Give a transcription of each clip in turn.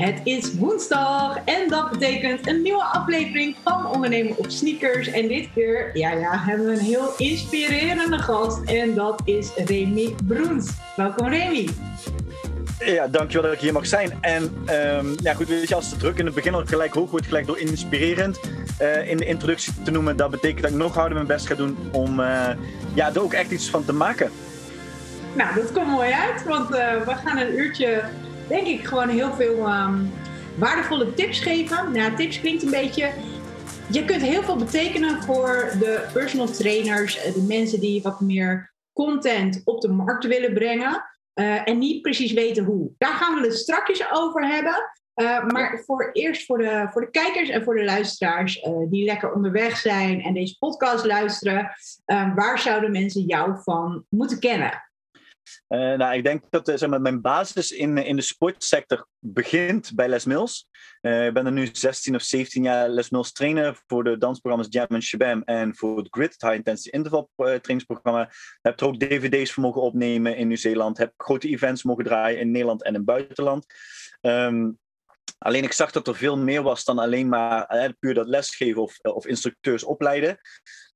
Het is woensdag en dat betekent een nieuwe aflevering van Ondernemen op Sneakers. En dit keer ja, ja, hebben we een heel inspirerende gast en dat is Remy Broens. Welkom Remy. Ja, dankjewel dat ik hier mag zijn. En um, ja, goed, weet je, als het druk in het begin al gelijk hoog wordt, gelijk door inspirerend uh, in de introductie te noemen, dat betekent dat ik nog harder mijn best ga doen om uh, ja, er ook echt iets van te maken. Nou, dat komt mooi uit, want uh, we gaan een uurtje denk ik gewoon heel veel um, waardevolle tips geven. Nou, tips klinkt een beetje. Je kunt heel veel betekenen voor de personal trainers, eh, de mensen die wat meer content op de markt willen brengen. Uh, en niet precies weten hoe. Daar gaan we het strakjes over hebben. Uh, maar voor eerst voor de, voor de kijkers en voor de luisteraars uh, die lekker onderweg zijn en deze podcast luisteren. waar zouden mensen jou van moeten kennen? Uh, nou, ik denk dat uh, zeg maar, mijn basis in, in de sportsector begint bij Les Mills. Ik ben er nu 16 of 17 jaar Les Mills trainer voor de dansprogramma's Jam en Shabam en voor het GRID, het High Intensity Interval trainingsprogramma. Heb er ook dvd's voor mogen opnemen in Nieuw-Zeeland. Heb grote events mogen draaien in Nederland en in het buitenland. Um, Alleen ik zag dat er veel meer was dan alleen maar eh, puur dat lesgeven of, of instructeurs opleiden.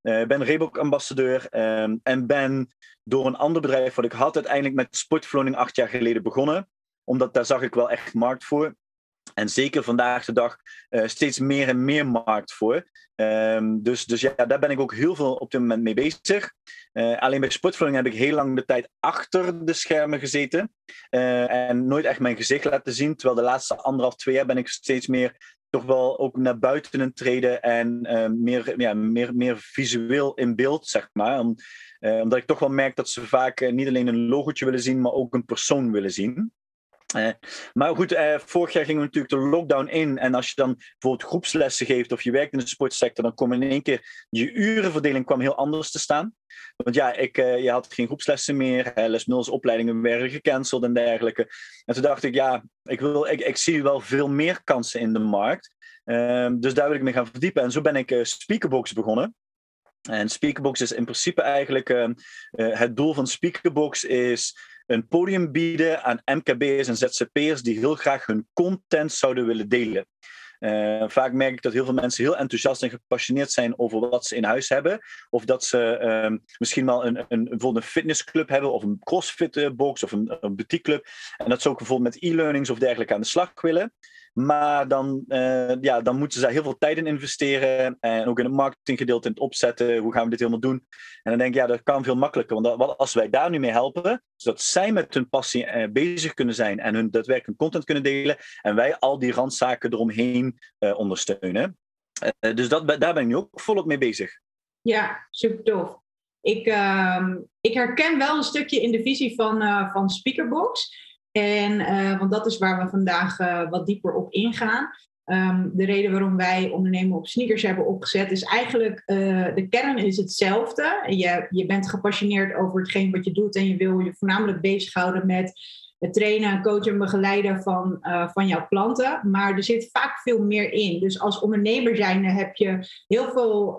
Uh, ben Reebok-ambassadeur um, en ben door een ander bedrijf wat ik had uiteindelijk met Sportverloning acht jaar geleden begonnen. Omdat daar zag ik wel echt markt voor. En zeker vandaag de dag uh, steeds meer en meer markt voor. Um, dus, dus ja, daar ben ik ook heel veel op dit moment mee bezig. Uh, alleen bij sportvoeding heb ik heel lang de tijd achter de schermen gezeten. En nooit echt mijn gezicht laten zien. Terwijl de laatste anderhalf, twee jaar ben ik steeds meer toch wel ook naar buiten treden. En uh, meer, ja, meer, meer visueel in beeld, zeg maar. Om, omdat ik toch wel merk dat ze vaak niet alleen een logotje willen zien, maar ook een persoon willen zien. Uh, maar goed, uh, vorig jaar gingen we natuurlijk de lockdown in. En als je dan bijvoorbeeld groepslessen geeft of je werkt in de sportsector, dan kwam in één keer je urenverdeling kwam heel anders te staan. Want ja, ik, uh, je had geen groepslessen meer, Les opleidingen werden gecanceld en dergelijke. En toen dacht ik, ja, ik, wil, ik, ik zie wel veel meer kansen in de markt. Ehm, dus daar wil ik me gaan verdiepen. En zo ben ik Speakerbox begonnen. En Speakerbox is in principe eigenlijk, ehm, het doel van Speakerbox is een podium bieden aan MKB'ers en ZZP'ers die heel graag hun content zouden willen delen. Uh, vaak merk ik dat heel veel mensen heel enthousiast en gepassioneerd zijn over wat ze in huis hebben. Of dat ze uh, misschien wel een, een, bijvoorbeeld fitnessclub hebben of een crossfit box of een, een boutiqueclub. En dat ze ook bijvoorbeeld met e-learnings of dergelijke aan de slag willen. Maar dan, uh, ja, dan moeten daar heel veel tijd in investeren. En ook in het marketinggedeelte, in het opzetten. Hoe gaan we dit helemaal doen? En dan denk ik, ja, dat kan veel makkelijker. Want dat, als wij daar nu mee helpen, zodat zij met hun passie uh, bezig kunnen zijn en hun daadwerkelijk content kunnen delen. En wij al die randzaken eromheen uh, ondersteunen. dus dat, daar ben ik nu ook volop mee bezig. Ja, super tof. Ik, uh, ik herken wel een stukje in de visie van, van Speakerbox. En, uh, want dat is waar we vandaag uh, wat dieper op ingaan. Um, de reden waarom wij ondernemen op sneakers hebben opgezet is eigenlijk, uh, de kern is hetzelfde. Je, je bent gepassioneerd over hetgeen wat je doet en je wil je voornamelijk bezighouden met het trainen, coachen en begeleiden van, van jouw klanten. Maar er zit vaak veel meer in. Dus als ondernemer zijnde heb je heel veel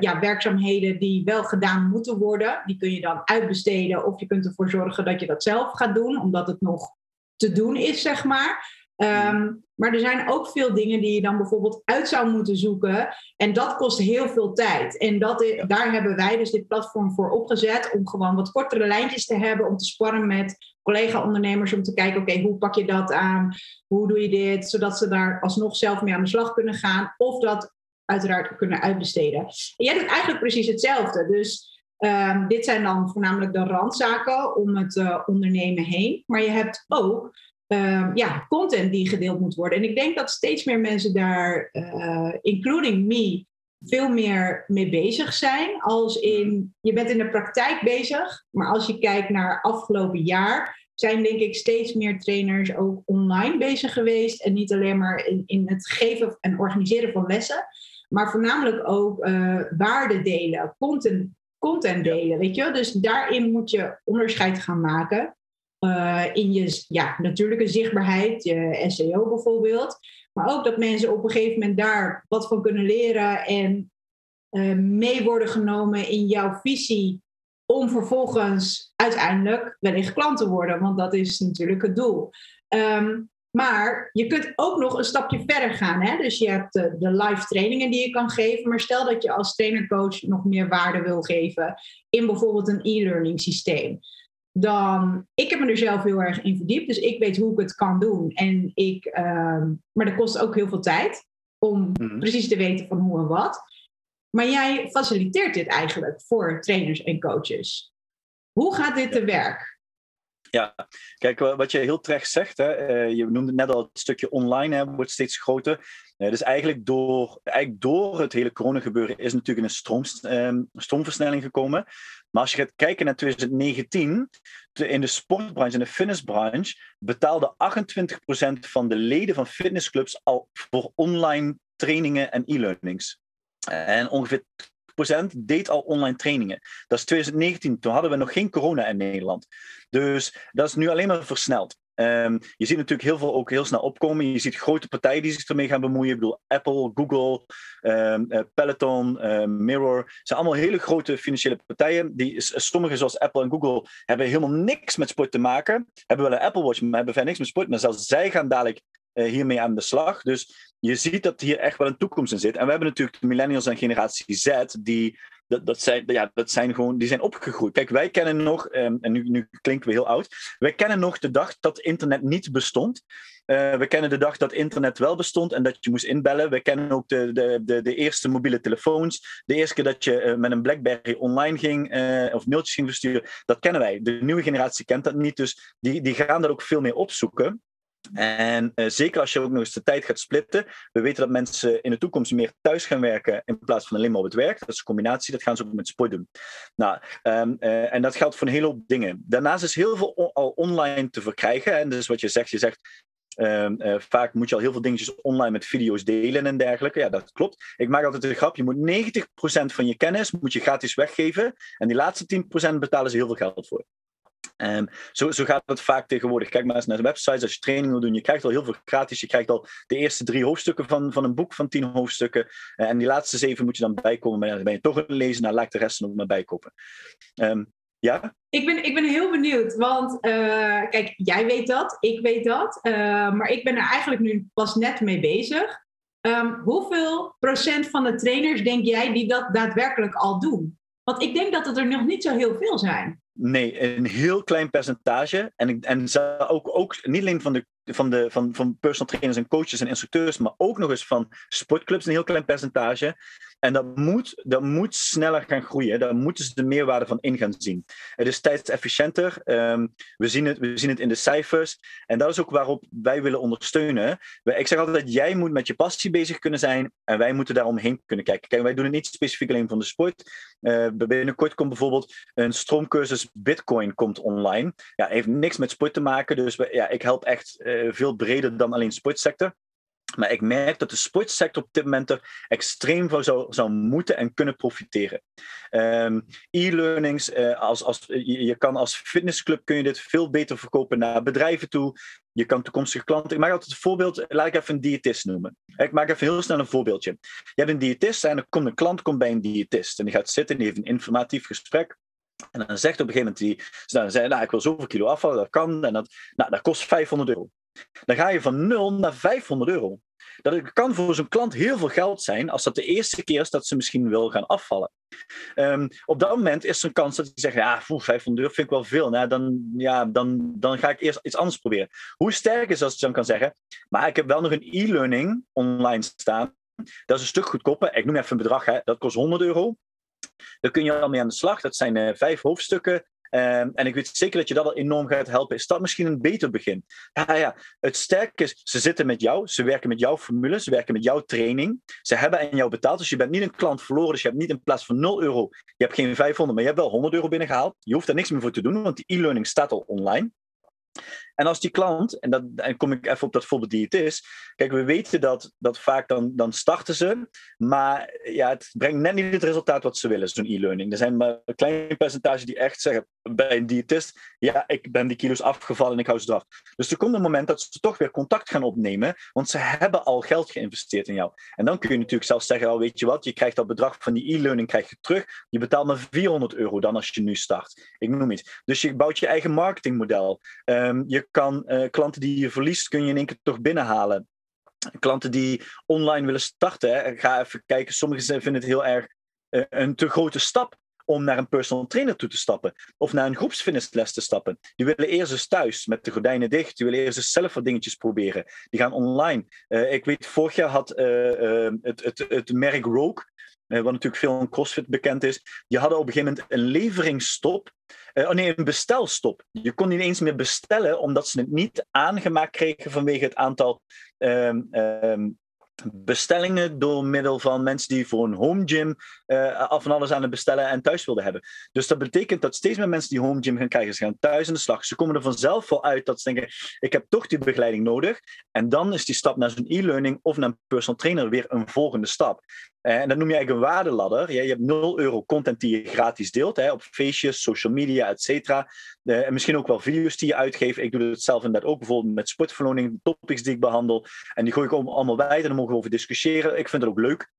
ja, werkzaamheden die wel gedaan moeten worden. Die kun je dan uitbesteden of je kunt ervoor zorgen dat je dat zelf gaat doen, omdat het nog te doen is, zeg maar. Um, maar er zijn ook veel dingen die je dan bijvoorbeeld uit zou moeten zoeken. En dat kost heel veel tijd. En dat is, daar hebben wij dus dit platform voor opgezet. Om gewoon wat kortere lijntjes te hebben. Om te sparren met collega-ondernemers. Om te kijken, oké, okay, hoe pak je dat aan? Hoe doe je dit? Zodat ze daar alsnog zelf mee aan de slag kunnen gaan. Of dat uiteraard kunnen uitbesteden. En jij doet eigenlijk precies hetzelfde. Dus Um, dit zijn dan voornamelijk de randzaken om het uh, ondernemen heen. Maar je hebt ook um, ja, content die gedeeld moet worden. En ik denk dat steeds meer mensen daar, uh, including me, veel meer mee bezig zijn. Als in, je bent in de praktijk bezig, maar als je kijkt naar afgelopen jaar, zijn denk ik steeds meer trainers ook online bezig geweest. En niet alleen maar in, in het geven en organiseren van lessen, maar voornamelijk ook uh, waarde delen, content content delen, weet je Dus daarin moet je onderscheid gaan maken. Uh, in je ja, natuurlijke zichtbaarheid, je SEO bijvoorbeeld. Maar ook dat mensen op een gegeven moment daar wat van kunnen leren en uh, mee worden genomen in jouw visie. Om vervolgens uiteindelijk wellicht klant te worden, want dat is natuurlijk het doel. Um, Maar je kunt ook nog een stapje verder gaan. Hè? Dus je hebt de, de live trainingen die je kan geven. Maar stel dat je als trainer-coach nog meer waarde wil geven in bijvoorbeeld een e-learning systeem. Dan, ik heb me er zelf heel erg in verdiept. Dus ik weet hoe ik het kan doen. En ik, ehm, maar dat kost ook heel veel tijd om mhm. precies te weten van hoe en wat. Maar jij faciliteert dit eigenlijk voor trainers en coaches. Hoe gaat dit te werk? Ja, kijk, wat je heel terecht zegt, hè, eh, je noemde net al het stukje online hè, wordt steeds groter. Uh, dus eigenlijk door, eigenlijk door het hele coronagebeuren is natuurlijk een stroom, ehm, stroomversnelling gekomen. Maar als je gaat kijken naar 2019, in de sportbranche, in de fitnessbranche, betaalde 28% van de leden van fitnessclubs al voor online trainingen en e-learnings. En ongeveer deed al online trainingen. Dat is 2019, toen hadden we nog geen corona in Nederland. Dus dat is nu alleen maar versneld. Um, je ziet natuurlijk heel veel ook heel snel opkomen. Je ziet grote partijen die zich ermee gaan bemoeien. Ik bedoel, Apple, Google, um, Peloton, um, Mirror. zijn allemaal hele grote financiële partijen. Die, sommige, zoals Apple en Google, hebben helemaal niks met sport te maken. Hebben wel een Apple Watch, maar hebben verder niks met sport. Maar zelfs zij gaan dadelijk uh, hiermee aan de slag. Dus je ziet dat hier echt wel een toekomst in zit. En we hebben natuurlijk de millennials en generatie Z, die, dat, dat, zijn, ja, dat zijn gewoon, die zijn opgegroeid. Kijk, wij kennen nog, ehm, en nu, nu klinken we heel oud, wij kennen nog de dag dat internet niet bestond. Uh, we kennen de dag dat internet wel bestond en dat je moest inbellen. We kennen ook de, de, de, de eerste mobiele telefoons. De eerste keer dat je uh, met een Blackberry online ging uh, of mailtjes ging versturen. Dat kennen wij. De nieuwe generatie kent dat niet, dus die, die gaan daar ook veel meer opzoeken. En uh, zeker als je ook nog eens de tijd gaat splitten. We weten dat mensen in de toekomst meer thuis gaan werken in plaats van alleen maar op het werk. Dat is een combinatie, dat gaan ze ook met sport doen. Nou, um, uh, en dat geldt voor een hele hoop dingen. Daarnaast is heel veel al online te verkrijgen. En dus wat je zegt, je zegt um, uh, vaak moet je al heel veel dingetjes online met video's delen en dergelijke. Ja, dat klopt. Ik maak altijd een grap. Je moet 90% van je kennis moet je gratis weggeven. En die laatste 10% betalen ze heel veel geld voor. Um, zo, zo, gaat het vaak tegenwoordig. Kijk maar eens naar de websites. Als je training wil doen, je krijgt al heel veel gratis. Je krijgt al de eerste drie hoofdstukken van, van een boek van tien hoofdstukken. Uh, en die laatste zeven moet je dan bijkomen. Maar dan ben je toch een lezen, nou laat de rest nog maar bijkopen. Um, ja? Ik ben, ik ben heel benieuwd, want uh, kijk, jij weet dat, ik weet dat. Uh, maar ik ben er eigenlijk nu pas net mee bezig. Um, hoeveel procent van de trainers denk jij die dat daadwerkelijk al doen? Want ik denk dat het er nog niet zo heel veel zijn. Nee, een heel klein percentage. En, en ook, ook niet alleen van de, van, de, van, van personal trainers en coaches en instructeurs, maar ook nog eens van sportclubs een heel klein percentage. En dat moet, dat moet sneller gaan groeien. Daar moeten ze de meerwaarde van in gaan zien. Het is tijdsefficiënter. Um, we, zien het, we zien het in de cijfers. En dat is ook waarop wij willen ondersteunen. Ik zeg altijd, jij moet met je passie bezig kunnen zijn. En wij moeten daaromheen kunnen kijken. Kijk, wij doen het niet specifiek alleen van de sport. Uh, binnenkort komt bijvoorbeeld een stroomcursus Bitcoin komt online. Ja, heeft niks met sport te maken. Dus we, ja, ik help echt uh, veel breder dan alleen sportsector. Maar ik merk dat de sportsector op dit moment er extreem van zou, moeten en kunnen profiteren. Um, E-learnings, uh, als, als, je, kan als fitnessclub kun je dit veel beter verkopen naar bedrijven toe. Je kan toekomstige klanten. Ik maak altijd een voorbeeld, laat ik even een diëtist noemen. Ik maak even heel snel een voorbeeldje. Je hebt een diëtist en er komt een klant komt bij een diëtist. En die gaat zitten en heeft een informatief gesprek. En dan zegt op een gegeven moment, die, dan zei, nou, ik wil zoveel kilo afvallen, dat kan. En dat, nou, dat kost 500 euro. Dan ga je van 0 naar 500 euro. Dat kan voor zo'n klant heel veel geld zijn als dat de eerste keer is dat ze misschien wil gaan afvallen. Um, op dat moment is er een kans dat je zegt, ja, 500 euro vind ik wel veel. Nou, dan, ja, dan, dan ga ik eerst iets anders proberen. Hoe sterk is als je dan kan zeggen, maar ik heb wel nog een e-learning online staan. Dat is een stuk goedkoper. Ik noem even een bedrag, hè. dat kost 100 euro. Daar kun je al mee aan de slag. Dat zijn uh, vijf hoofdstukken. Um, en ik weet zeker dat je dat al enorm gaat helpen. Is dat misschien een beter begin? Ja, ja, het sterke is, ze zitten met jou, ze werken met jouw formule, ze werken met jouw training. Ze hebben aan jou betaald, dus je bent niet een klant verloren. Dus je hebt niet in plaats van 0 euro, je hebt geen 500, maar je hebt wel 100 euro binnengehaald. Je hoeft daar niks meer voor te doen, want die e-learning staat al online. En als die klant, en dan kom ik even op dat voorbeeld die het is. Kijk, we weten dat, dat vaak dan, dan starten ze, maar ja, het brengt net niet het resultaat wat ze willen, zo'n e-learning. Er zijn maar een klein percentage die echt zeggen, bij een diëtist, ja, ik ben die kilo's afgevallen en ik hou ze eraf. Dus er komt een moment dat ze toch weer contact gaan opnemen, want ze hebben al geld geïnvesteerd in jou. En dan kun je natuurlijk zelfs zeggen, oh, weet je wat, je krijgt dat bedrag van die e-learning krijg je terug. Je betaalt maar 400 euro dan als je nu start. Ik noem iets. Dus je bouwt je eigen marketingmodel. Um, je kan uh, klanten die je verliest, kun je in één keer toch binnenhalen. Klanten die online willen starten, ga even kijken. Sommigen vinden het heel erg uh, een te grote stap om naar een personal trainer toe te stappen. Of naar een groepsfitnessles te stappen. Die willen eerst eens thuis met de gordijnen dicht. Die willen eerst eens zelf wat dingetjes proberen. Die gaan online. Uh, ik weet, vorig jaar had uh, uh, het, het, het merk Rogue, wat natuurlijk veel in CrossFit bekend is, die hadden op een gegeven moment een leveringsstop. oh nee, een bestelstop. Je kon niet eens meer bestellen omdat ze het niet aangemaakt kregen vanwege het aantal um, um, bestellingen door middel van mensen die voor een home gym uh, af en alles aan het bestellen en thuis wilden hebben. Dus dat betekent dat steeds meer mensen die home gym gaan krijgen, ze gaan thuis aan de slag. Ze komen er vanzelf wel uit dat ze denken, ik heb toch die begeleiding nodig. En dan is die stap naar zo'n e-learning of naar een personal trainer weer een volgende stap. Uh, en dat noem je eigenlijk een waardeladder. Je hebt 0 euro content die je gratis deelt, hè, op feestjes, social media, et cetera. Uh, en misschien ook wel video's die je uitgeeft. Ik doe het zelf inderdaad ook, bijvoorbeeld met sportverloning, topics die ik behandel. En die gooi ik allemaal bij en dan mogen we over discussiëren. Ik vind het ook leuk.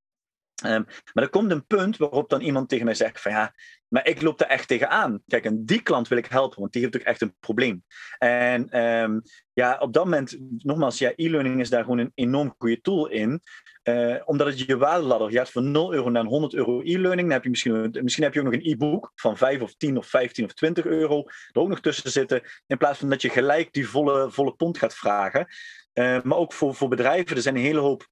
Um, maar er komt een punt waarop dan iemand tegen mij zegt van ja, maar ik loop er echt tegenaan. Kijk, en die klant wil ik helpen, want die heeft ook echt een probleem. En um, ja, op dat moment, nogmaals, ja, e-learning is daar gewoon een enorm goede tool in. Uh, omdat het je waardeladder, gaat van 0 euro naar 100 euro e-learning. Dan heb je misschien, misschien heb je ook nog een e-book van 5 of 10 of 15 of 20 euro er ook nog tussen zitten. In plaats van dat je gelijk die volle, volle pond gaat vragen. Uh, maar ook voor, voor bedrijven, er zijn een hele hoop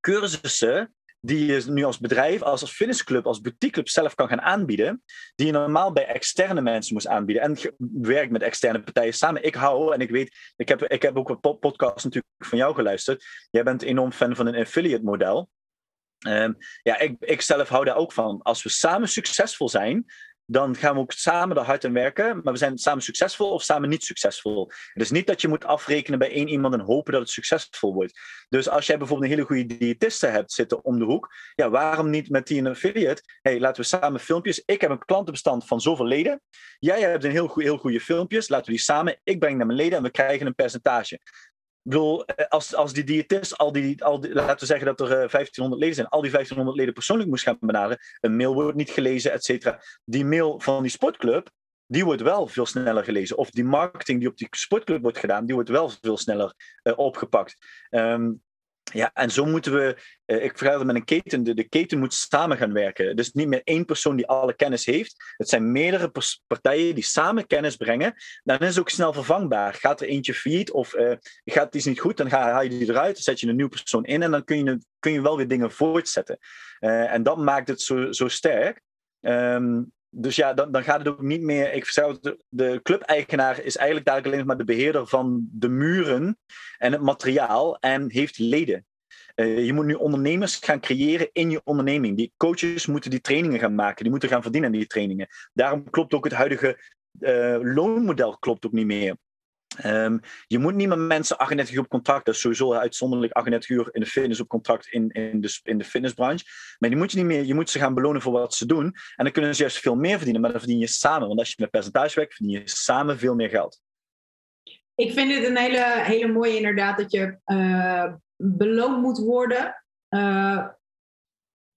cursussen die je nu als bedrijf, als, als fitnessclub, als boutiqueclub zelf kan gaan aanbieden, die je normaal bij externe mensen moest aanbieden. En werk met externe partijen samen. Ik hou, en ik weet, ik heb, ik heb ook een podcast natuurlijk van jou geluisterd. Jij bent enorm fan van een affiliate model. Um, ja, ik, ik zelf hou daar ook van. Als we samen succesvol zijn, dan gaan we ook samen er hard aan werken. Maar we zijn samen succesvol of samen niet succesvol. Het is niet dat je moet afrekenen bij één iemand en hopen dat het succesvol wordt. Dus als jij bijvoorbeeld een hele goede diëtiste hebt zitten om de hoek, ja, waarom niet met die een affiliate? hey, laten we samen filmpjes. Ik heb een klantenbestand van zoveel leden. Jij hebt een heel, heel goede filmpjes. Laten we die samen. Ik breng naar mijn leden en we krijgen een percentage. Bedoel, eh, als, als die diëtist, al die, al die, laten we zeggen dat er 1500 eh, leden zijn, al die 1500 leden persoonlijk moest gaan benaderen, een mail wordt niet gelezen, et cetera. Die mail van die sportclub, die wordt wel veel sneller gelezen. Of die marketing die op die sportclub wordt gedaan, die wordt wel veel sneller uh, opgepakt. Um, ja, en zo moeten we, uh, ik vergelijk het met een keten, de, keten moet samen gaan werken. Dus niet meer één persoon die alle kennis heeft. Het zijn meerdere partijen die samen kennis brengen. Dan is het ook snel vervangbaar. Gaat er eentje failliet of uh, gaat iets niet goed, dan ga, haal je die eruit, dan zet je een nieuwe persoon in en dan kun je, kun je wel weer dingen voortzetten. Uh, en dat maakt het zo, zo sterk. Um, dus ja, dan, dan gaat het ook niet meer. Ik zou de, de club-eigenaar is eigenlijk dadelijk alleen maar de beheerder van de muren en het materiaal en heeft leden. Uh, je moet nu ondernemers gaan creëren in je onderneming. Die coaches moeten die trainingen gaan maken, die moeten gaan verdienen aan die trainingen. Daarom klopt ook het huidige uh, loonmodel klopt ook niet meer. Um, je moet niet met mensen 38 uur op contract, dat is sowieso uitzonderlijk 38 uur in de fitness op contract in, in, de, in de fitnessbranche. Maar die moet je niet meer, je moet ze gaan belonen voor wat ze doen. En dan kunnen ze juist veel meer verdienen, maar dan verdien je samen. Want als je met percentage werkt, verdien je samen veel meer geld. Ik vind het een hele, hele mooie inderdaad dat je uh, beloond moet worden uh,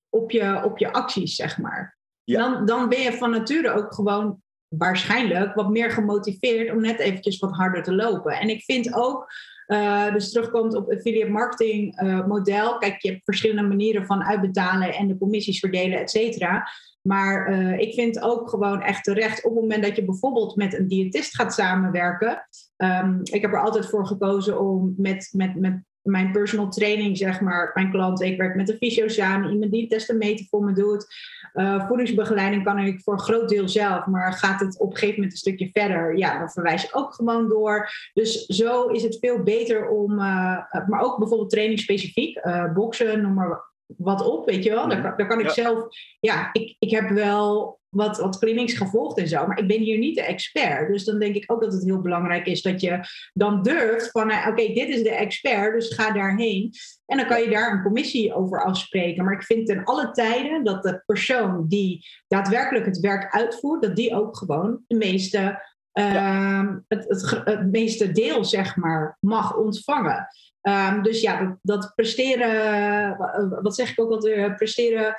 op, je, op je acties, zeg maar. Ja. Dan, dan ben je van nature ook gewoon waarschijnlijk wat meer gemotiveerd om net eventjes wat harder te lopen. En ik vind ook, uh, dus terugkomt op affiliate marketing uh, model. Kijk, je hebt verschillende manieren van uitbetalen en de commissies verdelen, et cetera. Maar uh, ik vind ook gewoon echt terecht op het moment dat je bijvoorbeeld met een diëtist gaat samenwerken. Um, ik heb er altijd voor gekozen om met, met, met mijn personal training, zeg maar, mijn klanten. Ik werk met een fysio samen, iemand die testen meten voor me doet. Uh, voedingsbegeleiding kan ik voor een groot deel zelf, maar gaat het op een gegeven moment een stukje verder, ja, dan verwijs ik ook gewoon door. Dus zo is het veel beter om, uh, maar ook bijvoorbeeld training specifiek, uh, boksen, noem maar wat op, weet je wel. Daar, kan- daar kan ik zelf, ja, ik, ik heb wel wat, wat clinics gevolgd en zo, maar ik ben hier niet de expert. Dus dan denk ik ook dat het heel belangrijk is dat je dan durft van, eh, oké, dit is de expert, dus ga daarheen. En dan kan je daar een commissie over afspreken. Maar ik vind ten alle tijden dat de persoon die daadwerkelijk het werk uitvoert, dat die ook gewoon de meeste, ehm, het, het, meeste deel, zeg maar, mag ontvangen. Ehm, dus ja, dat, dat presteren, wa- wat zeg ik ook altijd, presteren,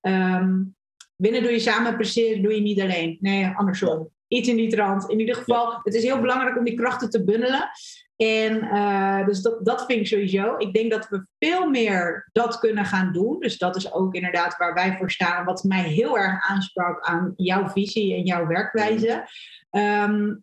ehm, winnen doe je samen, presteren doe je niet alleen. Nee, andersom. Iets in die trant. In ieder geval, het is heel belangrijk om die krachten te bundelen. En eh, dus dat, dat vind ik sowieso. Ik denk dat we veel meer dat kunnen gaan doen. Dus dat is ook inderdaad waar wij voor staan. Wat mij heel erg aansprak aan jouw visie en jouw werkwijze. Ehm,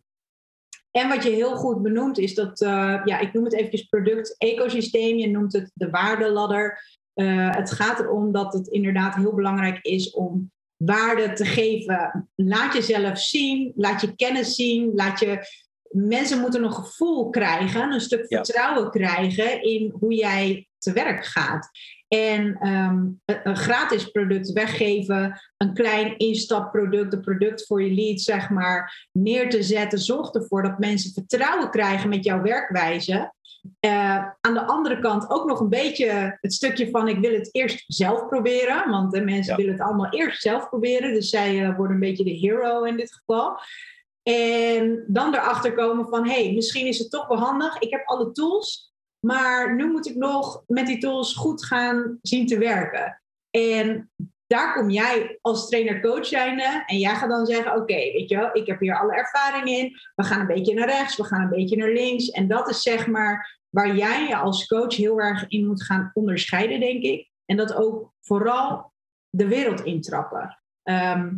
en wat je heel goed benoemt is dat, eh, ja, ik noem het eventjes product-ecosysteem. Je noemt het de waardeladder. Eh, het gaat erom dat het inderdaad heel belangrijk is om waarde te geven. Laat jezelf zien, laat je kennis zien, laat je mensen moeten een gevoel krijgen, een stuk Ja. vertrouwen krijgen in hoe jij te werk gaat. En ehm, een, een gratis product weggeven, een klein instapproduct, een product voor je lead, zeg maar, neer te zetten, zorgt ervoor dat mensen vertrouwen krijgen met jouw werkwijze. Eh, aan de andere kant ook nog een beetje het stukje van ik wil het eerst zelf proberen. Want de mensen Ja. willen het allemaal eerst zelf proberen. Dus zij eh, worden een beetje de hero in dit geval. En dan erachter komen van hé, hey, misschien is het toch wel handig. Ik heb alle tools. Maar nu moet ik nog met die tools goed gaan zien te werken. En daar kom jij als trainer-coach zijnde. En jij gaat dan zeggen: Oké, weet je wel, ik heb hier alle ervaring in. We gaan een beetje naar rechts, we gaan een beetje naar links. En dat is zeg maar waar jij je als coach heel erg in moet gaan onderscheiden, denk ik. En dat ook vooral de wereld intrappen. Ehm,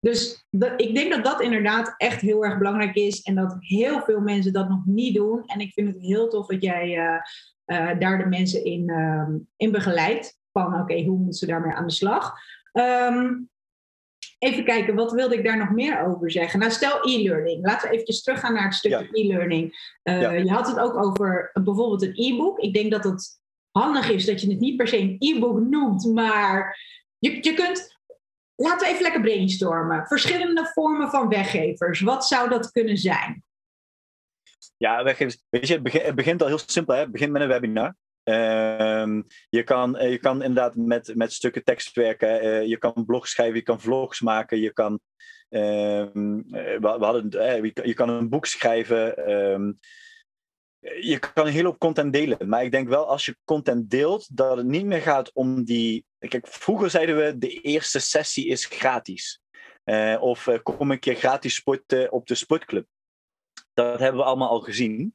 dus dat, ik denk dat dat inderdaad echt heel erg belangrijk is. En dat heel veel mensen dat nog niet doen. En ik vind het heel tof dat jij eh, eh, daar de mensen in, ehm, in begeleidt. Van oké, hoe moeten ze daarmee aan de slag? Ehm, even kijken, wat wilde ik daar nog meer over zeggen? Nou, stel e-learning. Laten we eventjes teruggaan naar het stukje Ja. e-learning. Eh, Ja. Je had het ook over bijvoorbeeld een e-book. Ik denk dat het handig is dat je het niet per se een e-book noemt, maar je, je kunt. Laten we even lekker brainstormen. Verschillende vormen van weggevers. Wat zou dat kunnen zijn? Ja, weggevers. Weet je, het begint, het begint al heel simpel. Hè? Het begint met een webinar. Ehm, je, kan, eh, je kan inderdaad met, met stukken tekst werken. eh, je kan blogs schrijven, je kan vlogs maken. Je kan, ehm, eh, we, hadden, je, kan- een boek schrijven. ehm, je kan hele hoop content delen. Maar ik denk wel als je content deelt, dat het niet meer gaat om die. Kijk, vroeger zeiden we: de eerste sessie is gratis. Of kom een keer gratis sporten op de sportclub. Dat hebben we allemaal al gezien.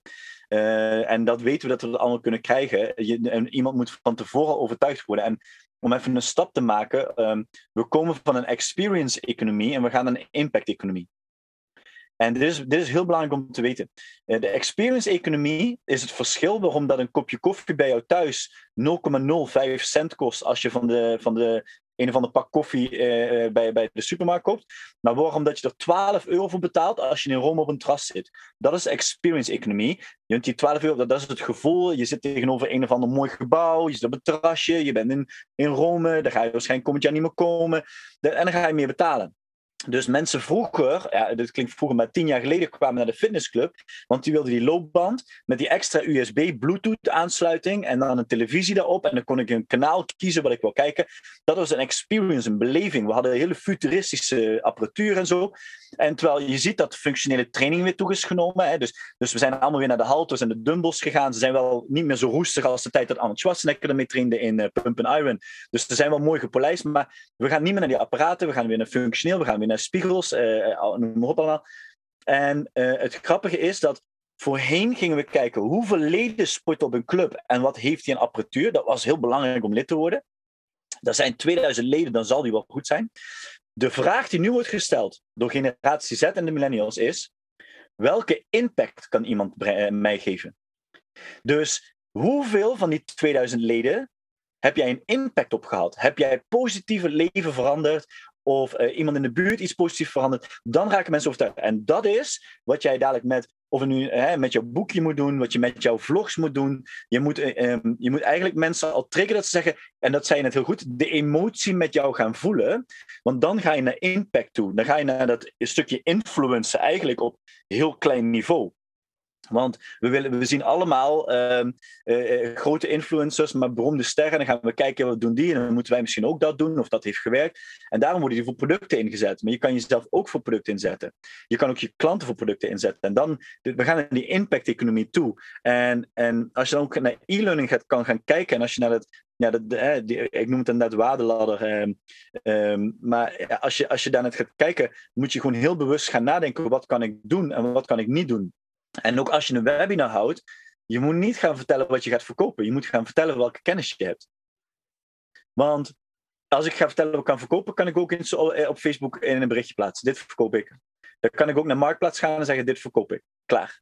Eh, en dat weten we dat we dat allemaal kunnen krijgen. Je, iemand moet van tevoren overtuigd worden. En om even een stap te maken, ehm, we komen van een experience-economie en we gaan naar een impact-economie. En dit is, dit is heel belangrijk om te weten. Eh, de experience-economie is het verschil waarom een kopje koffie bij jou thuis 0,05 cent kost als je van de, van de een of ander pak koffie eh, eh, bij, bij de supermarkt koopt. Maar waarom dat je er 12 euro voor betaalt als je in Rome op een terras zit. Dat is experience-economie. Je hebt die 12 euro, dat, is het gevoel. Je zit tegenover een of ander mooi gebouw. Je zit op een terrasje. Je bent in, in Rome. Daar ga je waarschijnlijk komend jaar niet meer komen. En dan ga je meer betalen. Dus mensen vroeger, ja, dit klinkt vroeger, maar tien jaar geleden kwamen naar de fitnessclub. Want die wilden die loopband met die extra USB Bluetooth aansluiting. En dan een televisie daarop. En dan kon ik een kanaal kiezen wat ik wil kijken. Dat was een experience, een beleving. We hadden hele futuristische apparatuur en zo. En terwijl je ziet dat functionele training weer toe is genomen. Hè? Dus, dus we zijn allemaal weer naar de halters en de dumbbells gegaan. Ze zijn wel niet meer zo roestig als de tijd dat Arnold Schwarzenegger ermee trainde in eh, Pump and Iron. Dus ze zijn wel mooi gepolijst. Maar we gaan niet meer naar die apparaten. We gaan weer naar functioneel. We gaan weer naar spiegels. eh, al- noem maar op allemaal. En eh, het grappige is dat voorheen gingen we kijken hoeveel leden sporten op een club en wat heeft hij aan apparatuur. Dat was heel belangrijk om lid te worden. Er zijn 2000 leden, dan zal die wel goed zijn. De vraag die nu wordt gesteld door generatie Z en de millennials is: welke impact kan iemand eh, mij geven? Dus hoeveel van die 2000 leden heb jij een impact op gehad? Heb jij positieve leven veranderd? Of eh, iemand in de buurt iets positiefs veranderd? Dan raken mensen overtuigd. En dat is wat jij dadelijk met of nu hè, met jouw boekje moet doen, wat je met jouw vlogs moet doen. Je moet, eh, ehm, je moet eigenlijk mensen al triggeren dat ze zeggen, en dat zei je net heel goed, de emotie met jou gaan voelen. Want dan ga je naar impact toe. Dan ga je naar dat stukje influence eigenlijk op heel klein niveau. Want we, willen, we zien allemaal ehm, eh, eh, grote influencers, maar beroemde sterren. Dan gaan we kijken wat doen die. En dan moeten wij misschien ook dat doen, of dat heeft gewerkt. En daarom worden die voor producten ingezet. Maar je kan jezelf ook voor producten inzetten. Je kan ook je klanten voor producten inzetten. En dan, we gaan naar die impact-economie toe. En, en als je dan ook naar e-learning gaat, kan gaan kijken. En als je naar het ja, ik noem het net waardeladder. Eh, ehm, maar als je, als je daar net gaat kijken, moet je gewoon heel bewust gaan nadenken: wat kan ik doen en wat kan ik niet doen? En ook als je een webinar houdt, je moet niet gaan vertellen wat je gaat verkopen. Je moet gaan vertellen welke kennis je hebt. Want als ik ga vertellen wat ik kan verkopen, kan ik ook eh, op Facebook in een berichtje plaatsen. Dit verkoop ik. Dan kan ik ook naar Marktplaats gaan en zeggen: Dit verkoop ik. Klaar.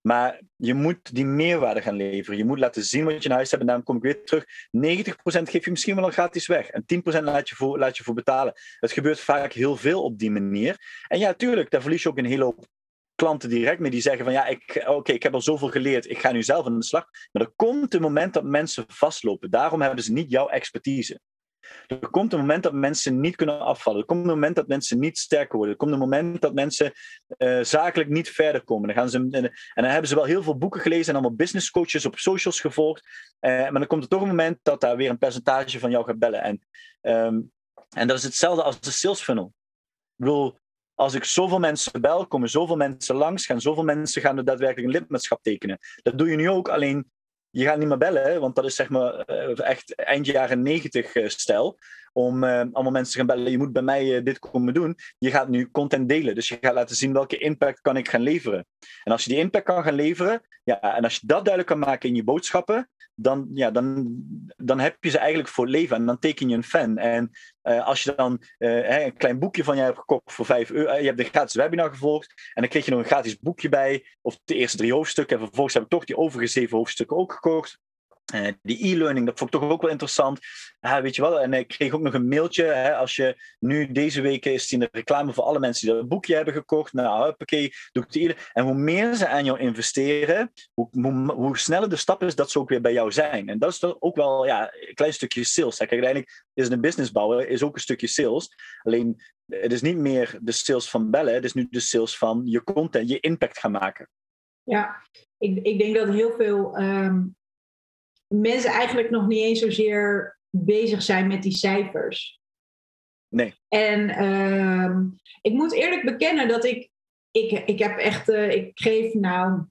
Maar je moet die meerwaarde gaan leveren. Je moet laten zien wat je in huis hebt. En daarom kom ik weer terug. 90% geef je misschien wel al gratis weg. En 10% laat je, voor, laat je voor betalen. Het gebeurt vaak heel veel op die manier. En ja, tuurlijk, daar verlies je ook een hele hoop klanten direct mee die zeggen van ja, oké, ik heb al zoveel geleerd, ik ga nu zelf aan de slag. Maar er komt een moment dat mensen vastlopen. Daarom hebben ze niet jouw expertise. Er komt een moment dat mensen niet kunnen afvallen. Er komt een moment dat mensen niet sterker worden. Er komt een moment dat mensen uh, zakelijk niet verder komen. Dan gaan ze, en, dan hebben ze wel heel veel boeken gelezen en allemaal business coaches op socials gevolgd. Uh, maar dan komt er toch een moment dat daar weer een percentage van jou gaat bellen. En, um, en dat is hetzelfde als de sales funnel. Ik bedoel, als ik zoveel mensen bel, komen zoveel mensen langs, gaan zoveel mensen gaan er daadwerkelijk een lidmaatschap tekenen. Dat doe je nu ook, alleen je gaat niet meer bellen, want dat is zeg maar eh, echt eind jaren negentig uh, stijl. Om uh, allemaal mensen te gaan bellen, je moet bij mij dit komen doen. Je gaat nu content delen, dus je gaat laten zien welke impact kan ik gaan leveren. En als je die impact kan gaan leveren, ja, en als je dat duidelijk kan maken in je boodschappen, dan, ja, dan, dan heb je ze eigenlijk voor leven en dan teken je een fan. En uh, als je dan uh, een klein boekje van je hebt gekocht voor 5 euro, uh, je hebt de gratis webinar gevolgd en dan kreeg je nog een gratis boekje bij, of de eerste drie hoofdstukken, en vervolgens heb ik toch die overige zeven hoofdstukken ook gekocht. Uh, die e-learning, dat vond ik toch ook wel interessant. Weet je wel, en ik kreeg ook nog een mailtje. Hè, als je nu deze week is die reclame voor alle mensen die dat boekje hebben gekocht. Nou, huppakee, doe ik de En hoe meer ze aan jou investeren, hoe, hoe, sneller de stap is dat ze ook weer bij jou zijn. En dat is toch ook wel ja, een klein stukje sales. Kijk, uiteindelijk is een business bouwen is ook een stukje sales. Alleen, het is niet meer de sales van bellen, het is nu de sales van je content, je impact gaan maken. Ja, ik, ik denk dat heel veel um mensen eigenlijk nog niet eens zozeer bezig zijn met die cijfers. Nee. En uh, ik moet eerlijk bekennen dat ik, ik, ik heb echt, uh, ik geef nou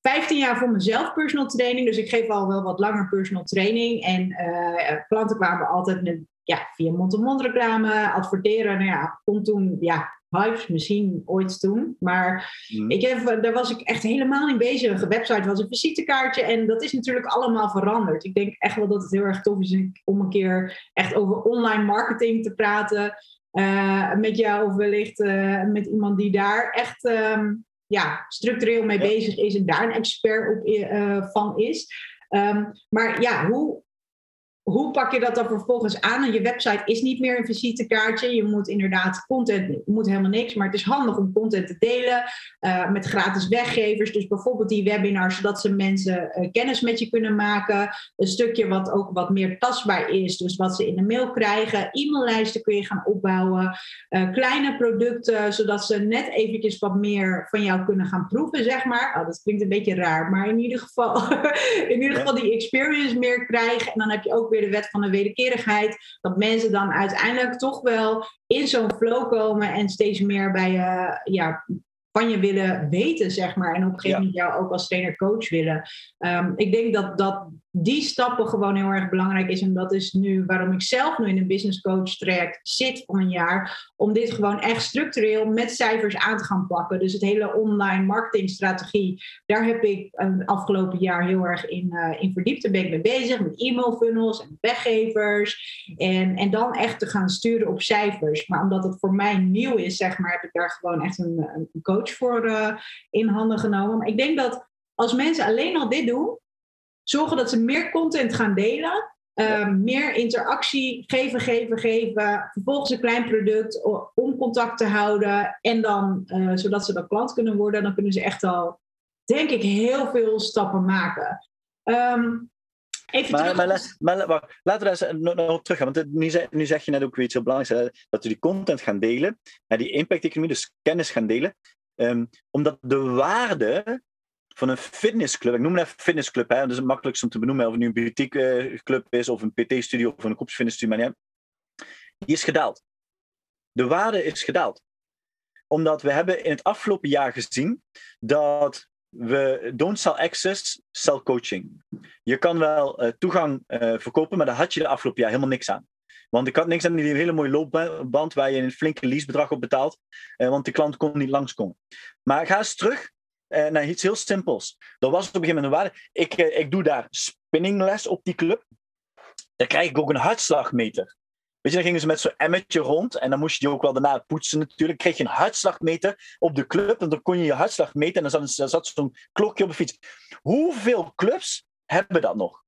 15 jaar voor mezelf personal training, dus ik geef al wel wat langer personal training. En uh, klanten kwamen altijd met, ja, via mond-to-mond reclame, adverteren. Nou ja, komt toen, ja, hypes misschien ooit toen. Maar mm. ik heb, daar was ik echt helemaal niet bezig. De website was een visitekaartje en dat is natuurlijk allemaal veranderd. Ik denk echt wel dat het heel erg tof is om een keer echt over online marketing te praten. Uh, met jou of wellicht uh, met iemand die daar echt um, ja, structureel mee bezig is en daar een expert op, uh, van is. Um, maar ja, hoe, hoe pak je dat dan vervolgens aan? En je website is niet meer een visitekaartje. Je moet inderdaad content, moet helemaal niks, maar het is handig om content te delen uh, met gratis weggevers. Dus bijvoorbeeld die webinars, zodat ze mensen uh, kennis met je kunnen maken. Een stukje wat ook wat meer tastbaar is, dus wat ze in de mail krijgen. E-maillijsten kun je gaan opbouwen. Uh, kleine producten, zodat ze net eventjes wat meer van jou kunnen gaan proeven, zeg maar. Oh, dat klinkt een beetje raar, maar in ieder geval, in ieder geval die experience meer krijgen. En dan heb je ook weer de wet van de wederkerigheid. Dat mensen dan uiteindelijk toch wel in zo'n flow komen en steeds meer bij je, ja, van je willen weten, zeg maar. En op een gegeven moment jou ook als trainer-coach willen. Um, ik denk dat, dat die stappen gewoon heel erg belangrijk is. En dat is nu waarom ik zelf nu in een business coach traject zit van een jaar. Om dit gewoon echt structureel met cijfers aan te gaan pakken. Dus het hele online marketingstrategie, daar heb ik het afgelopen jaar heel erg in, uh, in verdiept. Daar ben ik mee bezig met e-mail funnels en weggevers. En, en dan echt te gaan sturen op cijfers. Maar omdat het voor mij nieuw is, zeg maar, heb ik daar gewoon echt een, een coach voor uh, in handen genomen. Maar ik denk dat als mensen alleen al dit doen, zorgen dat ze meer content gaan delen, Ehm, meer interactie geven, geven, geven. Vervolgens een klein product om contact te houden. En dan, uh, zodat ze dan klant kunnen worden, dan kunnen ze echt al, denk ik, heel veel stappen maken. Um, even maar, terug. Maar, maar, laten we daar nog, nog op teruggaan. Want nu zeg, nu zeg je net ook weer iets heel belangrijks. Dat we die content gaan delen. En die impact-economie, dus kennis gaan delen. Um, omdat de waarde van een fitnessclub, ik noem het even fitnessclub, hè, dat is het makkelijkst om te benoemen of het nu een boutique club is of een PT-studio of een groepsfitnessstudio, maar ja, die is gedaald. De waarde is gedaald. Omdat we hebben in het afgelopen jaar gezien dat we don't sell access, sell coaching. Je kan wel uh, toegang uh, verkopen, maar daar had je de afgelopen jaar helemaal niks aan. Want ik had niks aan die hele mooie loopband waar je een flinke leasebedrag op betaalt, want de klant kon niet langskomen. Maar ga eens terug naar iets heel simpels. Dat was op een gegeven moment een waarde. Ik, uh, ik doe daar spinningles op die club. Dan krijg ik ook een hartslagmeter. Weet je, dan gingen ze met zo'n emmetje rond en dan moest je die ook wel daarna poetsen natuurlijk. kreeg je een hartslagmeter op de club en dan kon je je hartslag meten en dan zat, zat zo'n klokje op de fiets. Hoeveel clubs hebben dat nog?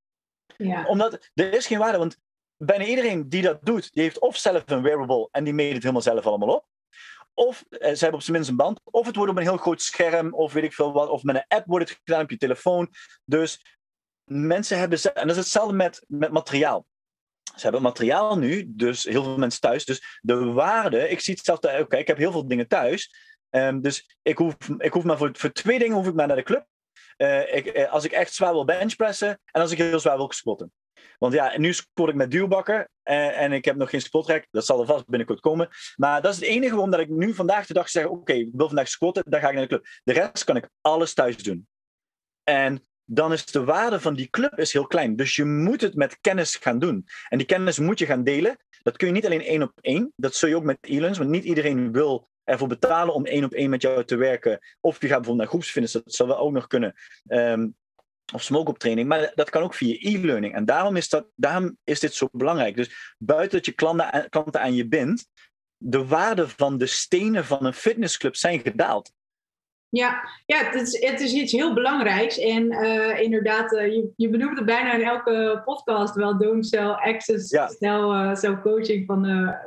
Ja. Omdat er is geen waarde, want bijna iedereen die dat doet, die heeft of zelf een wearable en die meet het helemaal zelf allemaal op. Of eh, ze hebben op zijn minst een band. Of het wordt op een heel groot scherm. Of weet ik veel wat. Of met een app wordt het gedaan op je telefoon. Dus mensen hebben... En dat is hetzelfde met, met materiaal. Ze hebben materiaal nu, dus heel veel mensen thuis. Dus de waarde, ik zie het zelf, oké, ik heb heel veel dingen thuis. Um, dus ik hoef, ik hoef maar voor, voor twee dingen hoef ik maar naar de club. Uh, ik, uh, als ik echt zwaar wil benchpressen en als ik heel zwaar wil squatten. Want ja, nu sport ik met duwbakken en, en ik heb nog geen spotrek. Dat zal er vast binnenkort komen. Maar dat is het enige waarom dat ik nu vandaag de dag zeg: oké, ik wil vandaag squatten, dan ga ik naar de club. De rest kan ik alles thuis doen. En dan is de waarde van die club is heel klein. Dus je moet het met kennis gaan doen. En die kennis moet je gaan delen. Dat kun je niet alleen één op één. Dat zul je ook met e-learns, want niet iedereen wil ervoor betalen om één op één met jou te werken. Of je gaat bijvoorbeeld naar groepsfitness, dat zal wel ook nog kunnen. Um, of smoke-up training, maar dat kan ook via e-learning. En daarom is, dat, daarom is dit zo belangrijk. Dus buiten dat je klanten, klanten aan je bindt, de waarde van de stenen van een fitnessclub zijn gedaald. Ja, ja het, is, het is iets heel belangrijks. En uh, inderdaad, uh, je, je benoemt het bijna in elke podcast wel. Don't sell access, ja. sell, uh, sell coaching van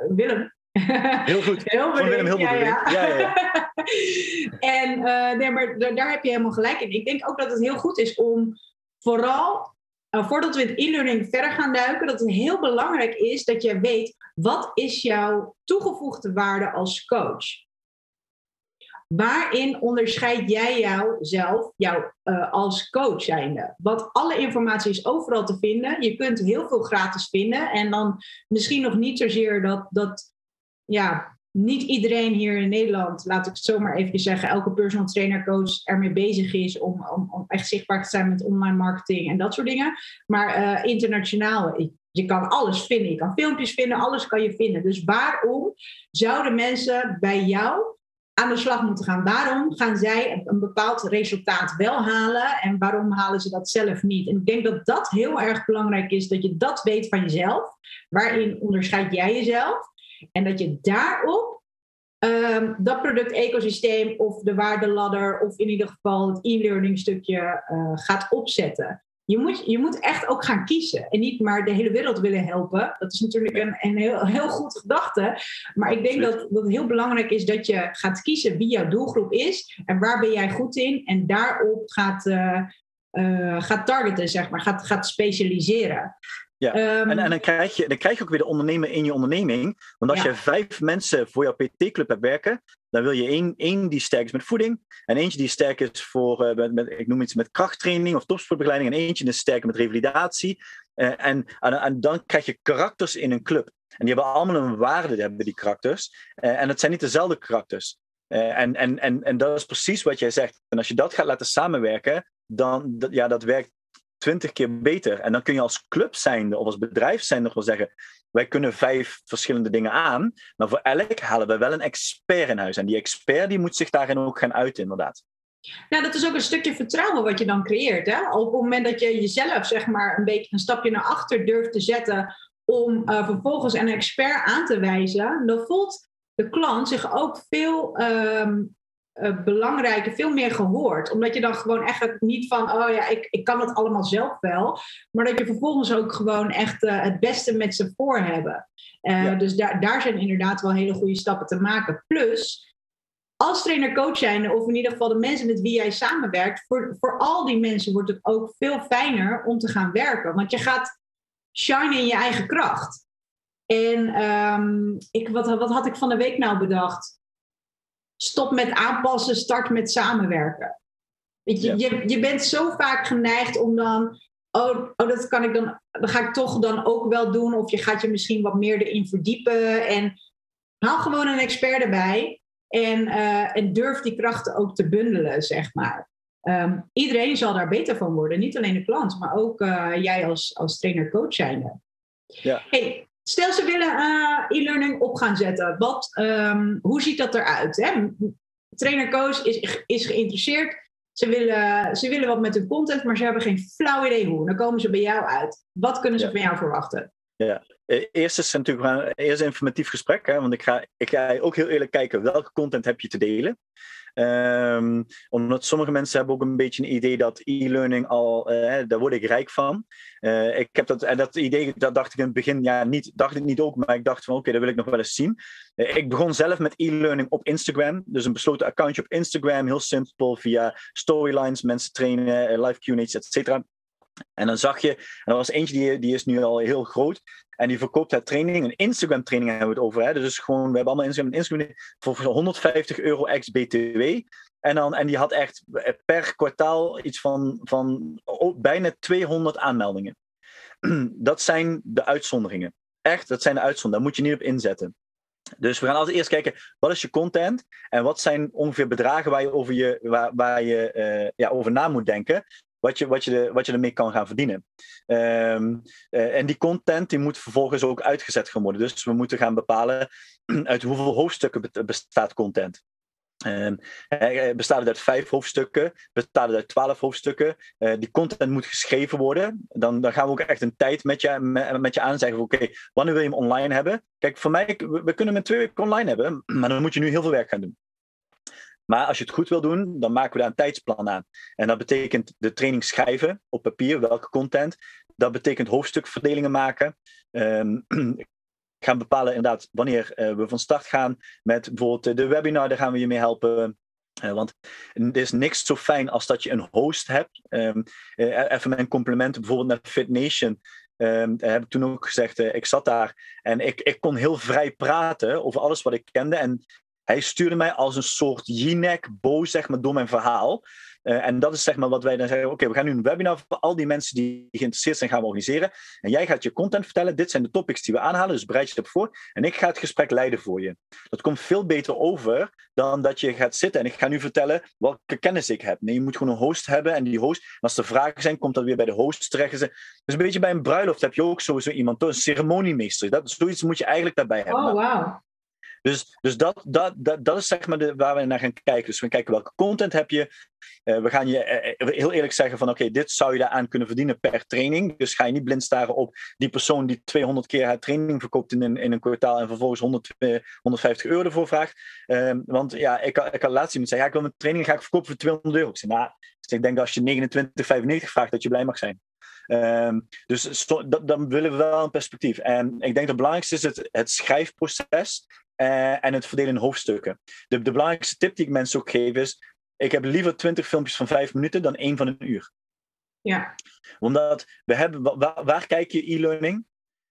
Willem. Heel goed. heel Willem heel ja, ja. ja, ja en nee, maar daar heb je helemaal gelijk in. Ik denk ook dat het heel goed is om vooral voordat we in e-learning verder gaan duiken, dat het heel belangrijk is dat je weet wat is jouw toegevoegde waarde als coach. Waarin onderscheid jij jouzelf jou, uh, als coach zijnde? Want alle informatie is overal te vinden. Je kunt heel veel gratis vinden. En dan misschien nog niet zozeer dat, dat ja, niet iedereen hier in Nederland, laat ik het zomaar even zeggen, elke personal trainer coach ermee bezig is om, om, om, echt zichtbaar te zijn met online marketing en dat soort dingen. Maar uh, internationaal, je kan alles vinden. Je kan filmpjes vinden, alles kan je vinden. Dus waarom zouden mensen bij jou aan de slag moeten gaan? Waarom gaan zij een bepaald resultaat wel halen en waarom halen ze dat zelf niet? En ik denk dat dat heel erg belangrijk is, dat je dat weet van jezelf. Waarin onderscheid jij jezelf? En dat je daarop um, dat product-ecosysteem of de waardeladder of in ieder geval het e-learning stukje uh, gaat opzetten. Je moet, je moet echt ook gaan kiezen en niet maar de hele wereld willen helpen. Dat is natuurlijk een, een heel, heel goed gedachte. Maar ik denk dat, dat het heel belangrijk is dat je gaat kiezen wie jouw doelgroep is en waar ben jij goed in. En daarop gaat, uh, uh, gaat targeten, zeg maar, gaat, gaat specialiseren. Ja, um, en, en dan, krijg je, dan krijg je ook weer de ondernemer in je onderneming. Want als ja. je vijf mensen voor jouw PT-club hebt werken, dan wil je één, één die sterk is met voeding, en eentje die sterk is voor, uh, met, met, ik noem iets met krachttraining of topsportbegeleiding, en eentje is sterk met revalidatie. Uh, en, en, en, dan krijg je karakters in een club. En die hebben allemaal een waarde, die hebben die karakters. Uh, en het zijn niet dezelfde karakters. en, en, en, en dat is precies wat jij zegt. En als je dat gaat laten samenwerken, dan ja, dat werkt twintig keer beter. En dan kun je als club zijnde of als bedrijf zijn nog wel zeggen, wij kunnen vijf verschillende dingen aan, maar voor elk halen we wel een expert in huis. En die expert die moet zich daarin ook gaan uiten, inderdaad. Nou, dat is ook een stukje vertrouwen wat je dan creëert. Hè? Op het moment dat je jezelf zeg maar een beetje een stapje naar achter durft te zetten om uh, vervolgens een expert aan te wijzen, dan voelt de klant zich ook veel um, uh, belangrijker, veel meer gehoord. Omdat je dan gewoon echt niet van, oh ja, ik, ik kan het allemaal zelf wel. Maar dat je vervolgens ook gewoon echt uh, het beste met ze voor hebben. Uh, Dus daar, daar zijn inderdaad wel hele goede stappen te maken. Plus, als trainer-coach zijn, of in ieder geval de mensen met wie jij samenwerkt, voor, voor al die mensen wordt het ook veel fijner om te gaan werken. Want je gaat shine in je eigen kracht. En um, ik, wat, wat had ik van de week nou bedacht? Stop met aanpassen, start met samenwerken. Je, ja. je, je bent zo vaak geneigd om dan, oh, oh, dat kan ik dan, dan ga ik toch dan ook wel doen. Of je gaat je misschien wat meer erin verdiepen. En haal gewoon een expert erbij. En, uh, en durf die krachten ook te bundelen, zeg maar. Um, iedereen zal daar beter van worden. Niet alleen de klant, maar ook uh, jij als, als trainer-coach zijnde. Ja. Hey, Stel ze willen uh, e-learning op gaan zetten. Wat, um, hoe ziet dat eruit? Hè? Trainer Coach is, is geïnteresseerd. Ze willen, ze willen wat met hun content, maar ze hebben geen flauw idee hoe. Dan komen ze bij jou uit. Wat kunnen ze ja. van jou verwachten? Ja, eh, eerst is natuurlijk een, eerst een informatief gesprek. Hè? Want ik ga, ik ga ook heel eerlijk kijken welke content heb je te delen. Um, omdat sommige mensen hebben ook een beetje een idee dat e-learning al, uh, daar word ik rijk van. Uh, ik heb dat, en dat idee, dat dacht ik in het begin, ja, niet, dacht ik niet ook, maar ik dacht van oké, dat wil ik nog wel eens zien. Uh, ik begon zelf met e-learning op Instagram, dus een besloten accountje op Instagram, heel simpel, via storylines, mensen trainen, live Q&A's, et cetera. En dan zag je, en er was eentje die, die is nu al heel groot. En die verkoopt haar training, een Instagram training hebben we het over. Hè? Dus gewoon, we hebben allemaal Instagram, Instagram voor 150 euro ex BTW. En, dan, en die had echt per kwartaal iets van, van bijna 200 aanmeldingen. Dat zijn de uitzonderingen. Echt, dat zijn de uitzonderingen. Daar moet je niet op inzetten. Dus we gaan altijd eerst kijken, wat is je content en wat zijn ongeveer bedragen waar je over, je, waar, waar je, uh, ja, over na moet denken wat je, wat je, de, wat je ermee kan gaan verdienen. Um, uh, en die content die moet vervolgens ook uitgezet gaan worden. Dus we moeten gaan bepalen uit hoeveel hoofdstukken bestaat content. Um, bestaat het uit vijf hoofdstukken? Bestaat het uit twaalf hoofdstukken? Uh, die content moet geschreven worden. Dan, dan gaan we ook echt een tijd met je, met, je aan zeggen: oké, wanneer wil je hem online hebben? Kijk, voor mij, we, we kunnen hem in twee weken online hebben, maar dan moet je nu heel veel werk gaan doen. Maar als je het goed wil doen, dan maken we daar een tijdsplan aan. En dat betekent de training schrijven op papier, welke content. Dat betekent hoofdstukverdelingen maken. Um, gaan bepalen inderdaad wanneer uh, we van start gaan met bijvoorbeeld de webinar, daar gaan we je mee helpen. Uh, want er is niks zo fijn als dat je een host hebt. Um, uh, even mijn complimenten bijvoorbeeld naar FitNation. Um, heb ik toen ook gezegd, ik zat daar en ik, ik kon heel vrij praten over alles wat ik kende. En hij stuurde mij als een soort jinek boos zeg maar, door mijn verhaal. Uh, en dat is zeg maar wat wij dan zeggen: oké, we gaan nu een webinar voor al die mensen die geïnteresseerd zijn, gaan we organiseren. En jij gaat je content vertellen. Dit zijn de topics die we aanhalen, dus bereid je erop voor. En ik ga het gesprek leiden voor je. Dat komt veel beter over dan dat je gaat zitten en ik ga nu vertellen welke kennis ik heb. Nee, je moet gewoon een host hebben. En die host, als er vragen zijn, komt dat weer bij de host terecht. Dus een beetje bij een bruiloft heb je ook sowieso iemand, een ceremoniemeester. Dat, zoiets moet je eigenlijk daarbij hebben. Oh, wow. Dus, dus dat, dat, dat, dat is zeg maar de, waar we naar gaan kijken. Dus we kijken welke content heb je. Uh, we gaan je uh, heel eerlijk zeggen van oké, dit zou je daaraan kunnen verdienen per training. Dus ga je niet blind staren op die persoon die 200 keer haar training verkoopt in een, in een kwartaal en vervolgens 100, uh, 150 euro ervoor vraagt. Ehm, want ja, ik, ik had laatst iemand zeggen, ja, ik wil mijn training ga ik verkopen voor 200 euro. Ik zeg, nou, ik denk dat als je 29,95 vraagt dat je blij mag zijn. Um, dus dan willen we wel een perspectief. En ik denk dat het belangrijkste is het, het schrijfproces. Uh, en het verdelen in hoofdstukken. De, de, belangrijkste tip die ik mensen ook geef is: ik heb liever 20 filmpjes van 5 minuten dan één van een uur. Ja. Omdat we hebben, waar, waar kijk je e-learning?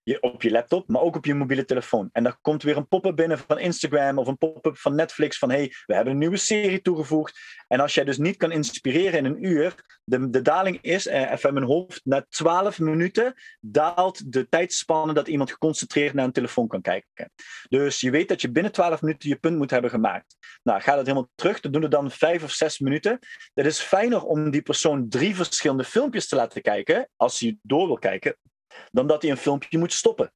Je, op je laptop, maar ook op je mobiele telefoon. En dan komt weer een pop-up binnen van Instagram of een pop-up van Netflix van hey, we hebben een nieuwe serie toegevoegd. En als jij dus niet kan inspireren in een uur, de, de daling is, eh, even mijn hoofd, na 12 minuten daalt de tijdspanne dat iemand geconcentreerd naar een telefoon kan kijken. Dus je weet dat je binnen 12 minuten je punt moet hebben gemaakt. Nou, ga dat helemaal terug, dan doen we dan 5 of 6 minuten. Het is fijner om die persoon drie verschillende filmpjes te laten kijken, als hij door wil kijken, dan dat hij een filmpje moet stoppen.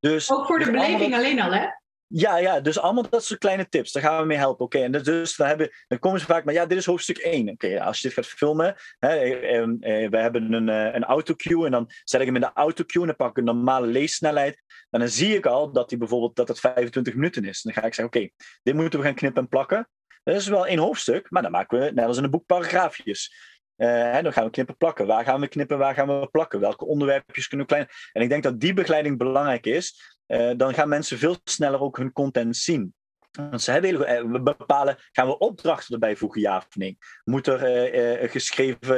Dus, Ook voor de dus beleving alleen al, hè? Ja, ja, dus allemaal dat soort kleine tips. Daar gaan we mee helpen. Oké, en dus dan, hebben, dan komen ze vaak maar ja, dit is hoofdstuk 1. Oké, als je dit gaat filmen, hè, eh, eh, we hebben een, eh, een autocue en dan zet ik hem in de autocue en dan pak ik een normale leessnelheid. En dan zie ik al dat die bijvoorbeeld dat het 25 minuten is. En dan ga ik zeggen, oké, dit moeten we gaan knippen en plakken. Dat is wel één hoofdstuk, maar dan maken we, net als in een boek, paragraafjes. Uh, dan gaan we knippen plakken. Waar gaan we knippen, waar gaan we plakken? Welke onderwerpjes kunnen we klein... En ik denk dat die begeleiding belangrijk is. Uh, dan gaan mensen veel sneller ook hun content zien. Want ze eh, we bepalen, gaan we opdrachten erbij voegen, ja of nee? Moet er uh, geschreven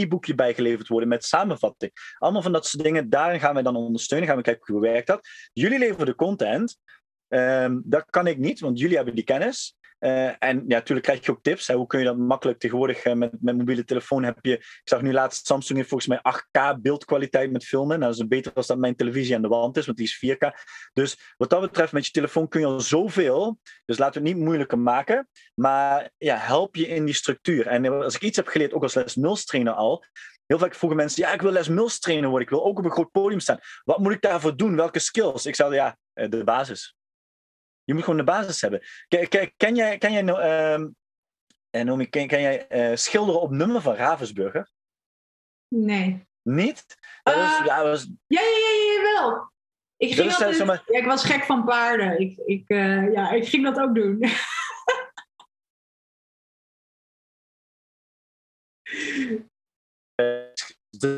e-boekje bijgeleverd worden met samenvatting? Allemaal van dat soort dingen, daarin gaan we dan ondersteunen. Gaan we kijken hoe werkt dat. Jullie leveren de content. Um, dat kan ik niet, want jullie hebben die kennis. Uh, en ja, natuurlijk krijg je ook tips. Hè. Hoe kun je dat makkelijk tegenwoordig uh, met, met mobiele telefoon heb je. Ik zag nu laatst Samsung heeft volgens mij 8K beeldkwaliteit met filmen. Nou, dat is beter als dat mijn televisie aan de wand is, want die is 4K. Dus wat dat betreft, met je telefoon kun je al zoveel. Dus laten we het niet moeilijker maken. Maar ja, help je in die structuur. En als ik iets heb geleerd, ook als les trainer al. Heel vaak vroegen mensen, ja, ik wil les Mills trainer worden. Ik wil ook op een groot podium staan. Wat moet ik daarvoor doen? Welke skills? Ik zei, ja, eh, de basis. Je moet gewoon de basis hebben. Ken, jij, ken jij, uh, Nomi, ken, ken jij uh, schilderen op nummer van Ravensburger? Nee. Niet? Dat uh, was, ja, was... ja, ja, ja, ja, wel. Ik, ging altijd, maar... ja, ik was gek van paarden. Ik, ik, ja, ik ging dat ook doen.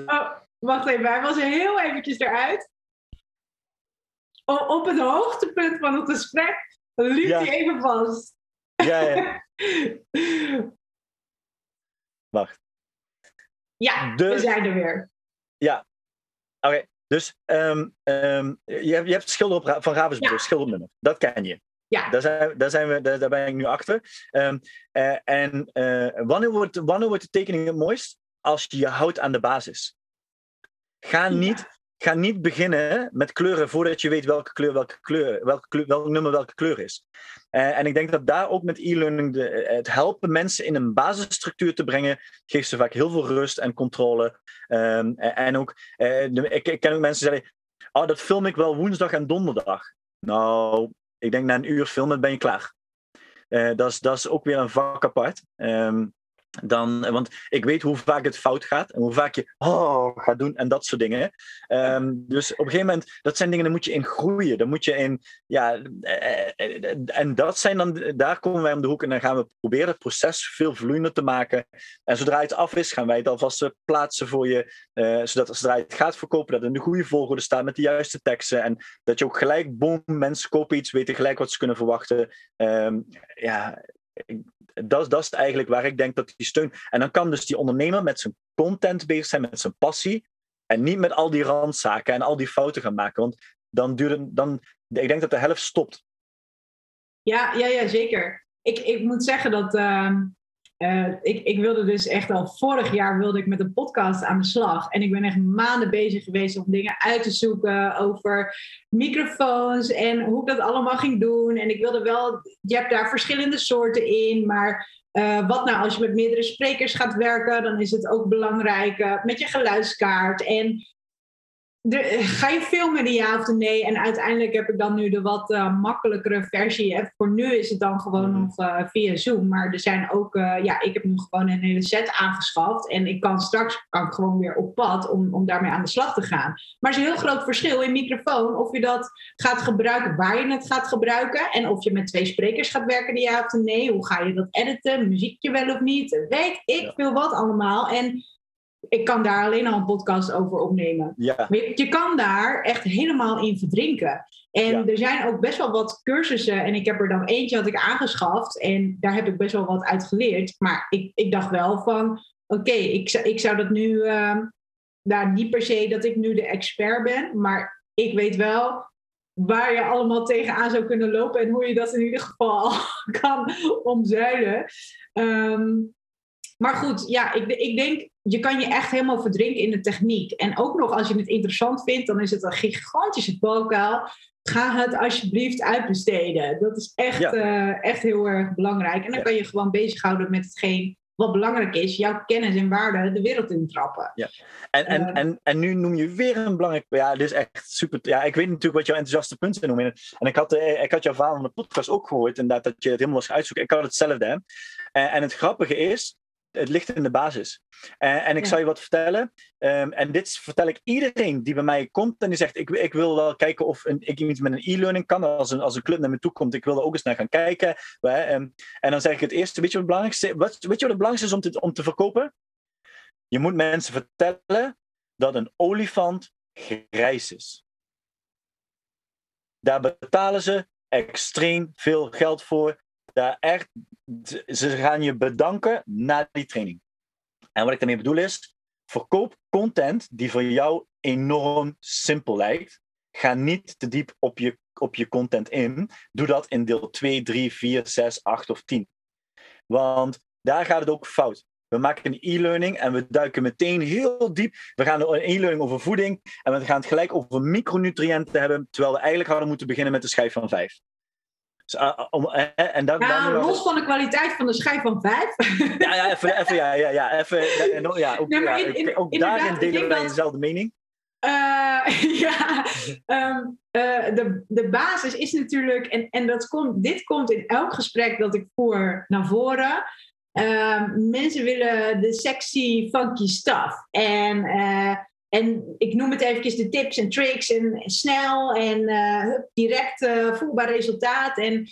oh, wacht even, hij was er heel eventjes eruit op het hoogtepunt van het gesprek liep hij even vast. Ja, ja. Wacht. Ja, we zijn er weer. Ja, oké. Dus um, um, je, hebt, je hebt schilder op, van Ravensburg, ja. schildernummer. Dat ken je. Ja. Daar, zijn, daar, zijn we, daar, daar ben ik nu achter. Um, uh, en uh, wanneer, wordt, wanneer wordt de tekening het mooist? Als je je houdt aan de basis. Ga niet ga niet beginnen met kleuren voordat je weet welke kleur welke kleur, welke kleur, welk nummer welke kleur is. Uh, en ik denk dat daar ook met e-learning eh, het helpen mensen in een basisstructuur te brengen, geeft ze vaak heel veel rust en controle. Um, en ook, de, ik, ik, ken ook mensen die zeggen, oh, dat film ik wel woensdag en donderdag. Nou, ik denk na een uur filmen ben je klaar. Dat, is, dat is ook weer een vak apart. Um, dan, want ik weet hoe vaak het fout gaat en hoe vaak je oh, gaat doen en dat soort dingen. Um, dus op een gegeven moment, dat zijn dingen, daar moet je in groeien. Daar moet je in, ja, eh, eh, en dat zijn dan, daar komen wij om de hoek en dan gaan we proberen het proces veel vloeiender te maken. En zodra het af is, gaan wij het alvast plaatsen voor je, zodat zodra je het gaat verkopen, dat het in de goede volgorde staat met de juiste teksten en dat je ook gelijk, boom, mensen kopen iets, weten gelijk wat ze kunnen verwachten. Um, ja, dat, dat is eigenlijk waar ik denk dat die steun. En dan kan dus die ondernemer met zijn content bezig zijn, met zijn passie. En niet met al die randzaken en al die fouten gaan maken. Want dan duurt het, dan, ik denk dat de helft stopt. Ja, ja, ja zeker. Ik, ik moet zeggen dat uh, uh, ik, ik wilde dus echt al vorig jaar wilde ik met een podcast aan de slag. En ik ben echt maanden bezig geweest om dingen uit te zoeken over microfoons en hoe ik dat allemaal ging doen. En ik wilde wel, je hebt daar verschillende soorten in, maar uh, wat nou als je met meerdere sprekers gaat werken, dan is het ook belangrijk met je geluidskaart. En de, ga je filmen, ja of nee? En uiteindelijk heb ik dan nu de wat uh, makkelijkere versie. Hè. Voor nu is het dan gewoon mm. nog uh, via Zoom. Maar er zijn ook, uh, ja, ik heb nu gewoon een hele set aangeschaft. En ik kan straks kan ik gewoon weer op pad om, om daarmee aan de slag te gaan. Maar er is een heel groot verschil in microfoon. Of je dat gaat gebruiken, waar je het gaat gebruiken. En of je met twee sprekers gaat werken, ja of nee. Hoe ga je dat editen? Muziekje wel of niet? Weet ik veel wat allemaal. En ik kan daar alleen al een podcast over opnemen. Ja. Je, je, kan daar echt helemaal in verdrinken. En er zijn ook best wel wat cursussen. En ik heb er dan eentje had ik aangeschaft. En daar heb ik best wel wat uit geleerd. Maar ik, ik dacht wel van... Oké, ik, ik zou dat nu... Uh, nou, niet per se dat ik nu de expert ben. Maar ik weet wel waar je allemaal tegenaan zou kunnen lopen. En hoe je dat in ieder geval kan omzuilen. Um, maar goed, ja, ik, ik denk, je kan je echt helemaal verdrinken in de techniek. En ook nog als je het interessant vindt, dan is het een gigantische valkuil. Ga het alsjeblieft uitbesteden. Dat is echt, uh, echt heel erg belangrijk. En dan kan je gewoon bezighouden met hetgeen wat belangrijk is, jouw kennis en waarde de wereld intrappen. Ja. En, en, uh, en, en nu noem je weer een belangrijk... Ja, dit is echt super... Ja, ik weet natuurlijk wat jouw enthousiaste punten noemen. En ik had, eh, ik had jouw verhaal van de podcast ook gehoord, inderdaad, dat je het helemaal was uitzoeken. Ik had hetzelfde. Hè? En, en het grappige is, het ligt in de basis. En, en ik zal je wat vertellen. Ehm, en dit vertel ik iedereen die bij mij komt en die zegt: Ik, ik wil wel kijken of een, ik iets met een e-learning kan. Als een, als een club naar me toe komt, ik wil er ook eens naar gaan kijken. Ehm, en dan zeg ik het eerste: Weet je wat het belangrijkste, wat, weet je wat het belangrijkste is om te, om te verkopen? Je moet mensen vertellen dat een olifant grijs is. Daar betalen ze extreem veel geld voor. Daar echt, ze gaan je bedanken na die training. En wat ik daarmee bedoel is, verkoop content die voor jou enorm simpel lijkt. Ga niet te diep op je, op je content in. Doe dat in deel 2, 3, 4, 6, 8 of 10. Want daar gaat het ook fout. We maken een e-learning en we duiken meteen heel diep. We gaan een e-learning over voeding en we gaan het gelijk over micronutriënten hebben, terwijl we eigenlijk hadden moeten beginnen met de schijf van 5. Dus, uh, om, uh, en dan, ja, dan los van de kwaliteit van de schijf van 5. Ja, ja, even, even, ja, ja, ja, even, ja, ook, nee, ja, in, in, ook daarin delen wij dezelfde mening. Uh, ja, um, uh, de, de basis is natuurlijk, en, en dat komt, dit komt in elk gesprek dat ik voer naar voren. Uh, mensen willen de sexy, funky stuff. En, en ik noem het eventjes de tips en tricks en, snel en uh, direct voelbaar resultaat. En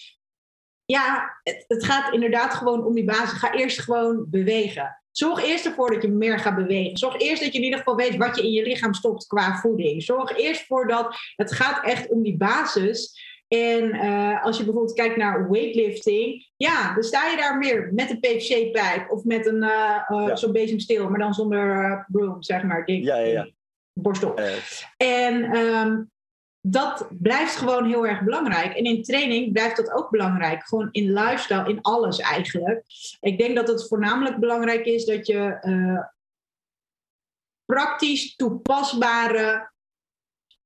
ja, het, het, gaat inderdaad gewoon om die basis. Ga eerst gewoon bewegen. Zorg eerst ervoor dat je meer gaat bewegen. Zorg eerst dat je in ieder geval weet wat je in je lichaam stopt qua voeding. Zorg eerst voor dat het gaat echt om die basis. En uh, als je bijvoorbeeld kijkt naar weightlifting, ja, dan sta je daar meer met een PVC-pijp of met een uh, ja. zo'n bezemsteel, maar dan zonder broom, zeg maar, ding, ja, ja, ja. borstel. En um, dat blijft gewoon heel erg belangrijk. En in training blijft dat ook belangrijk. Gewoon in lifestyle, in alles eigenlijk. Ik denk dat het voornamelijk belangrijk is dat je praktisch toepasbare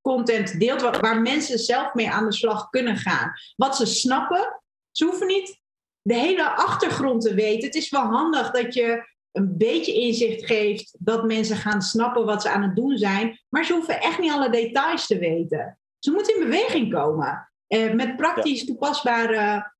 content deelt waar, mensen zelf mee aan de slag kunnen gaan. Wat ze snappen, ze hoeven niet de hele achtergrond te weten. Het is wel handig dat je een beetje inzicht geeft dat mensen gaan snappen wat ze aan het doen zijn, maar ze hoeven echt niet alle details te weten. Ze moeten in beweging komen eh, met praktisch toepasbare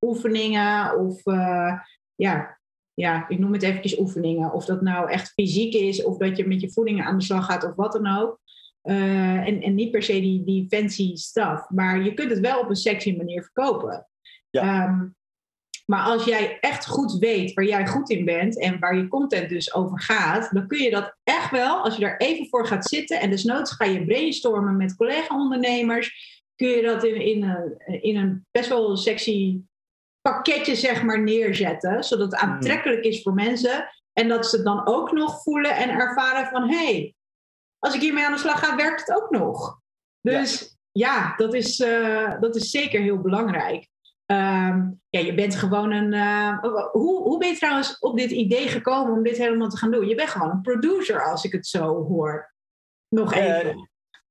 oefeningen of uh, ja, ja, ik noem het eventjes oefeningen. Of dat nou echt fysiek is, of dat je met je voeding aan de slag gaat, of wat dan ook. Uh, en, en niet per se die, die fancy stuff. Maar je kunt het wel op een sexy manier verkopen. Ja. Um, maar als jij echt goed weet waar jij goed in bent en waar je content dus over gaat, dan kun je dat echt wel, als je daar even voor gaat zitten en desnoods ga je brainstormen met collega-ondernemers, kun je dat in, in, een, in een best wel sexy pakketje zeg maar neerzetten, zodat het hmm. aantrekkelijk is voor mensen en dat ze het dan ook nog voelen en ervaren van hé, hey, als ik hiermee aan de slag ga, werkt het ook nog. Dus ja, dat, is, uh, dat is zeker heel belangrijk. Um, ja, je bent gewoon een. Uh, hoe, hoe ben je trouwens op dit idee gekomen om dit helemaal te gaan doen? Je bent gewoon een producer, als ik het zo hoor. Nog even. Uh,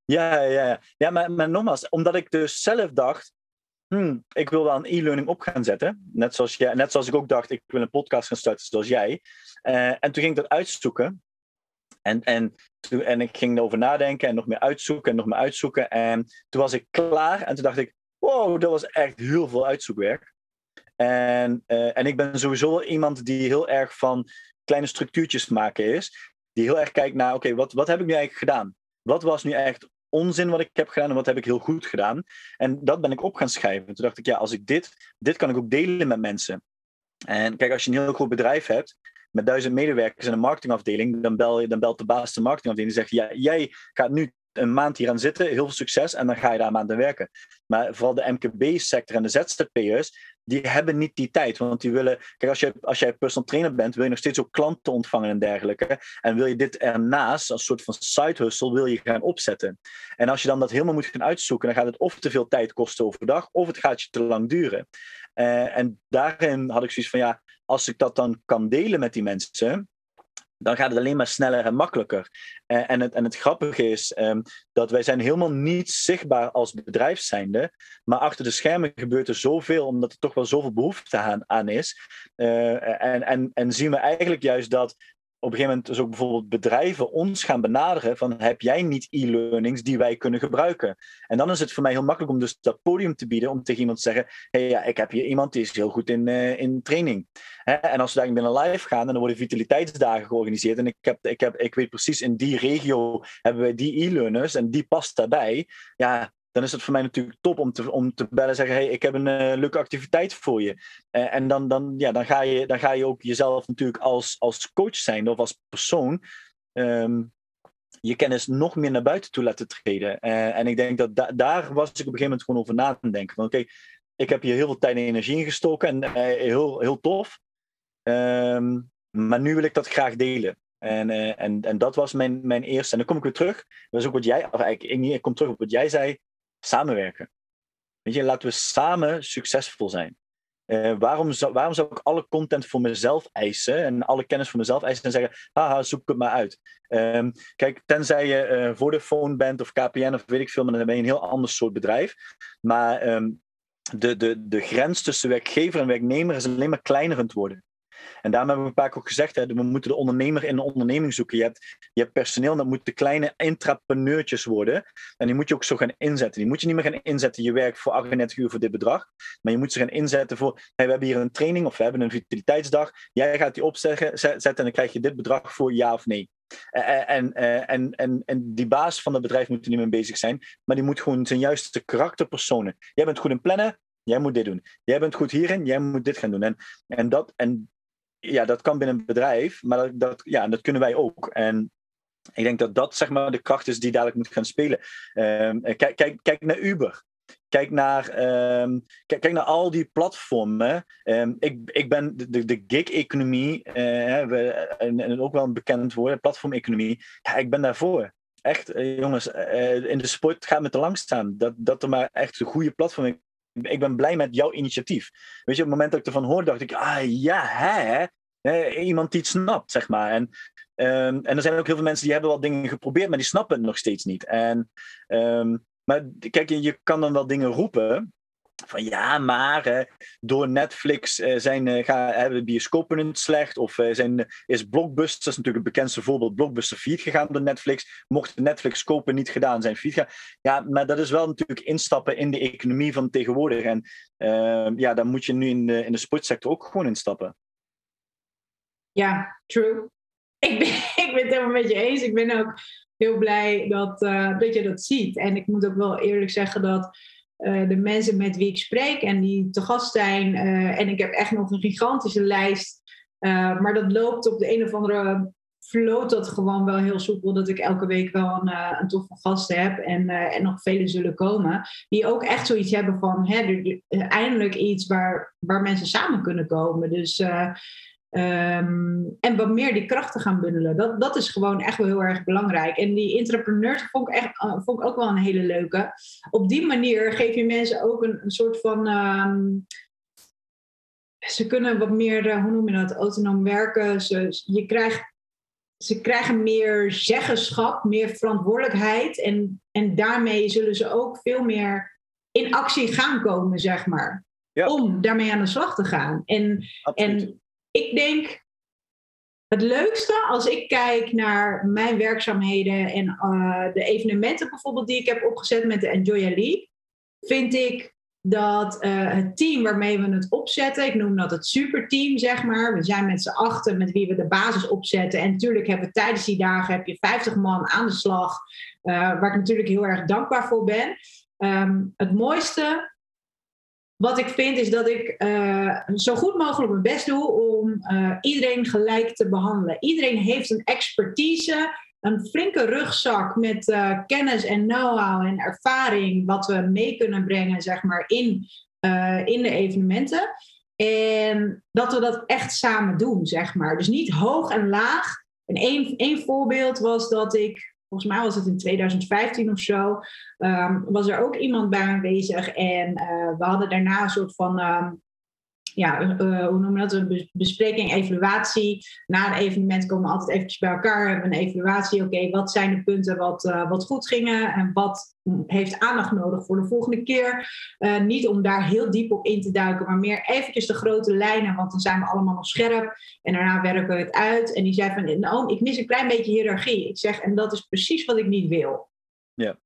ja, ja, ja. ja maar, maar nogmaals, omdat ik dus zelf dacht. Hmm, ik wil wel een e-learning op gaan zetten. Net zoals, jij, net zoals ik ook dacht, ik wil een podcast gaan starten zoals jij. en toen ging ik dat uitzoeken. En, en, toen, en ik ging erover nadenken en nog meer uitzoeken en nog meer uitzoeken. En toen was ik klaar en toen dacht ik, wow, dat was echt heel veel uitzoekwerk. En, uh, en ik ben sowieso iemand die heel erg van kleine structuurtjes maken is. Die heel erg kijkt naar, oké, wat, wat heb ik nu eigenlijk gedaan? Wat was nu echt onzin wat ik heb gedaan en wat heb ik heel goed gedaan? En dat ben ik op gaan schrijven. Toen dacht ik, ja, als ik dit, dit kan ik ook delen met mensen. En kijk, als je een heel groot bedrijf hebt, met duizend medewerkers in een marketingafdeling, dan, bel dan belt de baas de marketingafdeling en zegt, ja, jij gaat nu een maand hier aan zitten, heel veel succes, en dan ga je daar een maand aan werken. Maar vooral de MKB-sector en de ZZP'ers, die hebben niet die tijd. Want die willen, kijk, als, je, als jij personal trainer bent, wil je nog steeds ook klanten ontvangen en dergelijke. En wil je dit ernaast, als soort van side hustle, wil je gaan opzetten. En als je dan dat helemaal moet gaan uitzoeken, dan gaat het of te veel tijd kosten overdag, of het gaat je te lang duren. Uh, en daarin had ik zoiets van, ja, als ik dat dan kan delen met die mensen, dan gaat het alleen maar sneller en makkelijker. Uh, en, het, en het grappige is um, dat wij zijn helemaal niet zichtbaar als bedrijf zijnde, maar achter de schermen gebeurt er zoveel, omdat er toch wel zoveel behoefte aan, aan is. Uh, en, en, en zien we eigenlijk juist dat op een gegeven moment dus ook bijvoorbeeld bedrijven ons gaan benaderen van heb jij niet e-learnings die wij kunnen gebruiken? En dan is het voor mij heel makkelijk om dus dat podium te bieden om tegen iemand te zeggen, hey, ja, ik heb hier iemand die is heel goed in, uh, in training. Hè? En als we daar binnen live gaan en dan worden vitaliteitsdagen georganiseerd en ik, heb, ik, heb, ik weet precies in die regio hebben wij die e-learners en die past daarbij. Ja, dan is het voor mij natuurlijk top om te, om te bellen en zeggen: hey, ik heb een uh, leuke activiteit voor je. Uh, en dan, dan, ja, dan, ga je, dan ga je ook jezelf natuurlijk als, als coach zijn of als persoon. Um, je kennis nog meer naar buiten toe laten treden. Uh, en ik denk dat da daar was ik op een gegeven moment gewoon over na te denken. Van oké, ik heb hier heel veel tijd en energie in gestoken en heel, heel tof. Um, maar nu wil ik dat graag delen. En, en, en dat was mijn, mijn eerste. En dan kom ik weer terug. Dat is ook wat jij, of eigenlijk, ik, ik kom terug op wat jij zei samenwerken. Weet je, laten we samen succesvol zijn. Uh, waarom, zou, waarom zou ik alle content voor mezelf eisen en alle kennis voor mezelf eisen en zeggen, haha, zoek het maar uit. Um, kijk, tenzij je uh, eh, Vodafone bent of KPN of weet ik veel, maar dan ben je een heel ander soort bedrijf. Maar um, de, de, de grens tussen werkgever en werknemer is alleen maar kleiner aan het worden. En daarom hebben we keer ook gezegd, hè, we moeten de ondernemer in de onderneming zoeken. Je hebt, je hebt personeel, dat moeten kleine intrapreneurtjes worden. En die moet je ook zo gaan inzetten. Die moet je niet meer gaan inzetten, je werkt voor 38 uur voor dit bedrag. Maar je moet ze gaan inzetten voor, we hebben hier een training of we hebben een vitaliteitsdag. Jij gaat die opzetten zetten, en dan krijg je dit bedrag voor ja of nee. En, en, en, en die baas van het bedrijf moet er niet mee bezig zijn, maar die moet gewoon zijn juiste karakterpersonen. Jij bent goed in plannen, jij moet dit doen. Jij bent goed hierin, jij moet dit gaan doen. En, en, dat, en ja, dat kan binnen een bedrijf, maar dat, dat, ja, dat kunnen wij ook. En ik denk dat dat zeg maar, de kracht is die dadelijk moet gaan spelen. Um, kijk, kijk, kijk naar Uber. Kijk naar, um, kijk, kijk, naar al die platformen. Um, ik, ik ben de, de gig-economie, uh, en, en, ook wel een bekend woord, platformeconomie. Ja, ik ben daarvoor. Echt, uh, jongens, uh, in de sport gaat me te lang staan. Dat, dat er maar echt een goede platform ik ben blij met jouw initiatief. Weet je, op het moment dat ik ervan hoorde, dacht ik, ah ja, hè? Iemand die het snapt, zeg maar. En, um, en er zijn ook heel veel mensen die hebben wel dingen geprobeerd, maar die snappen het nog steeds niet. En, um, maar kijk, je kan dan wel dingen roepen, van ja, maar door Netflix uh, zijn, ga, hebben bioscopen het slecht. Of uh, zijn, is Blockbuster, dat is natuurlijk het bekendste voorbeeld, Blockbuster feed gegaan door Netflix. Mocht Netflix kopen niet gedaan zijn feed gaan. Ja, maar dat is wel natuurlijk instappen in de economie van tegenwoordig. En ehm, ja, daar moet je nu in de, in de sportsector ook gewoon instappen. Ja, true. Ik ben, ik ben het helemaal met je eens. Ik ben ook heel blij dat, dat je dat ziet. En ik moet ook wel eerlijk zeggen dat uh, de mensen met wie ik spreek en die te gast zijn. Uh, en ik heb echt nog een gigantische lijst. Uh, maar dat loopt op de een of andere floot dat gewoon wel heel soepel. Dat ik elke week wel een, een toffe gast heb. En, en nog vele zullen komen. Die ook echt zoiets hebben van hè, eindelijk iets waar, waar mensen samen kunnen komen. Dus Um, en wat meer die krachten gaan bundelen. Dat, dat is gewoon echt wel heel erg belangrijk. En die entrepreneurs vond ik, echt, uh, vond ik ook wel een hele leuke. Op die manier geef je mensen ook een, een soort van. Um, ze kunnen wat meer, uh, hoe noem je dat, autonoom werken. Ze, je krijgt, ze krijgen meer zeggenschap, meer verantwoordelijkheid. En, en daarmee zullen ze ook veel meer in actie gaan komen, zeg maar. Ja. Om daarmee aan de slag te gaan. En, en ik denk het leukste als ik kijk naar mijn werkzaamheden en uh, de evenementen bijvoorbeeld die ik heb opgezet met de Enjoy League, vind ik dat uh, het team waarmee we het opzetten, ik noem dat het superteam, zeg maar. We zijn met z'n achten met wie we de basis opzetten. En natuurlijk hebben we tijdens die dagen heb je 50 man aan de slag, uh, waar ik natuurlijk heel erg dankbaar voor ben. Um, het mooiste wat ik vind is dat ik uh, zo goed mogelijk mijn best doe om uh, iedereen gelijk te behandelen. Iedereen heeft een expertise, een flinke rugzak met uh, kennis en know-how en ervaring, wat we mee kunnen brengen, zeg maar, in, in de evenementen. En dat we dat echt samen doen, zeg maar. Dus niet hoog en laag. En één voorbeeld was dat ik volgens mij was het in 2015 of zo, um, was er ook iemand bij aanwezig. En uh, we hadden daarna een soort van um, ja, uh, hoe noemen we dat? Een bespreking, evaluatie. Na een evenement komen we altijd eventjes bij elkaar. Hebben een evaluatie. Oké, wat zijn de punten wat, uh, wat goed gingen en wat heeft aandacht nodig voor de volgende keer? Uh, niet om daar heel diep op in te duiken, maar meer eventjes de grote lijnen, want dan zijn we allemaal nog scherp. En daarna werken we het uit. En die zei van, nou, ik mis een klein beetje hiërarchie. Ik zeg, en dat is precies wat ik niet wil. Ja.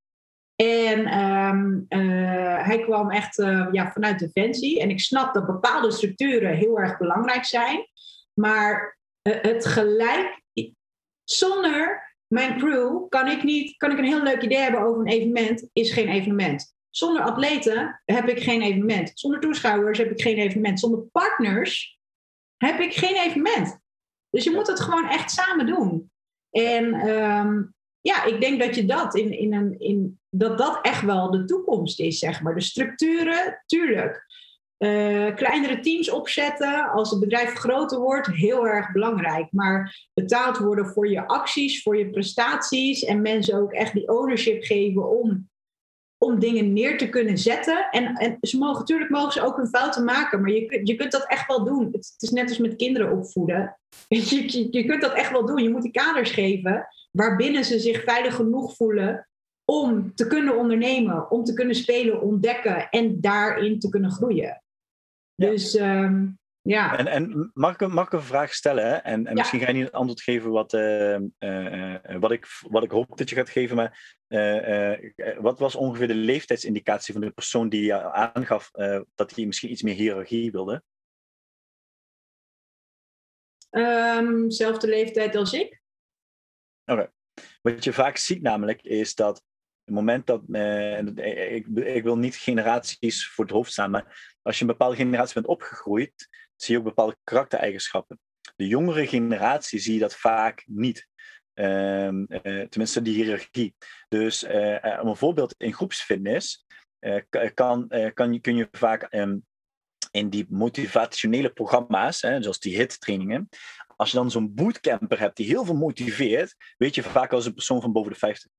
En ehm, eh, hij kwam echt uh, ja, vanuit Defensie. En ik snap dat bepaalde structuren heel erg belangrijk zijn. Maar uh, het gelijk, zonder mijn crew kan ik, niet, kan ik een heel leuk idee hebben over een evenement, is geen evenement. Zonder atleten heb ik geen evenement. Zonder toeschouwers heb ik geen evenement. Zonder partners heb ik geen evenement. Dus je moet het gewoon echt samen doen. En um, ja, ik denk dat je dat in, in een. In, dat dat echt wel de toekomst is, zeg maar. De structuren, tuurlijk. Uh, kleinere teams opzetten als het bedrijf groter wordt, heel erg belangrijk. Maar betaald worden voor je acties, voor je prestaties en mensen ook echt die ownership geven om, om dingen neer te kunnen zetten. En, en ze mogen natuurlijk mogen ze ook hun fouten maken, maar je, je kunt dat echt wel doen. Het, is net als met kinderen opvoeden. Je, je kunt dat echt wel doen. Je moet die kaders geven waarbinnen ze zich veilig genoeg voelen om te kunnen ondernemen, om te kunnen spelen, ontdekken en daarin te kunnen groeien. Dus um, ja. En, en mag, ik, mag ik een vraag stellen? Hè? En, en misschien ga je niet het antwoord geven wat, uh, uh, wat, ik, wat ik hoop dat je gaat geven, maar uh, wat was ongeveer de leeftijdsindicatie van de persoon die je aangaf dat hij misschien iets meer hiërarchie wilde? Um, zelfde leeftijd als ik. Oké. Wat je vaak ziet namelijk is dat het moment dat, uh, ik, ik, wil niet generaties voor het hoofd staan, maar als je een bepaalde generatie bent opgegroeid, zie je ook bepaalde karaktereigenschappen. De jongere generatie zie je dat vaak niet. Uh, uh, tenminste, die hiërarchie. Dus uh, om een voorbeeld in groepsfitness kan, kan, kun je vaak um, in die motivationele programma's, hè, zoals die HIT-trainingen, als je dan zo'n bootcamper hebt die heel veel motiveert, weet je vaak als een persoon van boven de 50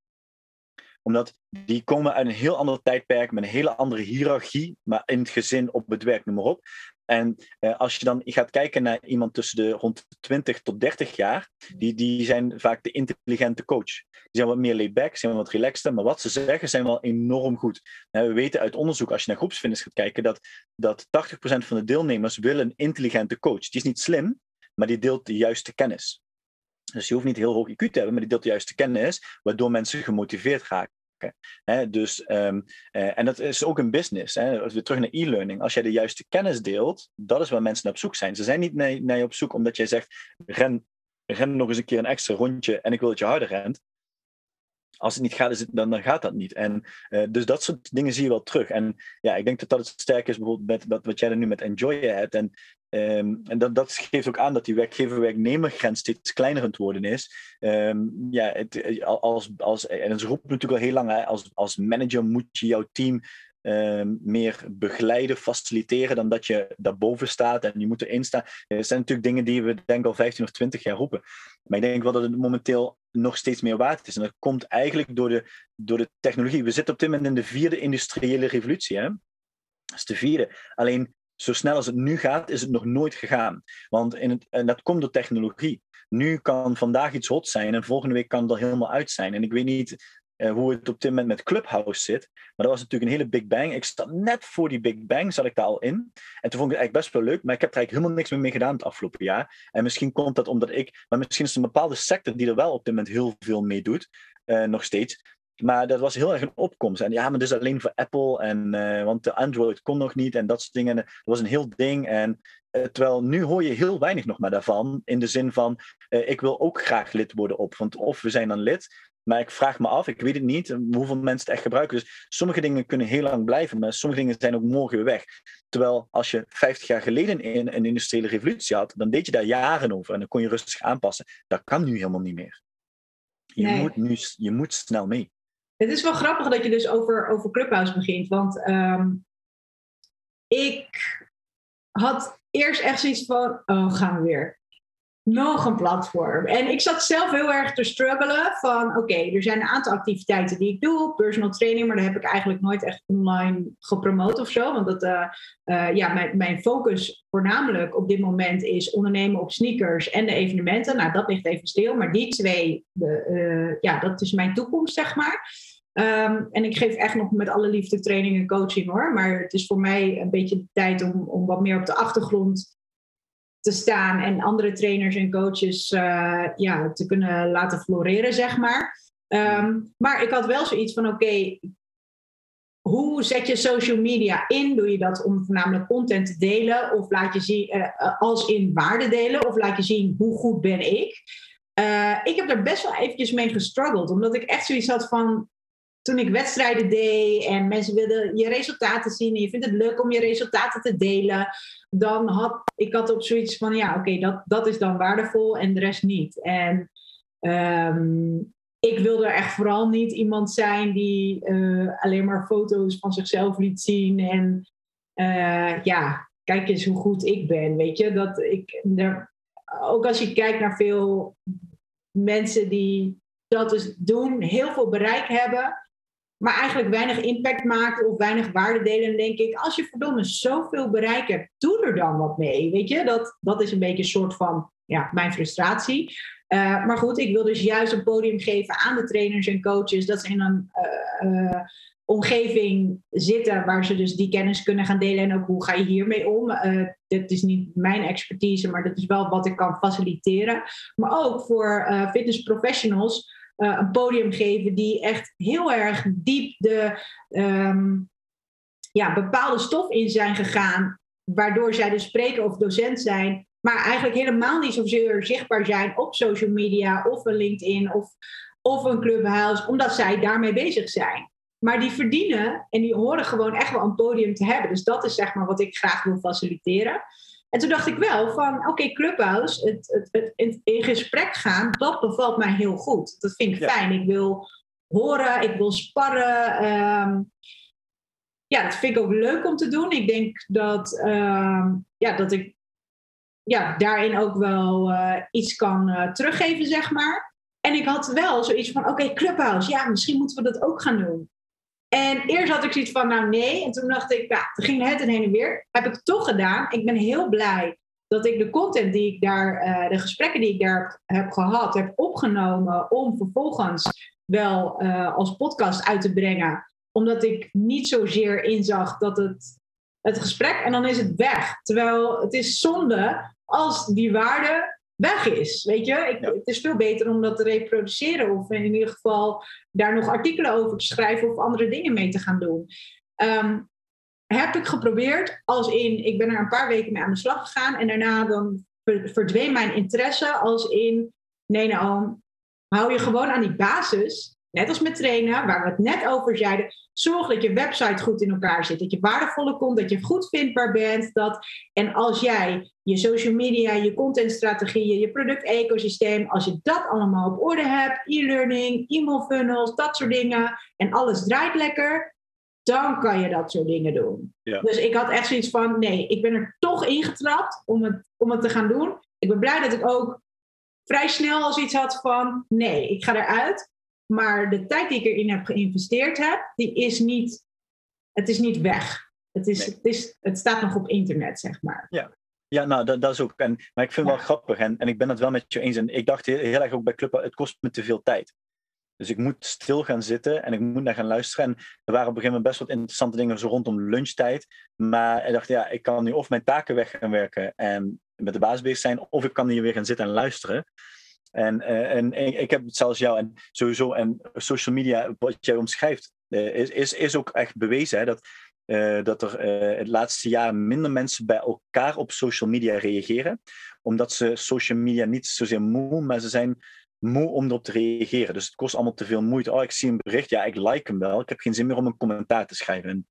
omdat die komen uit een heel ander tijdperk met een hele andere hiërarchie, maar in het gezin, op het werk, noem maar op. En eh, als je dan gaat kijken naar iemand tussen de rond 20 tot 30 jaar, die, die zijn vaak de intelligente coach. Die zijn wat meer laid back, zijn wat relaxter, maar wat ze zeggen zijn wel enorm goed. we weten uit onderzoek, als je naar groepsfitness gaat kijken, dat, dat 80% van de deelnemers willen een intelligente coach. Die is niet slim, maar die deelt de juiste kennis. Dus je hoeft niet heel hoog IQ te hebben, maar die deelt de juiste kennis, waardoor mensen gemotiveerd raken. Dus, um, uh, en dat is ook een business. Hè? Als we terug naar e-learning. Als jij de juiste kennis deelt, dat is waar mensen naar op zoek zijn. Ze zijn niet naar, naar je op zoek omdat jij zegt: ren, ren nog eens een keer een extra rondje en ik wil dat je harder rent als het niet gaat, dan, dan gaat dat niet. En, uh, dus dat soort dingen zie je wel terug. En ja, ik denk dat dat het sterk is bijvoorbeeld met wat jij er nu met Enjoy hebt. En, um, en dat, dat geeft ook aan dat die werkgever-werknemergrens steeds kleiner aan het worden is. Um, ja, het, als, als, en ze roepen natuurlijk al heel lang, hè, als, als manager moet je jouw team Ehm, meer begeleiden, faciliteren, dan dat je daarboven staat en je moet erin staan. Dat zijn natuurlijk dingen die we denk al 15 of 20 jaar roepen. Maar ik denk wel dat het momenteel nog steeds meer waard is. En dat komt eigenlijk door de, door de technologie. We zitten op dit moment in de vierde industriële revolutie. Hè? Dat is de vierde. Alleen zo snel als het nu gaat, is het nog nooit gegaan. Want in het, en dat komt door technologie. Nu kan vandaag iets hot zijn en volgende week kan het helemaal uit zijn. En ik weet niet uh, hoe het op dit moment met Clubhouse zit. Maar dat was natuurlijk een hele Big Bang. Ik zat net voor die Big Bang, zat ik daar al in. En toen vond ik het eigenlijk best wel leuk, maar ik heb er eigenlijk helemaal niks meer mee gedaan het afgelopen jaar. En misschien komt dat omdat ik, maar misschien is het een bepaalde sector die er wel op dit moment heel veel mee doet, uh, nog steeds. Maar dat was heel erg een opkomst. En ja, maar dus alleen voor Apple. En, uh, want de Android kon nog niet en dat soort dingen. Dat was een heel ding. En terwijl nu hoor je heel weinig nog maar daarvan. In de zin van, ik wil ook graag lid worden op. Want of we zijn dan lid, maar ik vraag me af, ik weet het niet, hoeveel mensen het echt gebruiken. Dus sommige dingen kunnen heel lang blijven, maar sommige dingen zijn ook morgen weer weg. Terwijl als je 50 jaar geleden in een industriële revolutie had, dan deed je daar jaren over en dan kon je rustig aanpassen. Dat kan nu helemaal niet meer. Je, moet, nu, je moet snel mee. Het is wel grappig dat je dus over, over Clubhouse begint, want um, ik had eerst echt zoiets van, oh, gaan we weer. Nog een platform. En ik zat zelf heel erg te struggelen van, oké, er zijn een aantal activiteiten die ik doe, personal training, maar daar heb ik eigenlijk nooit echt online gepromoot of zo. Want dat, uh, uh, ja, mijn, mijn focus voornamelijk op dit moment is ondernemen op sneakers en de evenementen. Nou, dat ligt even stil, maar die twee, de, uh, ja, dat is mijn toekomst, zeg maar. Um, en ik geef echt nog met alle liefde training en coaching hoor. Maar het is voor mij een beetje de tijd om, om wat meer op de achtergrond te staan en andere trainers en coaches uh, ja, te kunnen laten floreren, zeg maar. Um, maar ik had wel zoiets van: oké, hoe zet je social media in? Doe je dat om voornamelijk content te delen? Of laat je zien uh, als in waarde delen? Of laat je zien hoe goed ben ik? Uh, ik heb daar best wel eventjes mee gestruggeld, omdat ik echt zoiets had van toen ik wedstrijden deed en mensen wilden je resultaten zien en je vindt het leuk om je resultaten te delen, dan had ik had op zoiets van ja, oké, dat, dat is dan waardevol en de rest niet. En um, ik wilde er echt vooral niet iemand zijn die uh, alleen maar foto's van zichzelf liet zien en uh, ja, kijk eens hoe goed ik ben, weet je. Dat ik, ook als je kijkt naar veel mensen die dat dus doen, heel veel bereik hebben, maar eigenlijk weinig impact maken of weinig waarde delen. Denk ik, als je verdomme zoveel bereik hebt, doe er dan wat mee. Weet je, dat, dat is een beetje een soort van ja, mijn frustratie. Uh, maar goed, ik wil dus juist een podium geven aan de trainers en coaches. Dat ze in een uh, uh, omgeving zitten waar ze dus die kennis kunnen gaan delen. En ook hoe ga je hiermee om? dit is niet mijn expertise, maar dat is wel wat ik kan faciliteren. Maar ook voor fitness professionals uh, een podium geven die echt heel erg diep de um, ja, bepaalde stof in zijn gegaan, waardoor zij dus spreker of docent zijn, maar eigenlijk helemaal niet zozeer zichtbaar zijn op social media of een LinkedIn of, of een Clubhouse, omdat zij daarmee bezig zijn. Maar die verdienen en die horen gewoon echt wel een podium te hebben. Dus dat is zeg maar wat ik graag wil faciliteren. En toen dacht ik wel van, oké, okay, Clubhouse, het, het, het, in, in, gesprek gaan, dat bevalt mij heel goed. Dat vind ik ja. fijn. Ik wil horen, ik wil sparren. Um, ja, dat vind ik ook leuk om te doen. Ik denk dat, um, ja, dat ik ja, daarin ook wel uh, iets kan uh, teruggeven, zeg maar. En ik had wel zoiets van, oké, okay, Clubhouse, ja, misschien moeten we dat ook gaan doen. En eerst had ik zoiets van, nou nee. En toen dacht ik, ja, toen ging het en heen en weer. Heb ik toch gedaan. Ik ben heel blij dat ik de content die ik daar, uh, de gesprekken die ik daar heb gehad, heb opgenomen om vervolgens wel uh, als podcast uit te brengen. Omdat ik niet zozeer inzag dat het, het gesprek en dan is het weg. Terwijl het is zonde als die waarde weg is. Weet je, ik, ja. het is veel beter om dat te reproduceren of in ieder geval daar nog artikelen over te schrijven of andere dingen mee te gaan doen. Um, heb ik geprobeerd, als in, ik ben er een paar weken mee aan de slag gegaan en daarna dan verdween mijn interesse als in, nee nou, hou je gewoon aan die basis net als met trainen, waar we het net over zeiden, zorg dat je website goed in elkaar zit, dat je waardevolle komt, dat je goed vindbaar bent. Dat, en als jij je social media, je contentstrategieën, je product-ecosysteem, als je dat allemaal op orde hebt, e-learning, e-mail funnels, dat soort dingen, en alles draait lekker, dan kan je dat soort dingen doen. Ja. Dus ik had echt zoiets van, nee, ik ben er toch ingetrapt om het, om het te gaan doen. Ik ben blij dat ik ook vrij snel als iets had van, nee, ik ga eruit. Maar de tijd die ik erin heb geïnvesteerd heb, die is niet, het is niet weg. Het, is, nee. het, is, het staat nog op internet, zeg maar. Ja, ja, nou, dat, dat is ook. En, maar ik vind het ja. wel grappig en, en ik ben het wel met je eens. En ik dacht heel, heel erg ook bij Club, het kost me te veel tijd. Dus ik moet stil gaan zitten en ik moet naar gaan luisteren. En er waren op een gegeven moment best wat interessante dingen zo rondom lunchtijd. Maar ik dacht, ja, ik kan nu of mijn taken weg gaan werken en met de baas bezig zijn, of ik kan hier weer gaan zitten en luisteren. En, uh, en, ik heb het zelfs jou en sowieso en social media, wat jij omschrijft, uh, is, is, is ook echt bewezen hè, dat, uh, dat er het laatste jaar minder mensen bij elkaar op social media reageren. Omdat ze social media niet zozeer moe, maar ze zijn moe om erop te reageren. Dus het kost allemaal te veel moeite. Oh, ik zie een bericht, ja, ik like hem wel. Ik heb geen zin meer om een commentaar te schrijven. En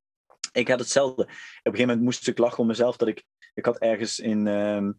ik had hetzelfde. Op een gegeven moment moest ik lachen om mezelf dat ik, ik had ergens in. Ehm,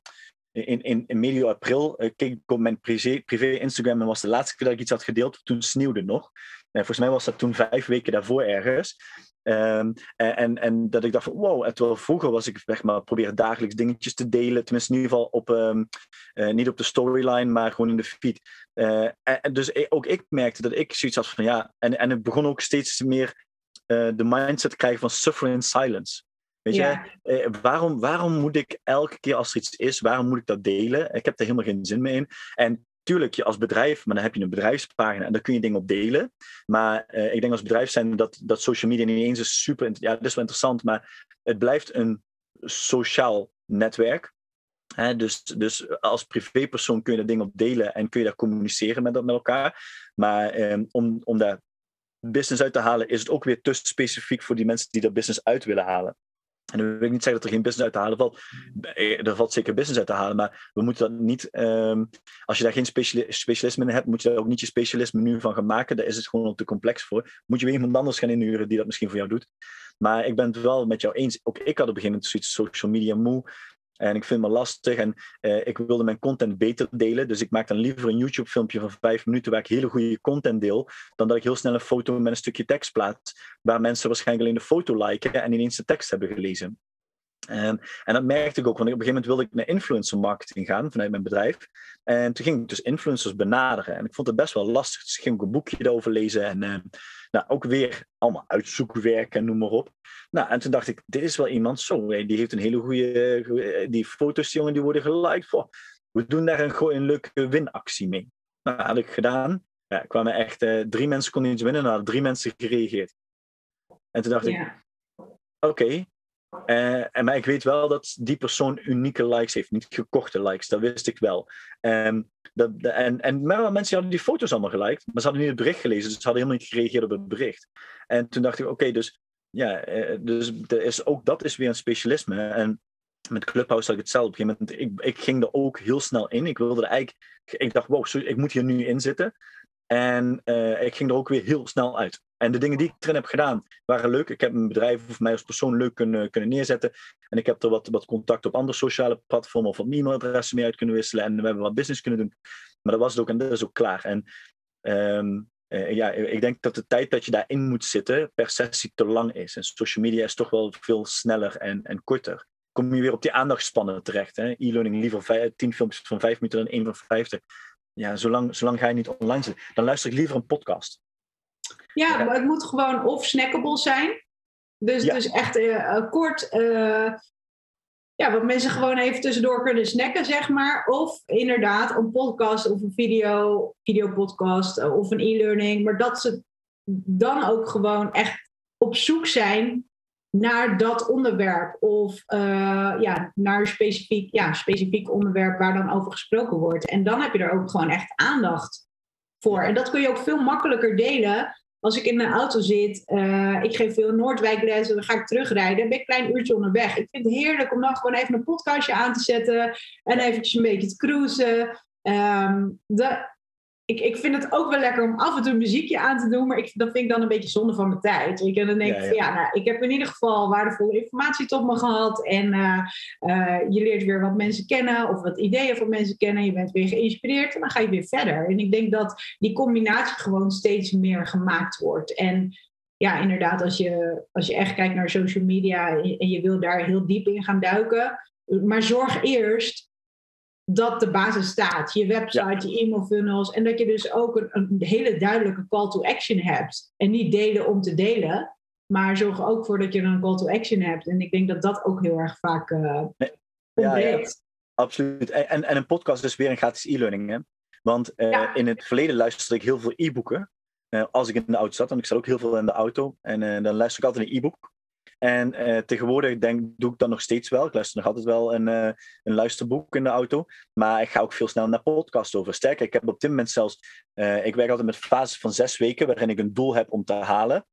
in, in, in medio april uh, keek ik op mijn privé, Instagram en was de laatste keer dat ik iets had gedeeld. Toen sneeuwde nog. En volgens mij was dat toen vijf weken daarvoor ergens. Um, en, en dat ik dacht van wow, en terwijl vroeger was ik zeg maar proberen dagelijks dingetjes te delen, tenminste in ieder geval op, um, uh, niet op de storyline, maar gewoon in de feed. En, dus ook ik merkte dat ik zoiets had van ja, en, en het begon ook steeds meer de mindset te krijgen van suffer in silence. Weet ja. je, waarom, waarom moet ik elke keer als er iets is, waarom moet ik dat delen? Ik heb er helemaal geen zin meer in. En tuurlijk, je als bedrijf, maar dan heb je een bedrijfspagina en daar kun je dingen op delen. Maar uh, ik denk als bedrijf zijn dat, dat social media niet eens is super. Ja, dat is wel interessant, maar het blijft een sociaal netwerk. Dus, dus als privépersoon kun je daar dingen op delen en kun je daar communiceren met, met elkaar. Maar eh, om, om daar business uit te halen, is het ook weer te specifiek voor die mensen die dat business uit willen halen. En dan wil ik niet zeggen dat er geen business uit te halen valt. Eh, er valt zeker business uit te halen, maar we moeten dat niet. Um, als je daar geen specialisme in hebt, moet je daar ook niet je specialisme nu van gaan maken. Daar is het gewoon te complex voor. Moet je weer iemand anders gaan inhuren die dat misschien voor jou doet. Maar ik ben het wel met jou eens. Ook ik had op een gegeven moment zoiets social media moe. En ik vind me lastig en uh, ik wilde mijn content beter delen. Dus ik maak dan liever een YouTube-filmpje van vijf minuten waar ik hele goede content deel, dan dat ik heel snel een foto met een stukje tekst plaats, waar mensen waarschijnlijk alleen de foto liken en ineens de tekst hebben gelezen. En, en dat merkte ik ook, want op een gegeven moment wilde ik naar influencer marketing gaan vanuit mijn bedrijf. En toen ging ik dus influencers benaderen. En ik vond het best wel lastig. Dus ging ik een boekje erover lezen. En uh, nou, ook weer allemaal uitzoekwerk en noem maar op. Nou, en toen dacht ik, dit is wel iemand zo. Die heeft een hele goede. Die foto's, jongen, die worden geliked. voor. we doen daar een, een leuke winactie mee. Nou, dat had ik gedaan. Ja, kwamen echt uh, drie mensen konden iets winnen. Nou, hadden drie mensen gereageerd. En toen dacht ik, oké, uh, maar ik weet wel dat die persoon unieke likes heeft, niet gekochte likes. Dat wist ik wel. Um, dat, en, en mensen hadden die foto's allemaal geliked, maar ze hadden niet het bericht gelezen, dus ze hadden helemaal niet gereageerd op het bericht. En toen dacht ik, oké, dus ja, uh, dus er is, ook dat is weer een specialisme. En met Clubhouse had ik hetzelfde. Op een gegeven moment, ik, ik ging er ook heel snel in. Ik wilde er eigenlijk, ik dacht, wow, ik moet hier nu in zitten. En uh, ik ging er ook weer heel snel uit. En de dingen die ik erin heb gedaan waren leuk. Ik heb mijn bedrijf of mij als persoon leuk kunnen, kunnen neerzetten. En ik heb er wat, wat contact op andere sociale platformen of wat e-mailadressen mee uit kunnen wisselen. En we hebben wat business kunnen doen. Maar dat was het ook en dat is ook klaar. En um, uh, ja, ik denk dat de tijd dat je daarin moet zitten per sessie te lang is. En social media is toch wel veel sneller en, en korter. Kom je weer op die aandachtspannen terecht. E-learning liever 10 filmpjes van 5 minuten dan 1 van 50 ja, zolang, zolang ga je niet online zitten. Dan luister ik liever een podcast. Ja, maar het moet gewoon of snackable zijn. Dus, dus echt uh, kort, uh, ja, wat mensen gewoon even tussendoor kunnen snacken, zeg maar. Of inderdaad een podcast of een video, videopodcast uh, of een e-learning. Maar dat ze dan ook gewoon echt op zoek zijn naar dat onderwerp of uh, ja, naar een specifiek, ja, specifiek onderwerp waar dan over gesproken wordt. En dan heb je er ook gewoon echt aandacht voor. En dat kun je ook veel makkelijker delen als ik in mijn auto zit. Uh, ik geef veel Noordwijkles en dan ga ik terugrijden. Ben ik een klein uurtje onderweg. Ik vind het heerlijk om dan gewoon even een podcastje aan te zetten en eventjes een beetje te cruisen. Um, de, ik, ik vind het ook wel lekker om af en toe een muziekje aan te doen, maar ik, dat vind ik dan een beetje zonde van mijn tijd. Ik, en dan denk ik, ja, ja. nou, ik heb in ieder geval waardevolle informatie tot me gehad en uh, uh, je leert weer wat mensen kennen of wat ideeën van mensen kennen. Je bent weer geïnspireerd en dan ga je weer verder. En ik denk dat die combinatie gewoon steeds meer gemaakt wordt. En ja, inderdaad, als je, als je echt kijkt naar social media en je wil daar heel diep in gaan duiken, maar zorg eerst dat de basis staat. Je website, je e-mail funnels. En dat je dus ook een, een, hele duidelijke call to action hebt. En niet delen om te delen. Maar zorg er ook voor dat je een call to action hebt. En ik denk dat dat ook heel erg vaak uh, ja, ja, absoluut. En, en een podcast is weer een gratis e-learning. Want uh, in het verleden luisterde ik heel veel e-boeken. Uh, als ik in de auto zat. Want ik zat ook heel veel in de auto. En dan luister ik altijd een e-book. En uh, tegenwoordig denk, doe ik dat nog steeds wel. Ik luister nog altijd wel een, uh, een luisterboek in de auto. Maar ik ga ook veel sneller naar podcasts over. Sterker, ik heb op dit moment zelfs... Uh, ik werk altijd met fases van zes weken... waarin ik een doel heb om te halen.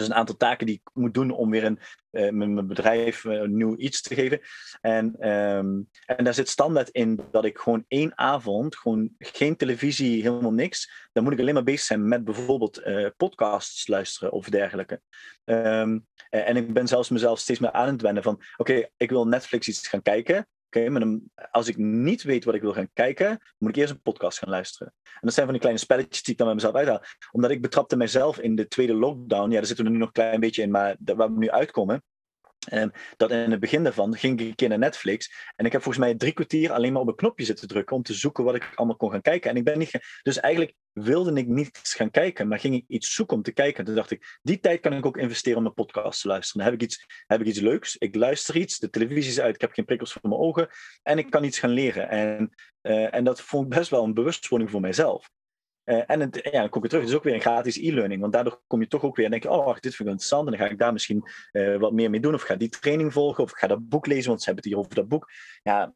Dus een aantal taken die ik moet doen om weer een, uh, mijn bedrijf uh, nieuw iets te geven. En, um, en daar zit standaard in dat ik gewoon één avond, gewoon geen televisie, helemaal niks. Dan moet ik alleen maar bezig zijn met bijvoorbeeld uh, podcasts luisteren of dergelijke. Um, en ik ben zelfs mezelf steeds meer aan het wennen van, oké, ik wil Netflix iets gaan kijken. Oké, maar als ik niet weet wat ik wil gaan kijken, moet ik eerst een podcast gaan luisteren. En dat zijn van die kleine spelletjes die ik dan met mezelf uithaal. Omdat ik betrapte mezelf in de tweede lockdown. Ja, daar zitten we nu nog een klein beetje in, maar waar we nu uitkomen. En dat in het begin daarvan ging ik een naar Netflix. En ik heb volgens mij drie kwartier alleen maar op een knopje zitten drukken om te zoeken wat ik allemaal kon gaan kijken. En ik ben niet. Dus eigenlijk wilde ik niet gaan kijken, maar ging ik iets zoeken om te kijken. En toen dacht ik, die tijd kan ik ook investeren om een podcast te luisteren. Dan heb ik iets, heb ik iets leuks. Ik luister iets, de televisie is uit, ik heb geen prikkels voor mijn ogen. En ik kan iets gaan leren. En, uh, en dat vond ik best wel een bewustwording voor mijzelf. Uh, en het, ja, dan kom ik terug. Het is ook weer een gratis e-learning. Want daardoor kom je toch ook weer en denk je, oh wacht, dit vind ik interessant. En dan ga ik daar misschien uh, wat meer mee doen. Of ga die training volgen. Of ik ga dat boek lezen, want ze hebben het hier over dat boek. Ja,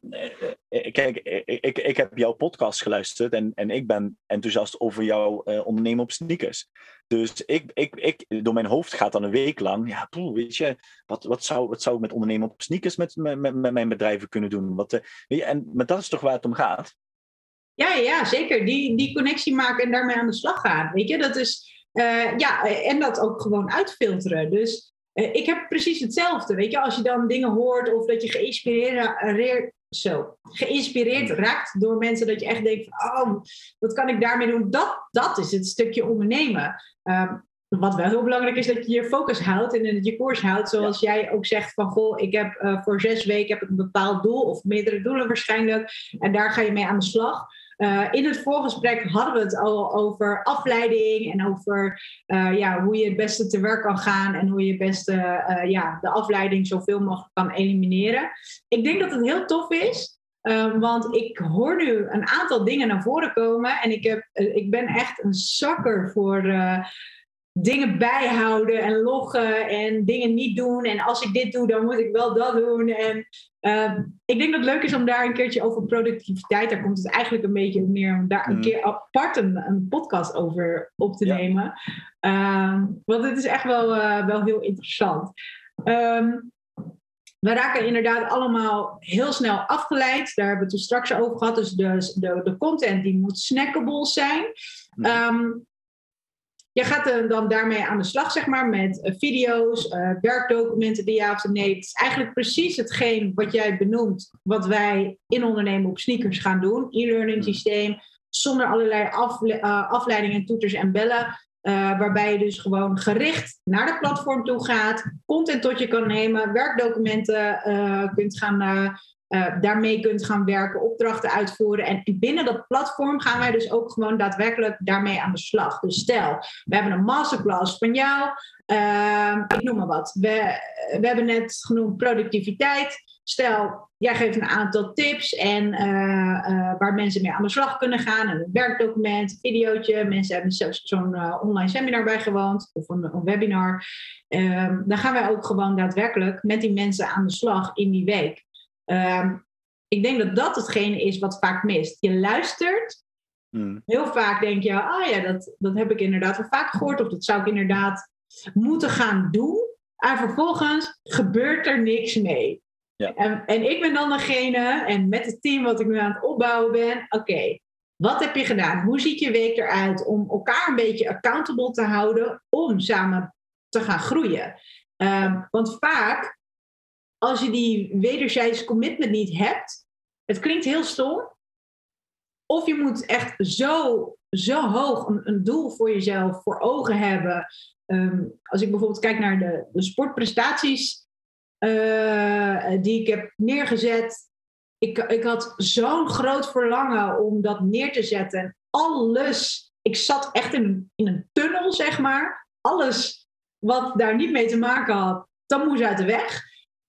uh, kijk, ik, ik heb jouw podcast geluisterd. En, en ik ben enthousiast over jouw ondernemen op sneakers. Dus ik, ik, ik, door mijn hoofd gaat dan een week lang. Ja, poeh, weet je, wat, wat, zou, wat zou ik met ondernemen op sneakers met, met, met, met mijn bedrijven kunnen doen? Wat, weet je, en, maar dat is toch waar het om gaat. Ja, ja, zeker. Die, die connectie maken en daarmee aan de slag gaan. Weet je, dat is. Uh, ja, en dat ook gewoon uitfilteren. Dus uh, ik heb precies hetzelfde. Weet je, als je dan dingen hoort of dat je geïnspireerd, zo, geïnspireerd raakt door mensen, dat je echt denkt: oh, wat kan ik daarmee doen? Dat, dat is het stukje ondernemen. Um, wat wel heel belangrijk is, dat je je focus houdt en dat je koers houdt. Zoals jij ook zegt van, goh, ik heb uh, voor zes weken heb ik een bepaald doel of meerdere doelen waarschijnlijk. En daar ga je mee aan de slag. Uh, in het voorgesprek hadden we het al over afleiding en over uh, ja, hoe je het beste te werk kan gaan en hoe je het beste uh, ja, de afleiding zoveel mogelijk kan elimineren. Ik denk dat het heel tof is, want ik hoor nu een aantal dingen naar voren komen en ik, heb, ik ben echt een zakker voor dingen bijhouden en loggen en dingen niet doen. En als ik dit doe, dan moet ik wel dat doen. En uh, ik denk dat het leuk is om daar een keertje over productiviteit, daar komt het eigenlijk een beetje meer om daar een mm. keer apart een, een, podcast over op te nemen. Uh, want het is echt wel, uh, wel heel interessant. Um, we raken inderdaad allemaal heel snel afgeleid. Daar hebben we het straks over gehad. Dus de, de, de content die moet snackable zijn. Um, je gaat dan daarmee aan de slag, zeg maar, met eh, video's, uh, werkdocumenten die je of nee. Het is eigenlijk precies hetgeen wat jij benoemt, wat wij in ondernemen op sneakers gaan doen. E-learning systeem, zonder allerlei afle uh, afleidingen en toeters en bellen. waarbij je dus gewoon gericht naar de platform toe gaat, content tot je kan nemen, werkdocumenten kunt gaan uh, daarmee kunt gaan werken, opdrachten uitvoeren. En binnen dat platform gaan wij dus ook gewoon daadwerkelijk daarmee aan de slag. Dus stel, we hebben een masterclass van jou. Uh, ik noem maar wat. We, we hebben net genoemd productiviteit. Stel, jij geeft een aantal tips en uh, uh, waar mensen mee aan de slag kunnen gaan. Een werkdocument, een videootje. Mensen hebben zelfs zo'n online seminar bijgewoond of een, een webinar. Ehm, dan gaan wij ook gewoon daadwerkelijk met die mensen aan de slag in die week. Um, ik denk dat dat hetgene is wat vaak mist. Je luistert. Hmm. Heel vaak denk je, ah ja, dat, dat heb ik inderdaad wel vaak gehoord. Of dat zou ik inderdaad moeten gaan doen. En vervolgens gebeurt er niks mee. Ja. En, en ik ben dan degene, en met het team wat ik nu aan het opbouwen ben, oké, wat heb je gedaan? Hoe ziet je week eruit om elkaar een beetje accountable te houden om samen te gaan groeien? Um, want vaak als je die wederzijds commitment niet hebt, het klinkt heel stom. Of je moet echt zo, zo hoog een, een doel voor jezelf voor ogen hebben. Um, als ik bijvoorbeeld kijk naar de, de sportprestaties uh, die ik heb neergezet. Ik, ik had zo'n groot verlangen om dat neer te zetten. Alles. Ik zat echt in, in een tunnel, zeg maar. Alles wat daar niet mee te maken had, dat moest uit de weg.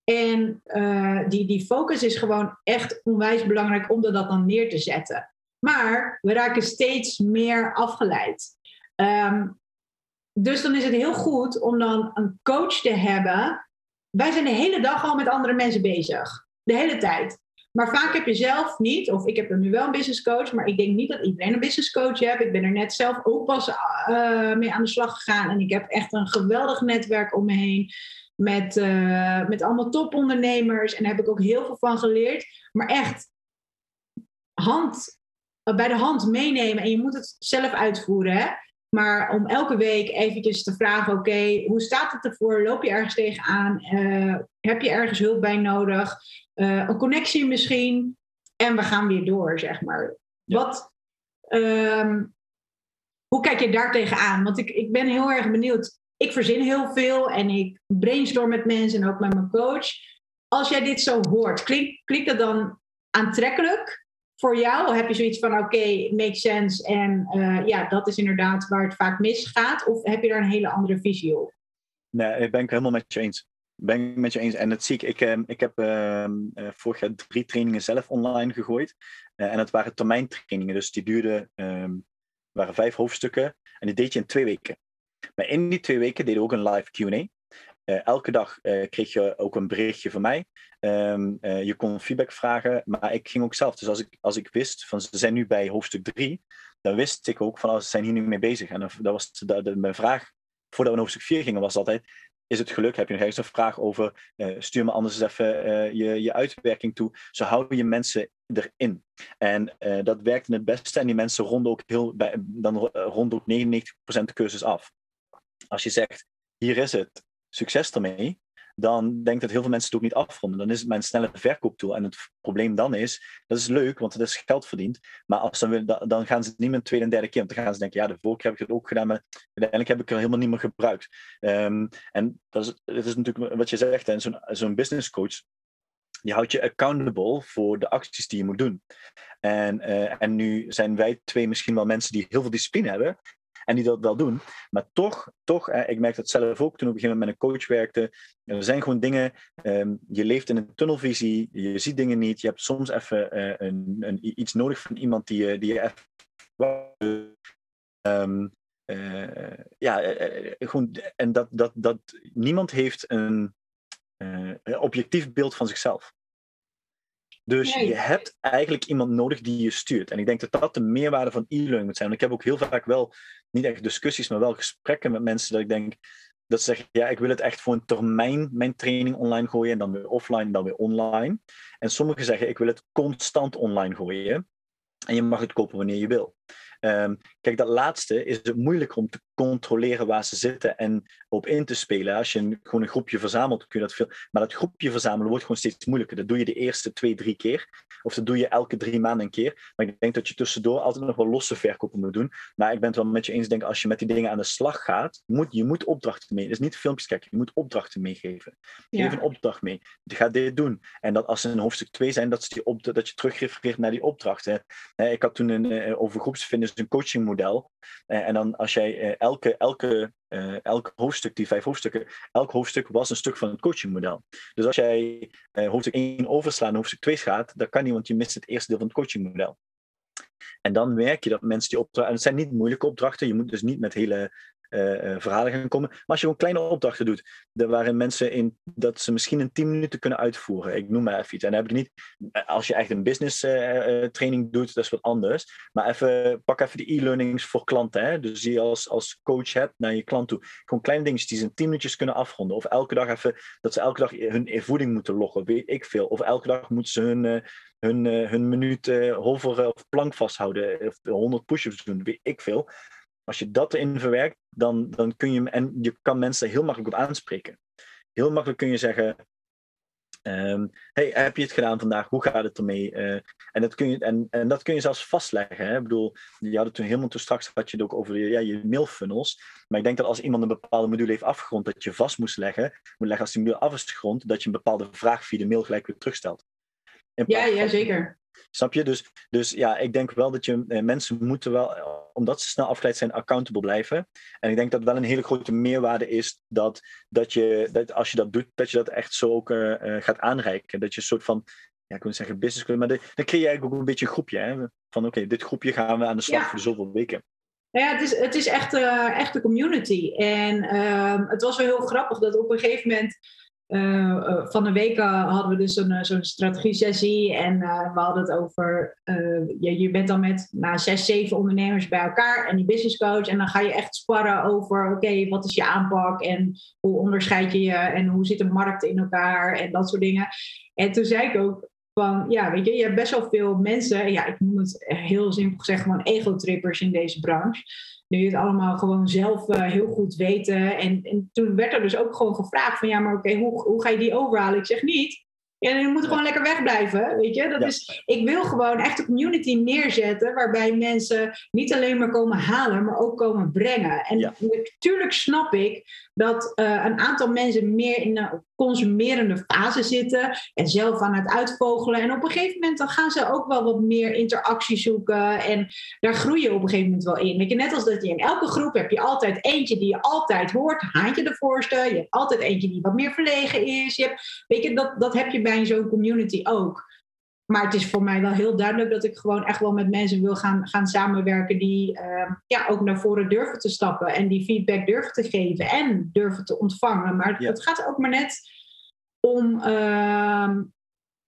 En uh, die, die focus is gewoon echt onwijs belangrijk om dat dan neer te zetten. Maar we raken steeds meer afgeleid. Um, dus dan is het heel goed om dan een coach te hebben. Wij zijn de hele dag al met andere mensen bezig. De hele tijd. Maar vaak heb je zelf niet, of ik heb nu wel een business coach, maar ik denk niet dat iedereen een business coach heeft. Ik ben er net zelf ook pas uh, mee aan de slag gegaan en ik heb echt een geweldig netwerk om me heen met, uh, met allemaal topondernemers. En daar heb ik ook heel veel van geleerd. Maar echt hand, bij de hand meenemen en je moet het zelf uitvoeren. Hè? Maar om elke week eventjes te vragen, oké, hoe staat het ervoor? Loop je ergens tegenaan? Uh, heb je ergens hulp bij nodig? Uh, een connectie misschien? En we gaan weer door, zeg maar. Wat, um, hoe kijk je daar tegenaan? Want ik, ik ben heel erg benieuwd. Ik verzin heel veel en ik brainstorm met mensen en ook met mijn coach. Als jij dit zo hoort, klinkt, dat dan aantrekkelijk? voor jou? Heb je zoiets van, oké, makes sense en uh, ja, dat is inderdaad waar het vaak misgaat? Of heb je daar een hele andere visie op? Nee, ik ben het helemaal met je eens. Ben ik met je eens. En dat zie ik. Ik, uh, ik heb uh, vorig jaar drie trainingen zelf online gegooid. en het waren termijntrainingen, dus die duurden, um, waren vijf hoofdstukken. En die deed je in twee weken. Maar in die twee weken deden we ook een live QA. Uh, elke dag uh, kreeg je ook een berichtje van mij. Um, uh, je kon feedback vragen, maar ik ging ook zelf. Dus als ik, als ik wist van ze zijn nu bij hoofdstuk 3, dan wist ik ook van oh, ze zijn hier nu mee bezig. En dat was de, mijn vraag voordat we naar hoofdstuk 4 gingen, was altijd: is het geluk? Heb je nog ergens een vraag over? stuur me anders eens even je, je uitwerking toe. Zo hou je mensen erin. En dat werkte het beste. En die mensen ronden ook heel, dan ronden ook 99% de cursus af. Als je zegt: hier is het, succes ermee, dan denk ik dat heel veel mensen het ook niet afronden. Dan is het mijn snelle verkooptool. En het probleem dan is, dat is leuk, want het is geld verdiend. Maar als dan, dan gaan ze niet meer een tweede en derde keer. Want dan gaan ze denken, ja, de vorige keer heb ik het ook gedaan, maar uiteindelijk heb ik er helemaal niet meer gebruikt. Um, en dat is, dat is natuurlijk wat je zegt, zo'n zo'n business coach, die houdt je accountable voor de acties die je moet doen. En, uh, en nu zijn wij twee misschien wel mensen die heel veel discipline hebben en die dat wel doen. Maar toch, toch ik merk dat zelf ook toen ik op een gegeven moment met een coach werkte. Er zijn gewoon dingen, um, je leeft in een tunnelvisie, je ziet dingen niet. Je hebt soms even uh, een, een, iets nodig van iemand die je, die je even. Um, uh, ja, uh, gewoon, en dat, dat, dat niemand heeft een objectief beeld van zichzelf. Dus je hebt eigenlijk iemand nodig die je stuurt. En ik denk dat dat de meerwaarde van e-learning moet zijn. Want ik heb ook heel vaak wel, niet echt discussies, maar wel gesprekken met mensen dat ik denk, dat ze zeggen, ja, ik wil het echt voor een termijn, mijn training online gooien, en dan weer offline, dan weer online. En sommigen zeggen, ik wil het constant online gooien. En je mag het kopen wanneer je wil. Um, kijk, dat laatste is het moeilijker om te controleren waar ze zitten en op in te spelen. Als je een, gewoon een groepje verzamelt, kun je dat veel. Maar dat groepje verzamelen wordt gewoon steeds moeilijker. Dat doe je de eerste twee, drie keer. Of dat doe je elke drie maanden een keer. Maar ik denk dat je tussendoor altijd nog wel losse verkopen moet doen. Maar ik ben het wel met je eens. Denk als je met die dingen aan de slag gaat, moet, je moet opdrachten mee. Dus niet filmpjes kijken, je moet opdrachten meegeven. Geef een opdracht mee. Ga dit doen. En dat als ze in hoofdstuk 2 zijn, dat, ze die op, dat je terugrefereert naar die opdrachten. Ik had toen een, eh, over groepsfitness een coachingmodel. Eh, en dan als jij eh, elke, elke, uh, elk hoofdstuk, die vijf hoofdstukken, elk hoofdstuk was een stuk van het coachingmodel. Dus als jij uh, hoofdstuk 1 overslaat naar hoofdstuk 2 gaat, dan kan niet, want je mist het eerste deel van het coachingmodel. En dan merk je dat mensen die opdrachten, en het zijn niet moeilijke opdrachten, je moet dus niet met hele verhalen gaan komen. Maar als je gewoon kleine opdrachten doet, waarin mensen in, dat ze misschien in 10 minuten kunnen uitvoeren. Ik noem maar even iets. En dan heb ik niet, eh, als je echt een business uh, training doet, dat is wat anders. Maar even, pak even de e-learnings voor klanten. Hè? Dus die je als, als coach hebt naar je klant toe. Gewoon kleine dingetjes die ze in 10 minuutjes kunnen afronden. Of elke dag even, dat ze elke dag hun voeding moeten loggen, weet ik veel. Of elke dag moeten ze hun, hun, hun minuut hover of plank vasthouden. Of 100 push-ups doen, weet ik veel. Als je dat erin verwerkt, dan, dan kun je, en je kan mensen heel makkelijk op aanspreken. Heel makkelijk kun je zeggen, um, hey, heb je het gedaan vandaag? Hoe gaat het ermee? Uh, en, dat kun je, en, en dat kun je zelfs vastleggen. Hè? Ik bedoel, je had het toen helemaal toen straks had je het ook over ja, je mailfunnels. Maar ik denk dat als iemand een bepaalde module heeft afgerond, dat je vast moest leggen, moet leggen als die module af is gerond, dat je een bepaalde vraag via de mail gelijk weer terugstelt. Ja, ja, zeker. Snap je? Dus, dus ja, ik denk wel dat je eh, mensen moeten wel, omdat ze snel afgeleid zijn, accountable blijven. En ik denk dat wel een hele grote meerwaarde is dat, dat je, dat als je dat doet, dat je dat echt zo ook uh, gaat aanreiken. Dat je een soort van, ja, ik wil zeggen business, maar de, dan creëer je eigenlijk ook een beetje een groepje. Hè? Van oké, dit groepje gaan we aan de slag voor zoveel weken. Ja, het is, het is echt, uh, echt een community. En uh, het was wel heel grappig dat op een gegeven moment uh, van de week hadden we dus zo'n zo'n strategie-sessie en we hadden het over, je, bent dan met nou, zes, zeven ondernemers bij elkaar en die business coach en dan ga je echt sparren over, oké, wat is je aanpak en hoe onderscheid je je en hoe zit de markt in elkaar en dat soort dingen. En toen zei ik ook van, ja, weet je, je hebt best wel veel mensen, ja, ik noem het heel simpel gezegd gewoon ego-trippers in deze branche. Nu je het allemaal gewoon zelf heel goed weten. En, en toen werd er dus ook gewoon gevraagd van ja, maar oké, hoe, hoe ga je die overhalen? Ik zeg niet. Ja, je moet gewoon lekker wegblijven, weet je. Dat is, ik wil gewoon echt een community neerzetten waarbij mensen niet alleen maar komen halen, maar ook komen brengen. En natuurlijk snap ik dat uh, een aantal mensen meer in consumerende fase zitten en zelf aan het uitvogelen. En op een gegeven moment dan gaan ze ook wel wat meer interactie zoeken en daar groei je op een gegeven moment wel in. Weet je, net als dat je in elke groep heb je altijd eentje die je altijd hoort, haantje de voorste. Je hebt altijd eentje die wat meer verlegen is. Je hebt, weet je, dat, dat heb je bij zo'n community ook. Maar het is voor mij wel heel duidelijk dat ik gewoon echt wel met mensen wil gaan, gaan samenwerken die uh, ja, ook naar voren durven te stappen en die feedback durven te geven en durven te ontvangen. Maar het gaat ook maar net om uh,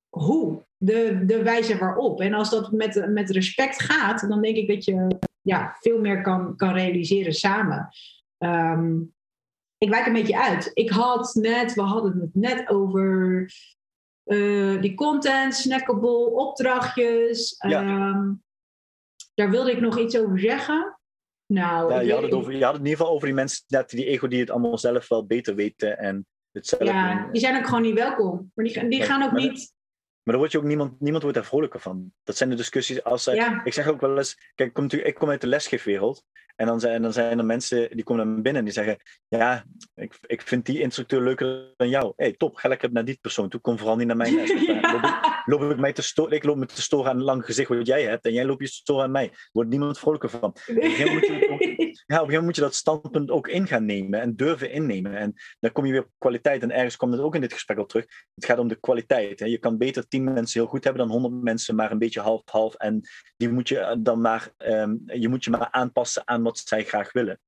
hoe, de, de wijze waarop. En als dat met, met respect gaat, dan denk ik dat je ja, veel meer kan, kan realiseren samen. Um, ik wijk een beetje uit. Ik had net, we hadden het net over uh, die content, snackable, opdrachtjes. Ehm, daar wilde ik nog iets over zeggen. Nou, ja, je, had het over, je had het in ieder geval over die mensen, net die ego die het allemaal zelf wel beter weten en het zelf Ja, die zijn ook gewoon niet welkom. Maar die, die gaan ook niet... Maar dan word je ook niemand, niemand wordt daar vrolijker van. Dat zijn de discussies als zij. Ik zeg ook wel eens, kijk, ik kom, ik kom uit de lesgeefwereld. En dan zijn, dan zijn er mensen die komen naar binnen en die zeggen: Ja, ik, ik vind die instructeur leuker dan jou. hey, top, ga lekker naar die persoon toe. Kom vooral niet naar mijn les. ja. loop, ik, mij te storen, ik loop me te storen aan een lang gezicht wat jij hebt. En jij loopt je storen aan mij. Er wordt niemand vrolijker van. Op een gegeven moment moet je, ja, op een moet je dat standpunt ook in gaan nemen en durven innemen. En dan kom je weer op kwaliteit. En ergens komt het ook in dit gesprek al terug. Het gaat om de kwaliteit. Hè. Je kan beter tien mensen heel goed hebben dan honderd mensen, maar een beetje half-half. En die moet je dan maar, um, je moet je maar aanpassen aan wat zij graag willen.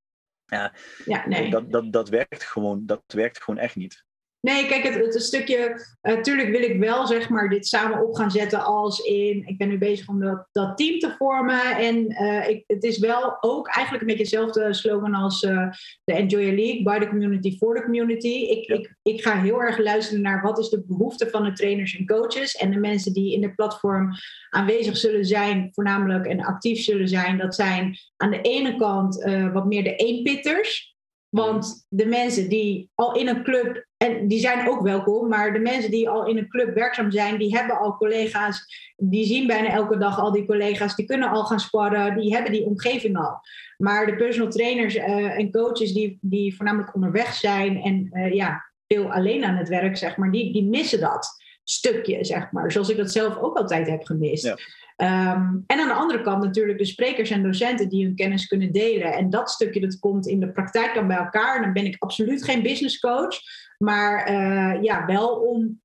Ja, ja nee. dat, dat, dat, werkt gewoon, dat werkt gewoon echt niet. Nee, kijk, het, het stukje. Natuurlijk uh, wil ik wel zeg maar dit samen op gaan zetten als in. Ik ben nu bezig om dat, dat team te vormen. En uh, ik, het is wel ook eigenlijk een beetje dezelfde slogan als uh, de Enjoy a League: by the community, for the community. Ik, ik, ik ga heel erg luisteren naar wat is de behoefte van de trainers en coaches. En de mensen die in de platform aanwezig zullen zijn, voornamelijk en actief zullen zijn. Dat zijn aan de ene kant wat meer de eenpitters. Want de mensen die al in een club, en die zijn ook welkom, maar de mensen die al in een club werkzaam zijn, die hebben al collega's, die zien bijna elke dag al die collega's, die kunnen al gaan sparren, die hebben die omgeving al. Maar de personal trainers uh, en coaches die, die voornamelijk onderweg zijn en uh, ja, veel alleen aan het werk, zeg maar, die, die missen dat stukje, zeg maar. Zoals ik dat zelf ook altijd heb gemist. Um, en aan de andere kant natuurlijk de sprekers en docenten die hun kennis kunnen delen. En dat stukje dat komt in de praktijk dan bij elkaar. Dan ben ik absoluut geen business coach. Maar uh, ja, wel om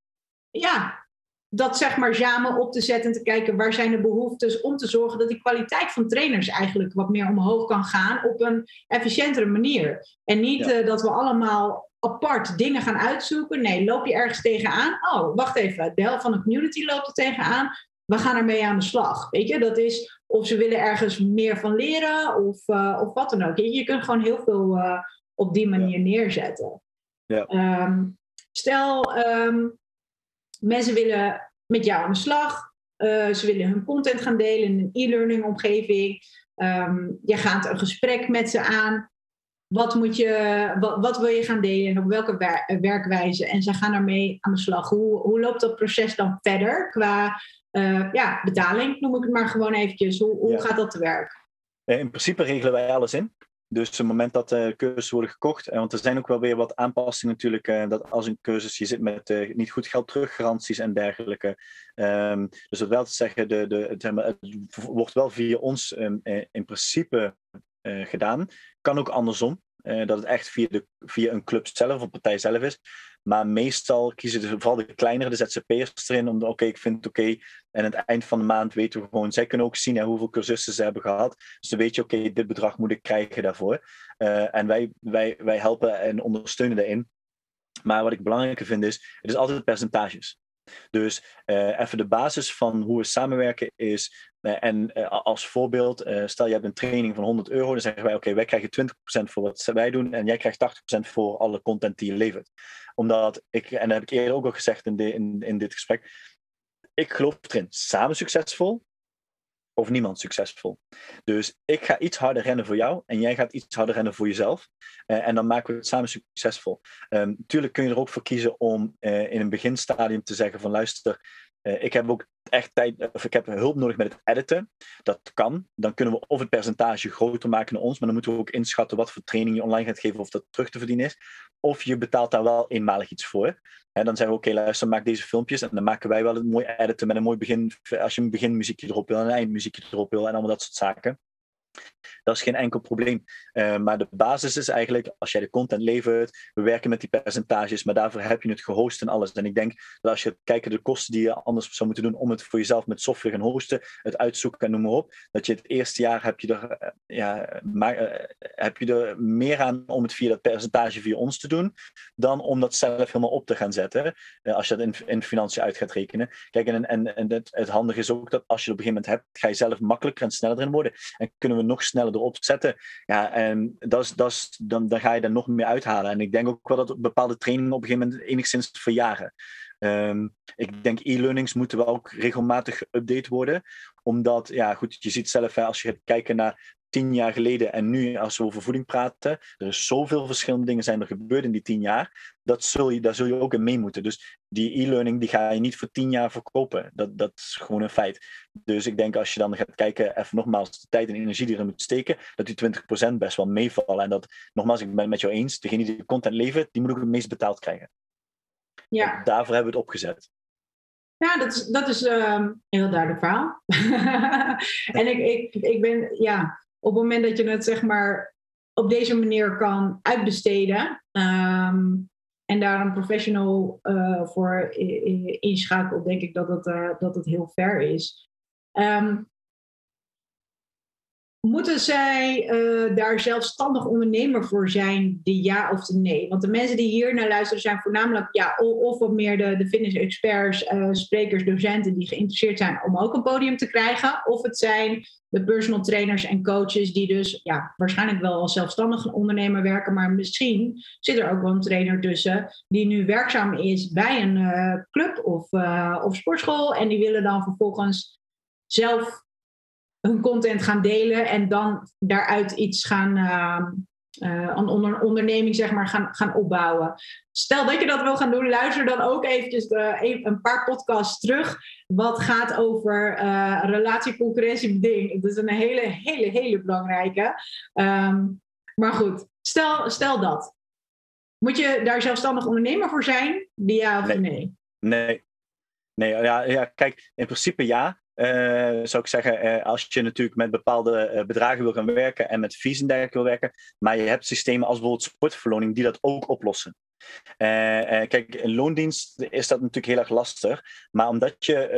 ja, dat zeg maar samen op te zetten en te kijken waar zijn de behoeftes. Om te zorgen dat die kwaliteit van trainers eigenlijk wat meer omhoog kan gaan op een efficiëntere manier. En niet uh, dat we allemaal apart dingen gaan uitzoeken. Nee, loop je ergens tegenaan? Oh, wacht even. De helft van de community loopt er tegenaan we gaan ermee aan de slag. Weet je, dat is of ze willen ergens meer van leren of, uh, of wat dan ook. Je, je kunt gewoon heel veel uh, op die manier neerzetten. Ja. Um, stel, um, mensen willen met jou aan de slag. Uh, ze willen hun content gaan delen in een e-learning omgeving. Um, je gaat een gesprek met ze aan. Wat, moet je, wat, wat wil je gaan delen en op welke wer werkwijze? En ze gaan ermee aan de slag. Hoe, hoe loopt dat proces dan verder qua uh, ja, betaling, noem ik het maar gewoon eventjes. Hoe, hoe gaat dat te werk? Eh, in principe regelen wij alles in. Dus op het moment dat de cursussen worden gekocht, want er zijn ook wel weer wat aanpassingen natuurlijk, dat als een cursus je zit met niet goed geld teruggaranties en dergelijke. Um, dus dat wel te zeggen, de, de, het, het wordt wel via ons um, in principe uh, gedaan. Kan ook andersom, uh, dat het echt via, de, via een club zelf of partij zelf is. Maar meestal kiezen de, vooral de kleinere, de ZZP'ers erin, om oké, ik vind het oké. En aan het eind van de maand weten we gewoon, zij kunnen ook zien hoeveel cursussen ze hebben gehad. Dus dan weet je, oké, dit bedrag moet ik krijgen daarvoor. Uh, en wij, wij, wij helpen en ondersteunen daarin. Maar wat ik belangrijker vind is, het is altijd percentages. Dus uh, even de basis van hoe we samenwerken is, uh, en uh, als voorbeeld, stel je hebt een training van 100 euro, dan zeggen wij, oké, wij krijgen 20% voor wat wij doen en jij krijgt 80% voor alle content die je levert. Omdat ik, en dat heb ik eerder ook al gezegd in, in, in dit gesprek, ik geloof erin. Samen succesvol of niemand succesvol. Dus ik ga iets harder rennen voor jou en jij gaat iets harder rennen voor jezelf. Uh, en dan maken we het samen succesvol. Um, tuurlijk kun je er ook voor kiezen om uh, in een beginstadium te zeggen van luister, uh, ik heb ook echt tijd, of ik heb hulp nodig met het editen. Dat kan. Dan kunnen we of het percentage groter maken naar ons, maar dan moeten we ook inschatten wat voor training je online gaat geven, of dat terug te verdienen is. Of je betaalt daar wel eenmalig iets voor. En dan zeggen we, oké, luister, maak deze filmpjes. En dan maken wij wel een mooi editen met een mooi begin, als je een beginmuziekje erop wil, en een eindmuziekje erop wil, en allemaal dat soort zaken. Dat is geen enkel probleem. Uh, maar de basis is eigenlijk, als jij de content levert, we werken met die percentages, maar daarvoor heb je het gehost en alles. En ik denk dat als je kijkt de kosten die je anders zou moeten doen om het voor jezelf met software gaan hosten, het uitzoeken en noem maar op, dat je het eerste jaar heb je er, uh, ja, maar, uh, heb je er meer aan om het via dat percentage via ons te doen, dan om dat zelf helemaal op te gaan zetten, als je dat in, in financiën uit gaat rekenen. Kijk, en, en, en het, het handige is ook dat als je het op een gegeven moment hebt, ga je zelf makkelijker en sneller erin worden. En kunnen we nog sneller erop zetten. Ja, en is, dat is, dan, dan ga je er nog meer uithalen. En ik denk ook wel dat bepaalde trainingen op een gegeven moment enigszins verjagen. Um, ik denk e-learnings moeten wel ook regelmatig geüpdate worden. Omdat, ja goed, je ziet zelf, hè, als je gaat kijken naar tien jaar geleden en nu, als we over voeding praten, er is zoveel verschillende dingen zijn er gebeurd in die tien jaar. Dat zul je, daar zul je ook in mee moeten. Dus die e-learning die ga je niet voor tien jaar verkopen. Dat, dat is gewoon een feit. Dus ik denk als je dan gaat kijken, even nogmaals, de tijd en energie die je er moet steken, dat die 20% best wel meevallen. En dat, nogmaals, ik ben het met jou eens, degene die de content levert, die moet ook het meest betaald krijgen. Ja. Daarvoor hebben we het opgezet. Ja, dat is, dat is um, een heel duidelijk verhaal. en ik, ik, ik ben, ja, op het moment dat je het zeg maar op deze manier kan uitbesteden um, en daar een professional uh, voor inschakelt, denk ik dat het, uh, dat het heel fair is. Um, Moeten zij uh, daar zelfstandig ondernemer voor zijn, de ja of de nee? Want de mensen die hier naar luisteren zijn voornamelijk ja, of wat meer de, de fitness-experts, uh, sprekers, docenten die geïnteresseerd zijn om ook een podium te krijgen. Of het zijn de personal trainers en coaches die dus ja, waarschijnlijk wel als zelfstandig ondernemer werken, maar misschien zit er ook wel een trainer tussen die nu werkzaam is bij een uh, club of, of sportschool en die willen dan vervolgens zelf hun content gaan delen en dan daaruit iets gaan, uh, een onder, onderneming zeg maar, gaan, gaan opbouwen. Stel dat je dat wil gaan doen, luister dan ook eventjes de, een paar podcasts terug. Wat gaat over uh, relatie, concurrentie, beding. Dat is een hele, hele, hele belangrijke. Um, maar goed, stel, stel dat. Moet je daar zelfstandig ondernemer voor zijn? Ja of nee? Nee. Nee, nee ja, ja, kijk, in principe ja. Uh, zou ik zeggen, uh, als je natuurlijk met bepaalde uh, bedragen wil gaan werken en met fees wil werken, maar je hebt systemen als bijvoorbeeld sportverloning die dat ook oplossen. kijk, in loondienst is dat natuurlijk heel erg lastig, maar omdat je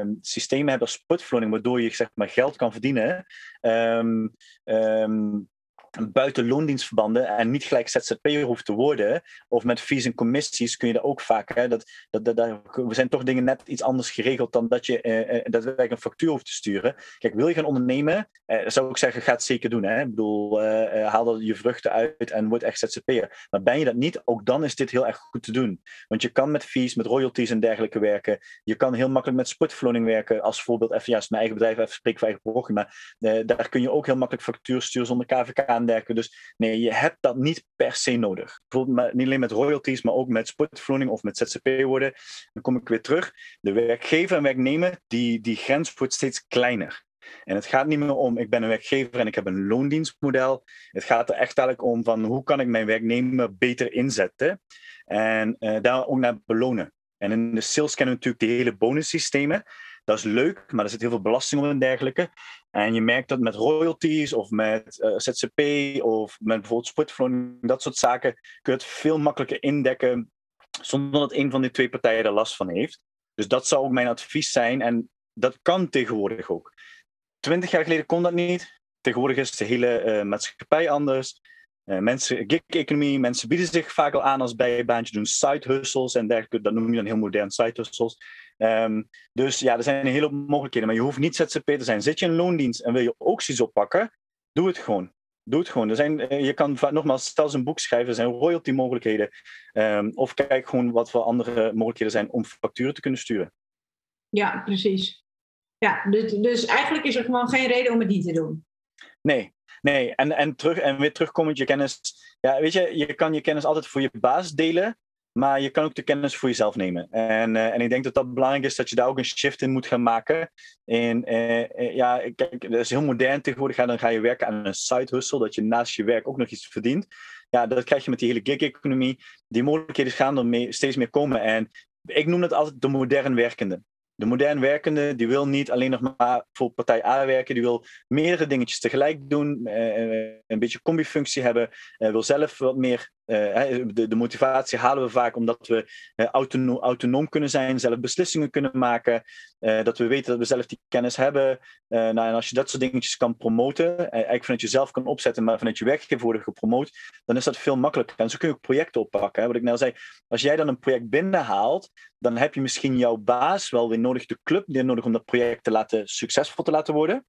um, systemen hebt als sportverloning, waardoor je zeg maar, geld kan verdienen, um, um, buiten loondienstverbanden en niet gelijk ZZP'er hoeft te worden, of met fees en commissies kun je dat ook vaak. Hè, dat, dat, we zijn toch dingen net iets anders geregeld dan dat je uh, daadwerkelijk een factuur hoeft te sturen. Kijk, wil je gaan ondernemen, uh, zou ik zeggen, ga het zeker doen. Hè. Ik bedoel, uh, haal er je vruchten uit en word echt ZZP'er. Maar ben je dat niet, ook dan is dit heel erg goed te doen. Want je kan met fees, met royalties en dergelijke werken. Je kan heel makkelijk met sportverloning werken. Als voorbeeld, even ja, mijn eigen bedrijf, even spreek voor eigen programma. Maar daar kun je ook heel makkelijk factuur sturen zonder KVK Dus nee, je hebt dat niet per se nodig. Bijvoorbeeld niet alleen met royalties, maar ook met sportverloning of met ZZP worden. Dan kom ik weer terug. De werkgever en werknemer, die, die grens wordt steeds kleiner. En het gaat niet meer om, ik ben een werkgever en ik heb een loondienstmodel. Het gaat er echt eigenlijk om van, hoe kan ik mijn werknemer beter inzetten? En uh, daar ook naar belonen. En in de sales kennen we natuurlijk de hele bonussystemen. Dat is leuk, maar er zit heel veel belasting op en dergelijke. En je merkt dat met royalties of met uh, eh, ZZP of met bijvoorbeeld sportverloning, dat soort zaken, kun je het veel makkelijker indekken zonder dat een van die twee partijen er last van heeft. Dus dat zou ook mijn advies zijn. En dat kan tegenwoordig ook. Twintig jaar geleden kon dat niet. Tegenwoordig is de hele uh, maatschappij anders. Uh, mensen, gig-economie, mensen bieden zich vaak al aan als bijbaantje, doen side hustles en dergelijke. Dat noem je dan heel modern side hustles. Um, dus ja, er zijn een hele hoop mogelijkheden. Maar je hoeft niet ZZP te zijn. Zit je in loondienst en wil je opties oppakken, doe het gewoon. Doe het gewoon. Er zijn, eh, je kan nogmaals, eens een boek schrijven, er zijn royalty mogelijkheden. Um, of kijk gewoon wat voor andere mogelijkheden zijn om facturen te kunnen sturen. Ja, precies. Ja, dus, dus eigenlijk is er gewoon geen reden om het niet te doen. Nee, nee. En, en, terug, en weer terugkomend je kennis. Ja, weet je, je kan je kennis altijd voor je baas delen. Maar je kan ook de kennis voor jezelf nemen. En, uh, en ik denk dat dat belangrijk is dat je daar ook een shift in moet gaan maken. En uh, ja, kijk, dat is heel modern tegenwoordig. dan ga je werken aan een side hustle, dat je naast je werk ook nog iets verdient. Ja, dat krijg je met die hele gig-economie. Die mogelijkheden gaan er mee, steeds meer komen. En ik noem het altijd de modern werkende. De modern werkende die wil niet alleen nog maar voor partij A werken, die wil meerdere dingetjes tegelijk doen, eh, een beetje combifunctie hebben, eh, wil zelf wat meer. Eh, de, de, motivatie halen we vaak omdat we autonoom, autonoom kunnen zijn, zelf beslissingen kunnen maken, dat we weten dat we zelf die kennis hebben. nou, en als je dat soort dingetjes kan promoten, eigenlijk vanuit jezelf kan opzetten, maar vanuit je werkgever worden gepromoot, dan is dat veel makkelijker. En zo kun je ook projecten oppakken. Hè. Wat ik al zei, als jij dan een project binnenhaalt, dan heb je misschien jouw baas wel weer nodig, de club weer nodig om dat project te laten, succesvol te laten worden.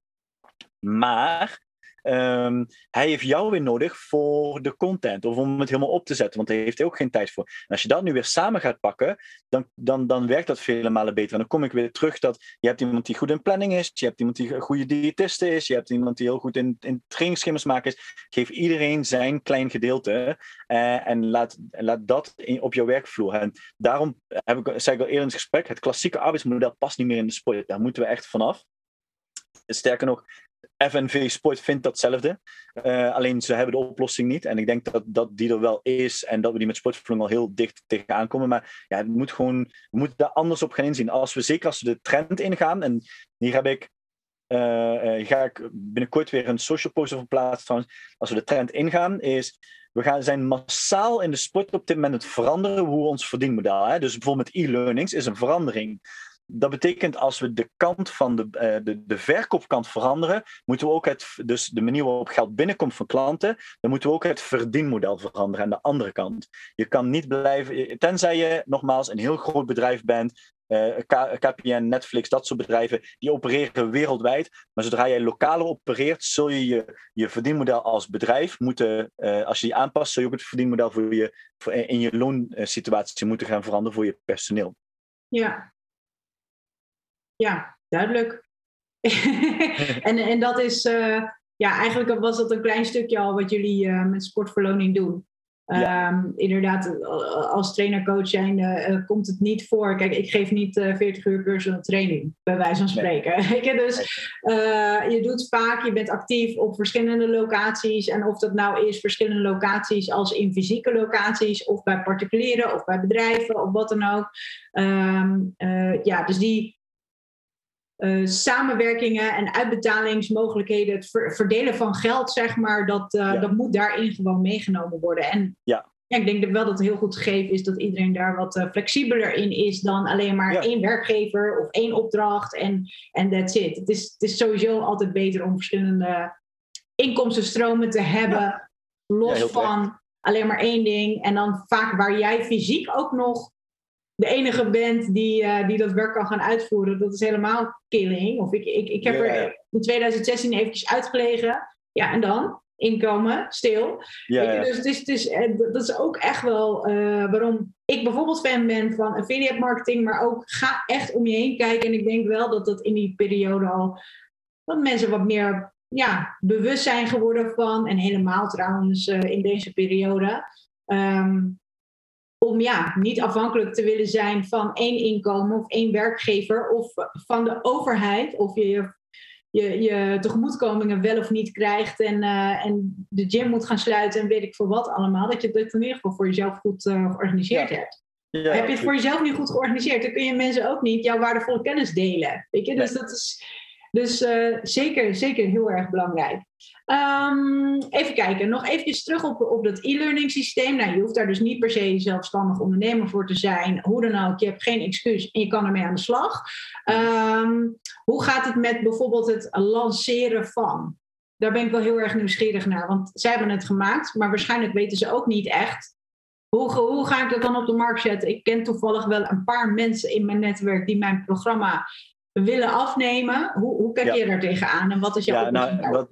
Maar um, hij heeft jou weer nodig voor de content of om het helemaal op te zetten, want daar heeft hij ook geen tijd voor. En als je dat nu weer samen gaat pakken, dan, dan, dan werkt dat vele malen beter. En dan kom ik weer terug dat je hebt iemand die goed in planning is, je hebt iemand die een goede diëtiste is, je hebt iemand die heel goed in, in trainingsschema's maken is. Geef iedereen zijn klein gedeelte uh, en laat, laat dat in, op jouw werkvloer. En daarom heb ik, zei ik al eerder in het gesprek, het klassieke arbeidsmodel past niet meer in de sport. Daar moeten we echt vanaf. Sterker nog, FNV Sport vindt datzelfde. Uh, alleen ze hebben de oplossing niet. En ik denk dat, dat die er wel is en dat we die met sportvervulling al heel dicht tegenaan komen. Maar ja, het moet gewoon, we moeten daar anders op gaan inzien. Als we, zeker als we de trend ingaan, en hier heb ik, uh, uh, ga ik binnenkort weer een social post over plaatsen. Als we de trend ingaan, is we gaan, zijn massaal in de sport op dit moment het veranderen hoe ons verdienmodel. Hè? Dus bijvoorbeeld e-learnings is een verandering dat betekent als we de kant van de, uh, de, de verkoopkant veranderen, moeten we ook het, dus de manier waarop geld binnenkomt van klanten, dan moeten we ook het verdienmodel veranderen aan de andere kant. Je kan niet blijven, tenzij je nogmaals een heel groot bedrijf bent, uh, KPN, Netflix, dat soort bedrijven, die opereren wereldwijd. Maar zodra jij lokaal opereert, zul je je, je verdienmodel als bedrijf moeten, uh, als je die aanpast, zul je ook het verdienmodel voor je, in je loonsituatie moeten gaan veranderen voor je personeel. Ja, ja, duidelijk. en, en dat is, uh, ja, eigenlijk was dat een klein stukje al wat jullie uh, met sportverloning doen. Ja. Um, inderdaad, als trainer-coach zijn uh, komt het niet voor. Kijk, ik geef niet 40 uur personal training, bij wijze van spreken. Nee. dus je doet vaak, je bent actief op verschillende locaties. En of dat nou is verschillende locaties als in fysieke locaties, of bij particulieren, of bij bedrijven, of wat dan ook. Um, ja, dus die, uh, samenwerkingen en uitbetalingsmogelijkheden, het verdelen van geld, zeg maar, dat, uh, dat moet daarin gewoon meegenomen worden. En ja. ja ik denk dat wel dat het heel goed gegeven is dat iedereen daar wat uh, flexibeler in is dan alleen maar één werkgever of één opdracht en en that's it. Het is, het is sowieso altijd beter om verschillende inkomstenstromen te hebben, los van alleen maar één ding. En dan vaak waar jij fysiek ook nog de enige bent die, uh, die dat werk kan gaan uitvoeren. Dat is helemaal killing. Of ik, ik, ik heb er in 2016 eventjes uitgelegen. Ja, en dan? Inkomen, stil. Ja, Dus, dus, dus dat is ook echt wel uh, waarom ik bijvoorbeeld fan ben van affiliate marketing. Maar ook ga echt om je heen kijken. En ik denk wel dat dat in die periode al... dat mensen wat meer ja, bewust zijn geworden van. En helemaal trouwens uh, in deze periode. Um, om ja, niet afhankelijk te willen zijn van één inkomen of één werkgever of van de overheid of je je, je tegemoetkomingen wel of niet krijgt en, uh, en de gym moet gaan sluiten en weet ik veel wat allemaal, dat je het in ieder geval voor jezelf goed uh, georganiseerd ja. hebt. Ja, Heb je het voor jezelf niet goed georganiseerd, dan kun je mensen ook niet jouw waardevolle kennis delen. Weet je? Dus dat is dus uh, zeker, zeker heel erg belangrijk. Um, even kijken, nog even terug op, op dat e-learning systeem. Nou, je hoeft daar dus niet per se zelfstandig ondernemer voor te zijn. Hoe dan ook, je hebt geen excuus en je kan ermee aan de slag. Um, hoe gaat het met bijvoorbeeld het lanceren van? Daar ben ik wel heel erg nieuwsgierig naar, want zij hebben het gemaakt, maar waarschijnlijk weten ze ook niet echt hoe, hoe, ga ik dat dan op de markt zetten? Ik ken toevallig wel een paar mensen in mijn netwerk die mijn programma willen afnemen. Hoe, hoe kijk je daar tegenaan en wat is jouw ja, nou, wat,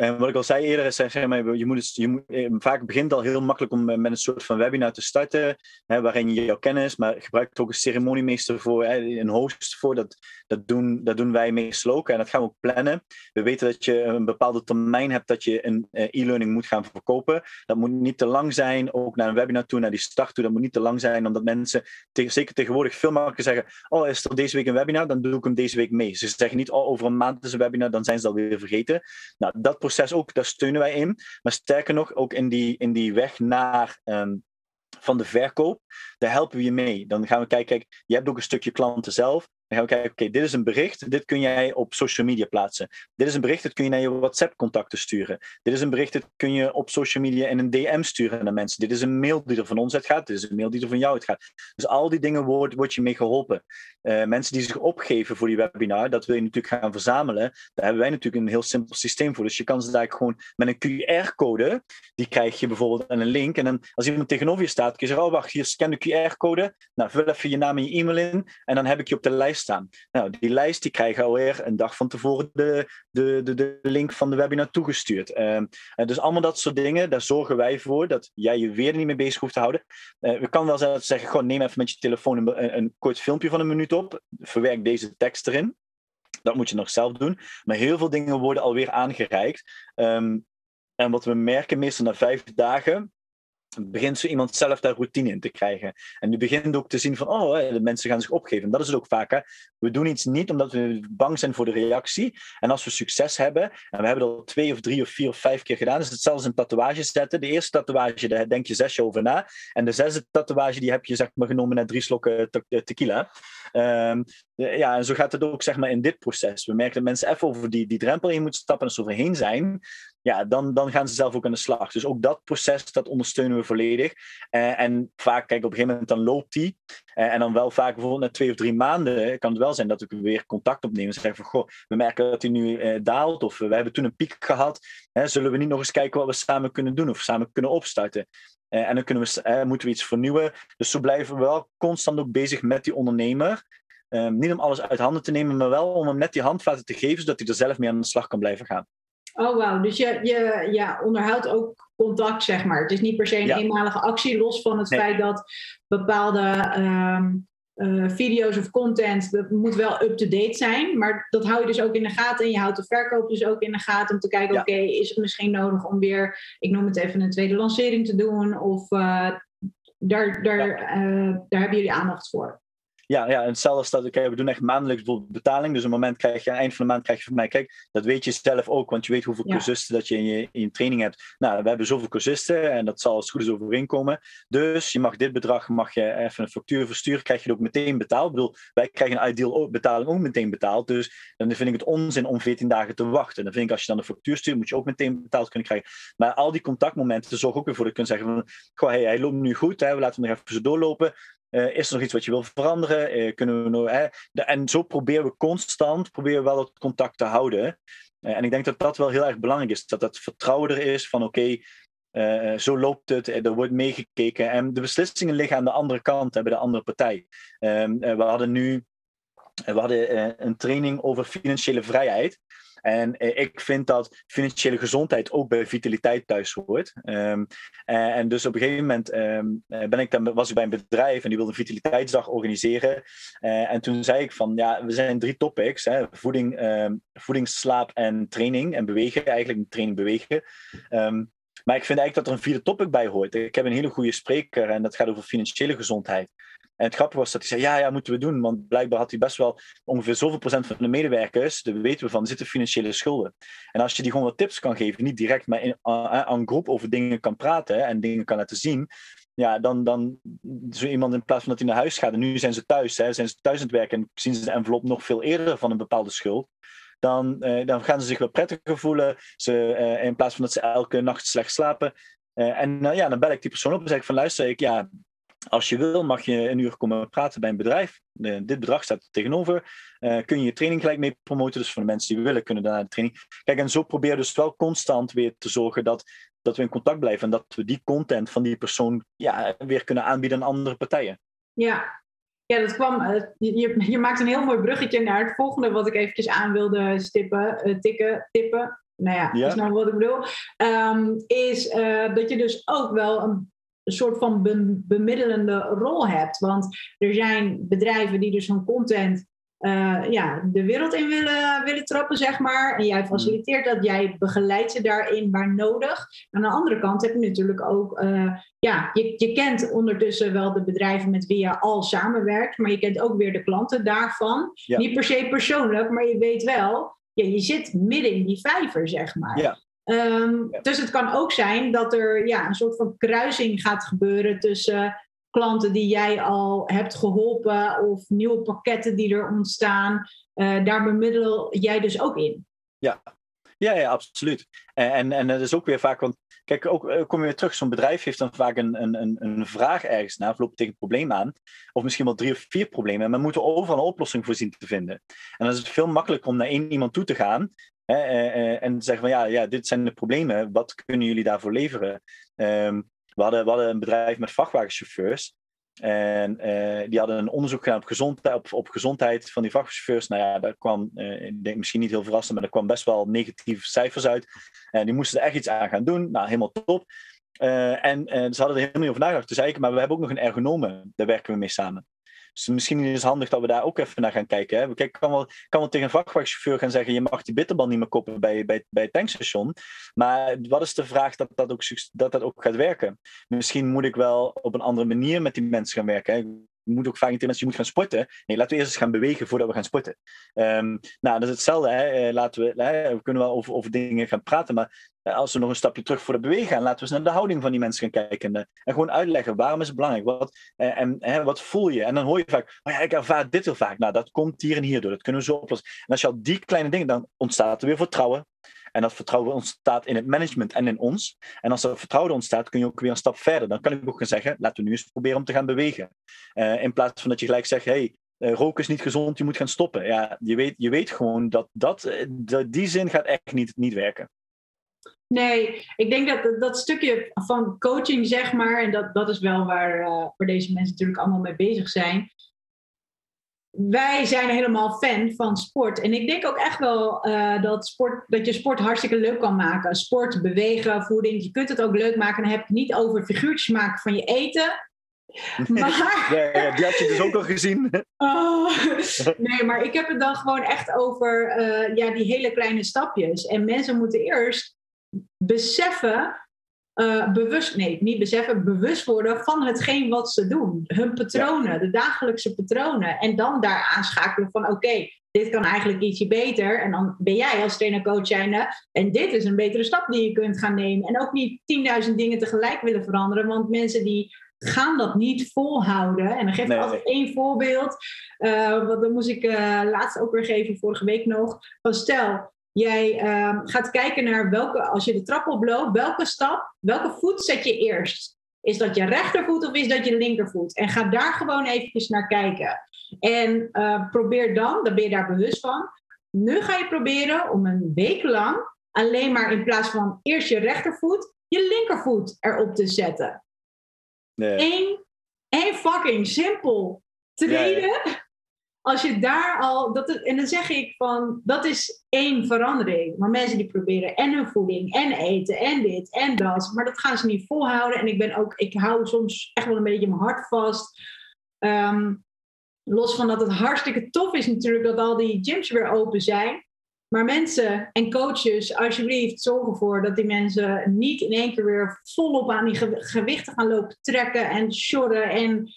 En wat ik al zei eerder, is, zeg maar, je moet, het, je moet eh, vaak begint al heel makkelijk om met een soort van webinar te starten, hè, waarin je jouw kennis, maar gebruik ook een ceremoniemeester voor, een host voor. Dat, dat, doen, dat doen wij meestal ook en dat gaan we ook plannen. We weten dat je een bepaalde termijn hebt dat je een e-learning moet gaan verkopen. Dat moet niet te lang zijn, ook naar een webinar toe, naar die start toe. Dat moet niet te lang zijn, omdat mensen, zeker tegenwoordig, veel makkelijker zeggen: Oh, is er deze week een webinar? Dan doe ik hem deze week mee. Ze zeggen niet: Oh, over een maand is een webinar, dan zijn ze alweer vergeten. Nou, dat proces ook, daar steunen wij in. Maar sterker nog, ook in die, in die weg naar. Ehm, van de verkoop, daar helpen we je mee. Dan gaan we kijken, kijk, je hebt ook een stukje klanten zelf. Dan gaan we kijken, oké, dit is een bericht, dit kun jij op social media plaatsen. Dit is een bericht, dat kun je naar je WhatsApp-contacten sturen. Dit is een bericht, dat kun je op social media in een DM sturen naar mensen. Dit is een mail die er van ons uitgaat, dit is een mail die er van jou uitgaat. Dus al die dingen wordt, wordt je mee geholpen. Uh, mensen die zich opgeven voor die webinar, dat wil je natuurlijk gaan verzamelen. Daar hebben wij natuurlijk een heel simpel systeem voor. Dus je kan ze daar gewoon met een QR-code, die krijg je bijvoorbeeld aan een link. En dan als iemand tegenover je staat, kun je zeggen, oh wacht, hier scan de QR-code. Nou, vul even je naam en je e-mail in. En dan heb ik je op de lijst staan. Nou, die lijst die krijgen alweer een dag van tevoren de, de, de, de link van de webinar toegestuurd. Uh, dus allemaal dat soort dingen, daar zorgen wij voor dat jij je weer niet mee bezig hoeft te houden. Uh, we kan wel zeggen, gewoon neem even met je telefoon een, kort filmpje van een minuut op, verwerk deze tekst erin. Dat moet je nog zelf doen. Maar heel veel dingen worden alweer aangereikt. Um, en wat we merken, meestal na vijf dagen, begint zo iemand zelf daar routine in te krijgen. En nu begint ook te zien van, oh, de mensen gaan zich opgeven. En dat is het ook vaak. Hè? We doen iets niet omdat we bang zijn voor de reactie. En als we succes hebben, en we hebben dat twee of drie of vier of vijf keer gedaan, is het zelfs een tatoeage zetten. De eerste tatoeage, daar denk je zes jaar over na. En de zesde tatoeage, die heb je zeg maar genomen na drie slokken te tequila. Um, ja, en zo gaat het ook zeg maar in dit proces. We merken dat mensen even over die, die drempel heen moeten stappen en ze overheen zijn, ja, dan, dan gaan ze zelf ook aan de slag. Dus ook dat proces, dat ondersteunen we volledig. Uh, en vaak, kijk, op een gegeven moment dan loopt die. Uh, en dan wel vaak bijvoorbeeld na twee of drie maanden kan het wel zijn dat we weer contact opnemen. Ze zeggen van, goh, we merken dat hij nu daalt. Of we hebben toen een piek gehad. zullen we niet nog eens kijken wat we samen kunnen doen? Of samen kunnen opstarten? en dan kunnen we, moeten we iets vernieuwen. Dus zo blijven we wel constant ook bezig met die ondernemer. Um, niet om alles uit handen te nemen, maar wel om hem net die handvaten te geven, zodat hij er zelf mee aan de slag kan blijven gaan. Oh, wauw. Dus je, je ja, onderhoudt ook contact, zeg maar. Het is niet per se een eenmalige actie, los van het feit dat bepaalde um, uh, video's of content, dat moet wel up-to-date zijn. Maar dat hou je dus ook in de gaten. En je houdt de verkoop dus ook in de gaten om te kijken, oké, is het misschien nodig om weer, ik noem het even, een tweede lancering te doen? Of uh, daar, daar, uh, daar hebben jullie aandacht voor. Ja, ja, en hetzelfde staat, okay, we doen echt maandelijks bijvoorbeeld betaling. Dus een moment krijg je, aan het eind van de maand krijg je van mij, kijk, dat weet je zelf ook, want je weet hoeveel cursisten dat je in, je in je training hebt. Nou, we hebben zoveel cursisten en dat zal als het goed is overeenkomen. Dus je mag dit bedrag, mag je even een factuur versturen, krijg je het ook meteen betaald. Ik bedoel, wij krijgen een ideal betaling ook meteen betaald. Dus dan vind ik het onzin om 14 dagen te wachten. Dan vind ik als je dan een factuur stuurt, moet je ook meteen betaald kunnen krijgen. Maar al die contactmomenten zorgen ook weer voor dat je kunt zeggen van, goh, hey, hij loopt nu goed, hè, we laten hem nog even zo doorlopen. Uh, is er nog iets wat je wil veranderen? Uh, kunnen we nog, en zo proberen we constant proberen we wel het contact te houden. Uh, en ik denk dat dat wel heel erg belangrijk is. Dat dat vertrouwen er is van oké, zo loopt het, er wordt meegekeken. En de beslissingen liggen aan de andere kant, bij de andere partij. Ehm, we hadden nu we hadden, een training over financiële vrijheid. En eh, ik vind dat financiële gezondheid ook bij vitaliteit thuis hoort. Um, en dus op een gegeven moment um, ben ik dan, was ik bij een bedrijf en die wilde een vitaliteitsdag organiseren. En toen zei ik van, ja, we zijn drie topics. Hè, voeding, um, voeding, slaap en training. En bewegen, eigenlijk training bewegen. maar ik vind eigenlijk dat er een vierde topic bij hoort. Ik heb een hele goede spreker en dat gaat over financiële gezondheid. En het grappige was dat hij zei, ja, ja, moeten we doen. Want blijkbaar had hij best wel ongeveer zoveel procent van de medewerkers, daar weten we van, zitten financiële schulden. En als je die gewoon wat tips kan geven, niet direct, maar in, aan groep over dingen kan praten en dingen kan laten zien, ja, dan, dan zo iemand in plaats van dat hij naar huis gaat, en nu zijn ze thuis, hè, zijn ze thuis aan het werken en zien ze de envelop nog veel eerder van een bepaalde schuld. Dan, eh, dan gaan ze zich wel prettiger voelen. Ze, eh, in plaats van dat ze elke nacht slecht slapen. En ja, dan bel ik die persoon op en zeg ik van luister, ik, ja, als je wil, mag je een uur komen praten bij een bedrijf. dit bedrag staat er tegenover. Uh, kun je je training gelijk mee promoten. Dus voor de mensen die willen, kunnen daarna de training. Kijk, en zo probeer dus wel constant weer te zorgen dat, dat we in contact blijven. En dat we die content van die persoon ja, weer kunnen aanbieden aan andere partijen. Ja, ja, dat kwam. Uh, je, je maakt een heel mooi bruggetje naar het volgende wat ik eventjes aan wilde stippen, uh, tikken, tippen. nou ja, ja. is nou wat ik bedoel, ehm, is uh, dat je dus ook wel een, een soort van bemiddelende rol hebt. Want er zijn bedrijven die dus hun content uh, ja, de wereld in willen, willen trappen, zeg maar. En jij faciliteert dat, jij begeleidt ze daarin waar nodig. Aan de andere kant heb je natuurlijk ook, uh, ja, je, je kent ondertussen wel de bedrijven met wie je al samenwerkt, maar je kent ook weer de klanten daarvan. Niet per se persoonlijk, maar je weet wel, ja, je zit midden in die vijver, zeg maar. Ja. Um, Dus het kan ook zijn dat er ja, een soort van kruising gaat gebeuren tussen klanten die jij al hebt geholpen of nieuwe pakketten die er ontstaan. Uh, daar bemiddel jij dus ook in. Ja, ja, ja absoluut. En, en dat is ook weer vaak, want kijk, ook eh, kom je weer terug, zo'n bedrijf heeft dan vaak een, een, een vraag ergens naar, of loopt tegen een probleem aan, of misschien wel drie of vier problemen, en men moet er overal een oplossing voor zien te vinden. En dan is het veel makkelijker om naar één iemand toe te gaan eh, en te zeggen van ja, ja, dit zijn de problemen, wat kunnen jullie daarvoor leveren? Um, we hadden, hadden een bedrijf met vrachtwagenchauffeurs. En uh, die hadden een onderzoek gedaan op gezondheid, op, op gezondheid van die vrachtwagenchauffeurs. Nou ja, daar kwam, ik denk misschien niet heel verrassend, maar er kwam best wel negatieve cijfers uit. En die moesten er echt iets aan gaan doen. Nou, helemaal top. En ze hadden er helemaal niet over nagedacht. Dus eigenlijk, maar we hebben ook nog een ergonome, daar werken we mee samen. Dus misschien is het handig dat we daar ook even naar gaan kijken. Hè. Kijk, kan wel, kan wel tegen een vrachtwagenchauffeur gaan zeggen: je mag die bitterbal niet meer kopen bij, bij, bij het tankstation. Maar wat is de vraag dat dat ook, dat dat ook gaat werken? Misschien moet ik wel op een andere manier met die mensen gaan werken. Hè je moet ook vaak tegen mensen, je moet gaan sporten. Nee, laten we eerst eens gaan bewegen voordat we gaan sporten. Um, nou, dat is hetzelfde. Hè. Eh, laten we, hè, we kunnen wel over, over dingen gaan praten, maar als we nog een stapje terug voor het bewegen gaan, laten we eens naar de houding van die mensen gaan kijken. En, en gewoon uitleggen, waarom is het belangrijk? Wat, eh, en wat voel je? En dan hoor je vaak, oh ja, ik ervaar dit heel vaak. Nou, dat komt hier en hier door. Dat kunnen we zo oplossen. En als je al die kleine dingen, dan ontstaat er weer vertrouwen. En dat vertrouwen ontstaat in het management en in ons. En als er vertrouwen ontstaat, kun je ook weer een stap verder. Dan kan ik ook gaan zeggen, laten we nu eens proberen om te gaan bewegen. In plaats van dat je gelijk zegt, hey, roken is niet gezond, je moet gaan stoppen. Ja, je weet, je weet gewoon dat, dat, eh, dat die zin gaat echt niet, niet werken. Nee, ik denk dat dat stukje van coaching, zeg maar, en dat, dat is wel waar, uh, waar deze mensen natuurlijk allemaal mee bezig zijn wij zijn helemaal fan van sport. En ik denk ook echt wel uh, dat, sport, dat je sport hartstikke leuk kan maken. Sport, bewegen, voeding. Je kunt het ook leuk maken. Dan heb je het niet over figuurtjes maken van je eten. Maar... Ja, ja, die had je dus ook al gezien. Oh, nee, maar ik heb het dan gewoon echt over uh, ja, die hele kleine stapjes. En mensen moeten eerst beseffen uh, bewust, nee, niet beseffen, bewust worden van hetgeen wat ze doen. Hun patronen, de dagelijkse patronen. En dan daar aanschakelen van oké, dit kan eigenlijk ietsje beter. En dan ben jij als trainer-coach zijnde. En dit is een betere stap die je kunt gaan nemen. En ook niet 10.000 dingen tegelijk willen veranderen. Want mensen die gaan dat niet volhouden. En dan geef ik altijd één voorbeeld. Uh, wat dan moest ik uh, laatst ook weer geven, vorige week nog. Van stel, Jij ehm, gaat kijken naar welke, als je de trap oploopt, welke stap, welke voet zet je eerst? Is dat je rechtervoet of is dat je linkervoet? En ga daar gewoon eventjes naar kijken. En uh, probeer dan, dan ben je daar bewust van. Nu ga je proberen om een week lang alleen maar in plaats van eerst je rechtervoet, je linkervoet erop te zetten. Nee. Eén, fucking simpel treden als je daar al, dat en dan zeg ik van, dat is één verandering. Maar mensen die proberen en hun voeding en eten en dit en dat, maar dat gaan ze niet volhouden. En ik ben ook, ik hou soms echt wel een beetje mijn hart vast. Ehm, los van dat het hartstikke tof is natuurlijk dat al die gyms weer open zijn. Maar mensen en coaches, alsjeblieft, zorg ervoor dat die mensen niet in één keer weer volop aan die gewichten gaan lopen trekken en shorten en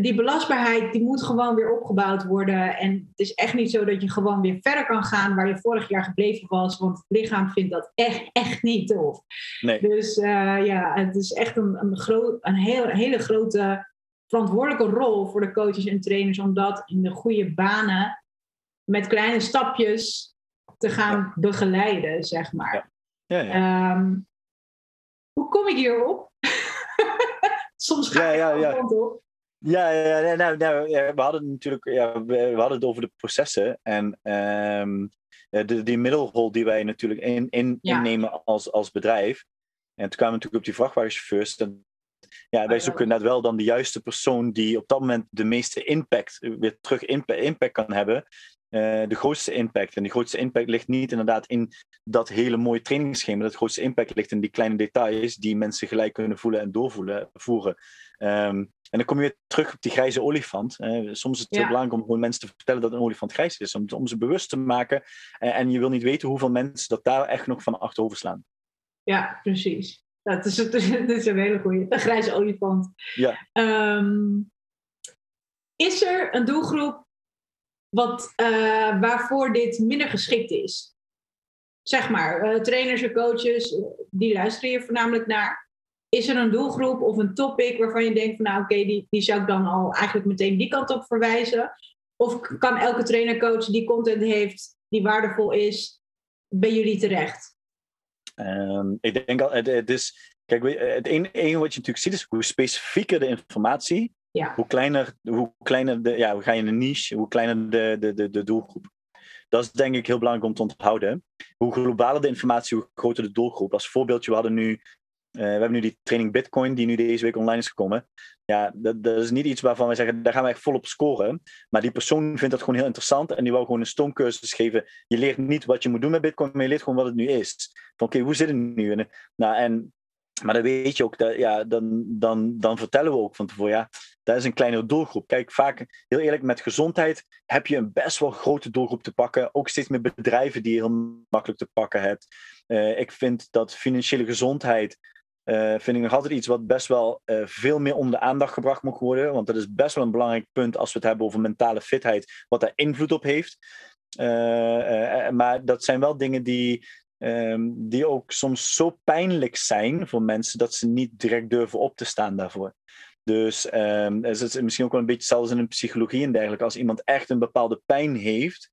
die belastbaarheid die moet gewoon weer opgebouwd worden. En het is echt niet zo dat je gewoon weer verder kan gaan waar je vorig jaar gebleven was. Want het lichaam vindt dat echt, echt niet tof. Nee. Dus uh, ja, het is echt een, een, groot, een heel, hele grote verantwoordelijke rol voor de coaches en trainers om dat in de goede banen met kleine stapjes te gaan begeleiden, zeg maar. Ja. Ja, um, hoe kom ik hierop? Soms ga ik ja, ja, op. Ja, ja nou, nou, we hadden natuurlijk ja, we, hadden het over de processen. En um, de, die middelrol die wij natuurlijk in, in, innemen als, als bedrijf. En toen kwamen we natuurlijk op die vrachtwagenchauffeurs. En, ja, wij zoeken net wel dan de juiste persoon die op dat moment de meeste impact, weer terug impact, impact kan hebben. De grootste impact. En die grootste impact ligt niet inderdaad in dat hele mooie trainingsschema. Dat grootste impact ligt in die kleine details die mensen gelijk kunnen voelen en doorvoelen, voeren. Ehm, en dan kom je weer terug op die grijze olifant. soms is het heel belangrijk om gewoon mensen te vertellen dat een olifant grijs is. Om, om ze bewust te maken. en je wil niet weten hoeveel mensen dat daar echt nog van achterover slaan. Ja, precies. Dat is, dat is een hele goede. De grijze olifant. Ja. Ehm, is er een doelgroep wat, uh, waarvoor dit minder geschikt is? Zeg maar, uh, trainers en coaches, die luisteren hier voornamelijk naar. Is er een doelgroep of een topic waarvan je denkt van nou oké, die, die zou ik dan al eigenlijk meteen die kant op verwijzen? Of kan elke trainer coach die content heeft, die waardevol is, bij jullie terecht? Um, ik denk al, het, het is, kijk, het enige wat je natuurlijk ziet is hoe specifieker de informatie, ja. hoe kleiner, hoe kleiner de, ja, hoe ga je een niche, hoe kleiner de, de, de, de doelgroep. Dat is denk ik heel belangrijk om te onthouden. Hoe globaler de informatie, hoe groter de doelgroep. Als voorbeeldje, we hadden nu uh, we hebben nu die training Bitcoin die nu deze week online is gekomen. Ja, dat, dat, is niet iets waarvan wij zeggen, daar gaan we echt volop scoren. Maar die persoon vindt dat gewoon heel interessant en die wou gewoon een stoomcursus geven. Je leert niet wat je moet doen met Bitcoin, maar je leert gewoon wat het nu is. Van oké, hoe zit het nu? En, nou, en, maar dan weet je ook, dat, ja, dan, dan, dan vertellen we ook van tevoren, ja, dat is een kleinere doelgroep. Kijk, vaak, heel eerlijk, met gezondheid heb je een best wel grote doelgroep te pakken. Ook steeds meer bedrijven die je heel makkelijk te pakken hebt. Uh, ik vind dat financiële gezondheid uh, vind ik nog altijd iets wat best wel uh, veel meer onder de aandacht gebracht moet worden. Want dat is best wel een belangrijk punt als we het hebben over mentale fitheid, wat daar invloed op heeft. Maar dat zijn wel dingen die, um, die ook soms zo pijnlijk zijn voor mensen dat ze niet direct durven op te staan daarvoor. Dus um, het is misschien ook wel een beetje zelfs in een psychologie en dergelijke. Als iemand echt een bepaalde pijn heeft,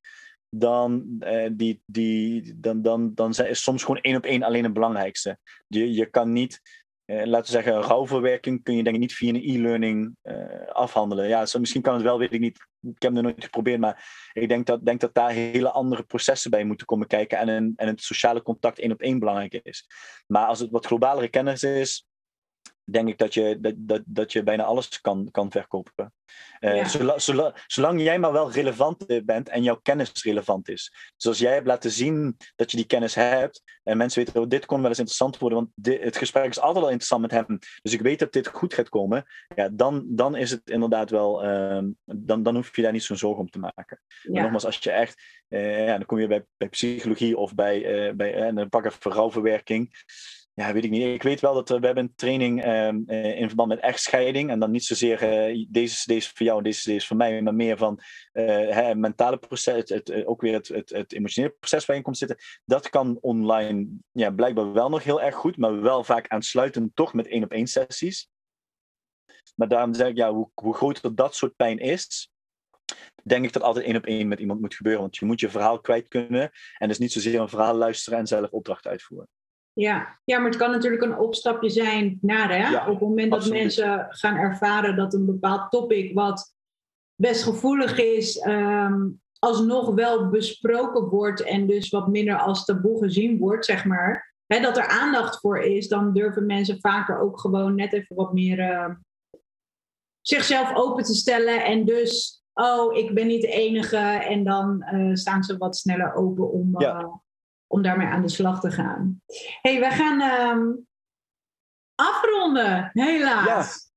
dan, uh, die, die, dan, dan, dan is soms gewoon één op één alleen het belangrijkste. Je, je kan niet, uh, laten we zeggen, rouwverwerking kun je denk ik niet via een e-learning uh, afhandelen. Ja, zo, misschien kan het wel, weet ik niet. Ik heb het nooit geprobeerd, maar ik denk dat, denk dat daar hele andere processen bij moeten komen kijken en, en het sociale contact één op één belangrijk is. Maar als het wat globalere kennis is, denk ik dat je, dat, dat, dat je bijna alles kan, kan verkopen. Uh, ja. zolang, jij maar wel relevant bent en jouw kennis relevant is. Dus als jij hebt laten zien dat je die kennis hebt en mensen weten, oh, dit kon wel eens interessant worden, want dit, het gesprek is altijd al interessant met hem, dus ik weet dat dit goed gaat komen, ja, dan, dan is het inderdaad wel, uh, dan, dan hoef je daar niet zo'n zorgen om te maken. Ja. Maar nogmaals, als je echt, uh, ja, dan kom je bij, bij psychologie of bij, bij en dan pak. Ja, weet ik niet. Ik weet wel dat we, hebben een training um, in verband met echtscheiding. En dan niet zozeer uh, deze deze voor jou deze is voor mij, maar meer van uh, hè, mentale proces, het, het, ook weer het, het, het emotionele proces waarin komt zitten. Dat kan online ja, blijkbaar wel nog heel erg goed, maar wel vaak aansluitend toch met één op één sessies. Maar daarom zeg ik, ja, hoe, hoe groter dat soort pijn is, denk ik dat altijd één op één met iemand moet gebeuren. Want je moet je verhaal kwijt kunnen. En dus niet zozeer een verhaal luisteren en zelf opdracht uitvoeren. Ja. ja, maar het kan natuurlijk een opstapje zijn naar, hè? Ja, op het moment absoluut. dat mensen gaan ervaren dat een bepaald topic wat best gevoelig is, um, alsnog wel besproken wordt en dus wat minder als taboe gezien wordt, zeg maar. Hè, dat er aandacht voor is, dan durven mensen vaker ook gewoon net even wat meer uh, zichzelf open te stellen. En dus, oh, ik ben niet de enige. En dan uh, staan ze wat sneller open om, uh, Ja. Om daarmee aan de slag te gaan. hey, wij gaan ehm, afronden, helaas.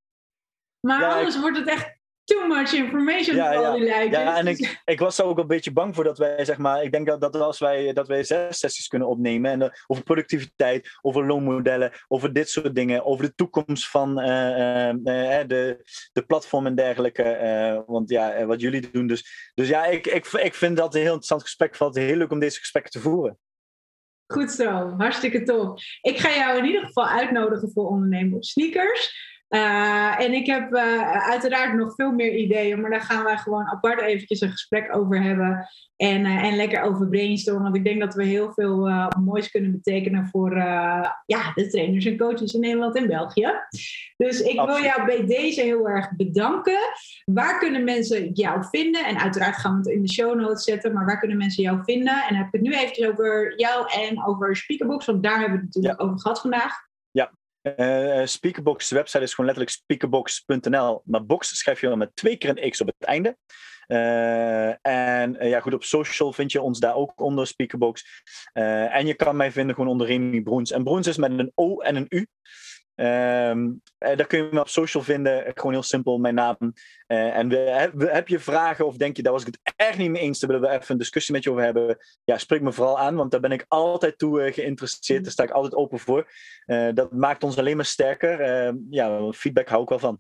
Maar Ja, ik- anders wordt het echt too much information Ja, voor al ja. die lijken. Ja, en ik, ik was er ook een beetje bang voor dat wij, zeg maar, ik denk dat, dat als wij, dat wij zes sessies kunnen opnemen, en, eh, over productiviteit, over loonmodellen, over dit soort dingen, over de toekomst van eh, eh, de, de platform en dergelijke, want ja, wat jullie doen. Dus, dus ja, ik, ik, ik vind dat een heel interessant gesprek. Ik vond het heel leuk om deze gesprekken te voeren. Goed zo, hartstikke tof. Ik ga jou in ieder geval uitnodigen voor ondernemen op sneakers. Uh, en ik heb uh, uiteraard nog veel meer ideeën, maar daar gaan wij gewoon apart eventjes een gesprek over hebben. En, uh, en lekker over brainstormen, want ik denk dat we heel veel moois kunnen betekenen voor ja, de trainers en coaches in Nederland en België. Dus ik Absoluut. wil jou bij deze heel erg bedanken. Waar kunnen mensen jou vinden? En uiteraard gaan we het in de show notes zetten, maar waar kunnen mensen jou vinden? En dan heb ik het nu eventjes over jou en over Speakerbox, want daar hebben we het natuurlijk over gehad vandaag. Uh, Speakerbox, de website is gewoon letterlijk speakerbox.nl. Maar box schrijf je dan met twee keer een x op het einde. en ja, goed, op social vind je ons daar ook onder Speakerbox. en je kan mij vinden gewoon onder Remy Broens. En Broens is met een O en een U. Um, daar kun je me op social vinden. Gewoon heel simpel, mijn naam. Uh, en we, heb je vragen of denk je, daar was ik het echt niet mee eens, daar willen we even een discussie met je over hebben. Ja, spreek me vooral aan, want daar ben ik altijd toe uh, geïnteresseerd. Daar sta ik altijd open voor. Uh, dat maakt ons alleen maar sterker. Ehm, ja, feedback hou ik wel van.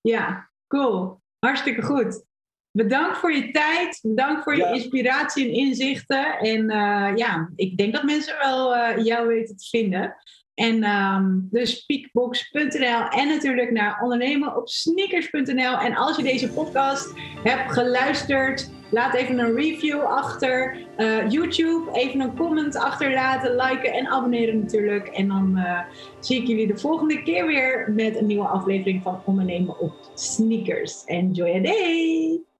Ja, cool. Hartstikke goed. Bedankt voor je tijd. Bedankt voor je inspiratie en inzichten. En ja, ik denk dat mensen wel jou weten te vinden. En um, dus speakbox.nl en natuurlijk naar ondernemen op sneakers.nl. En als je deze podcast hebt geluisterd, laat even een review achter. Uh, YouTube, even een comment achterlaten, liken en abonneren natuurlijk. En dan uh, zie ik jullie de volgende keer weer met een nieuwe aflevering van Ondernemen op Sneakers. Enjoy a day!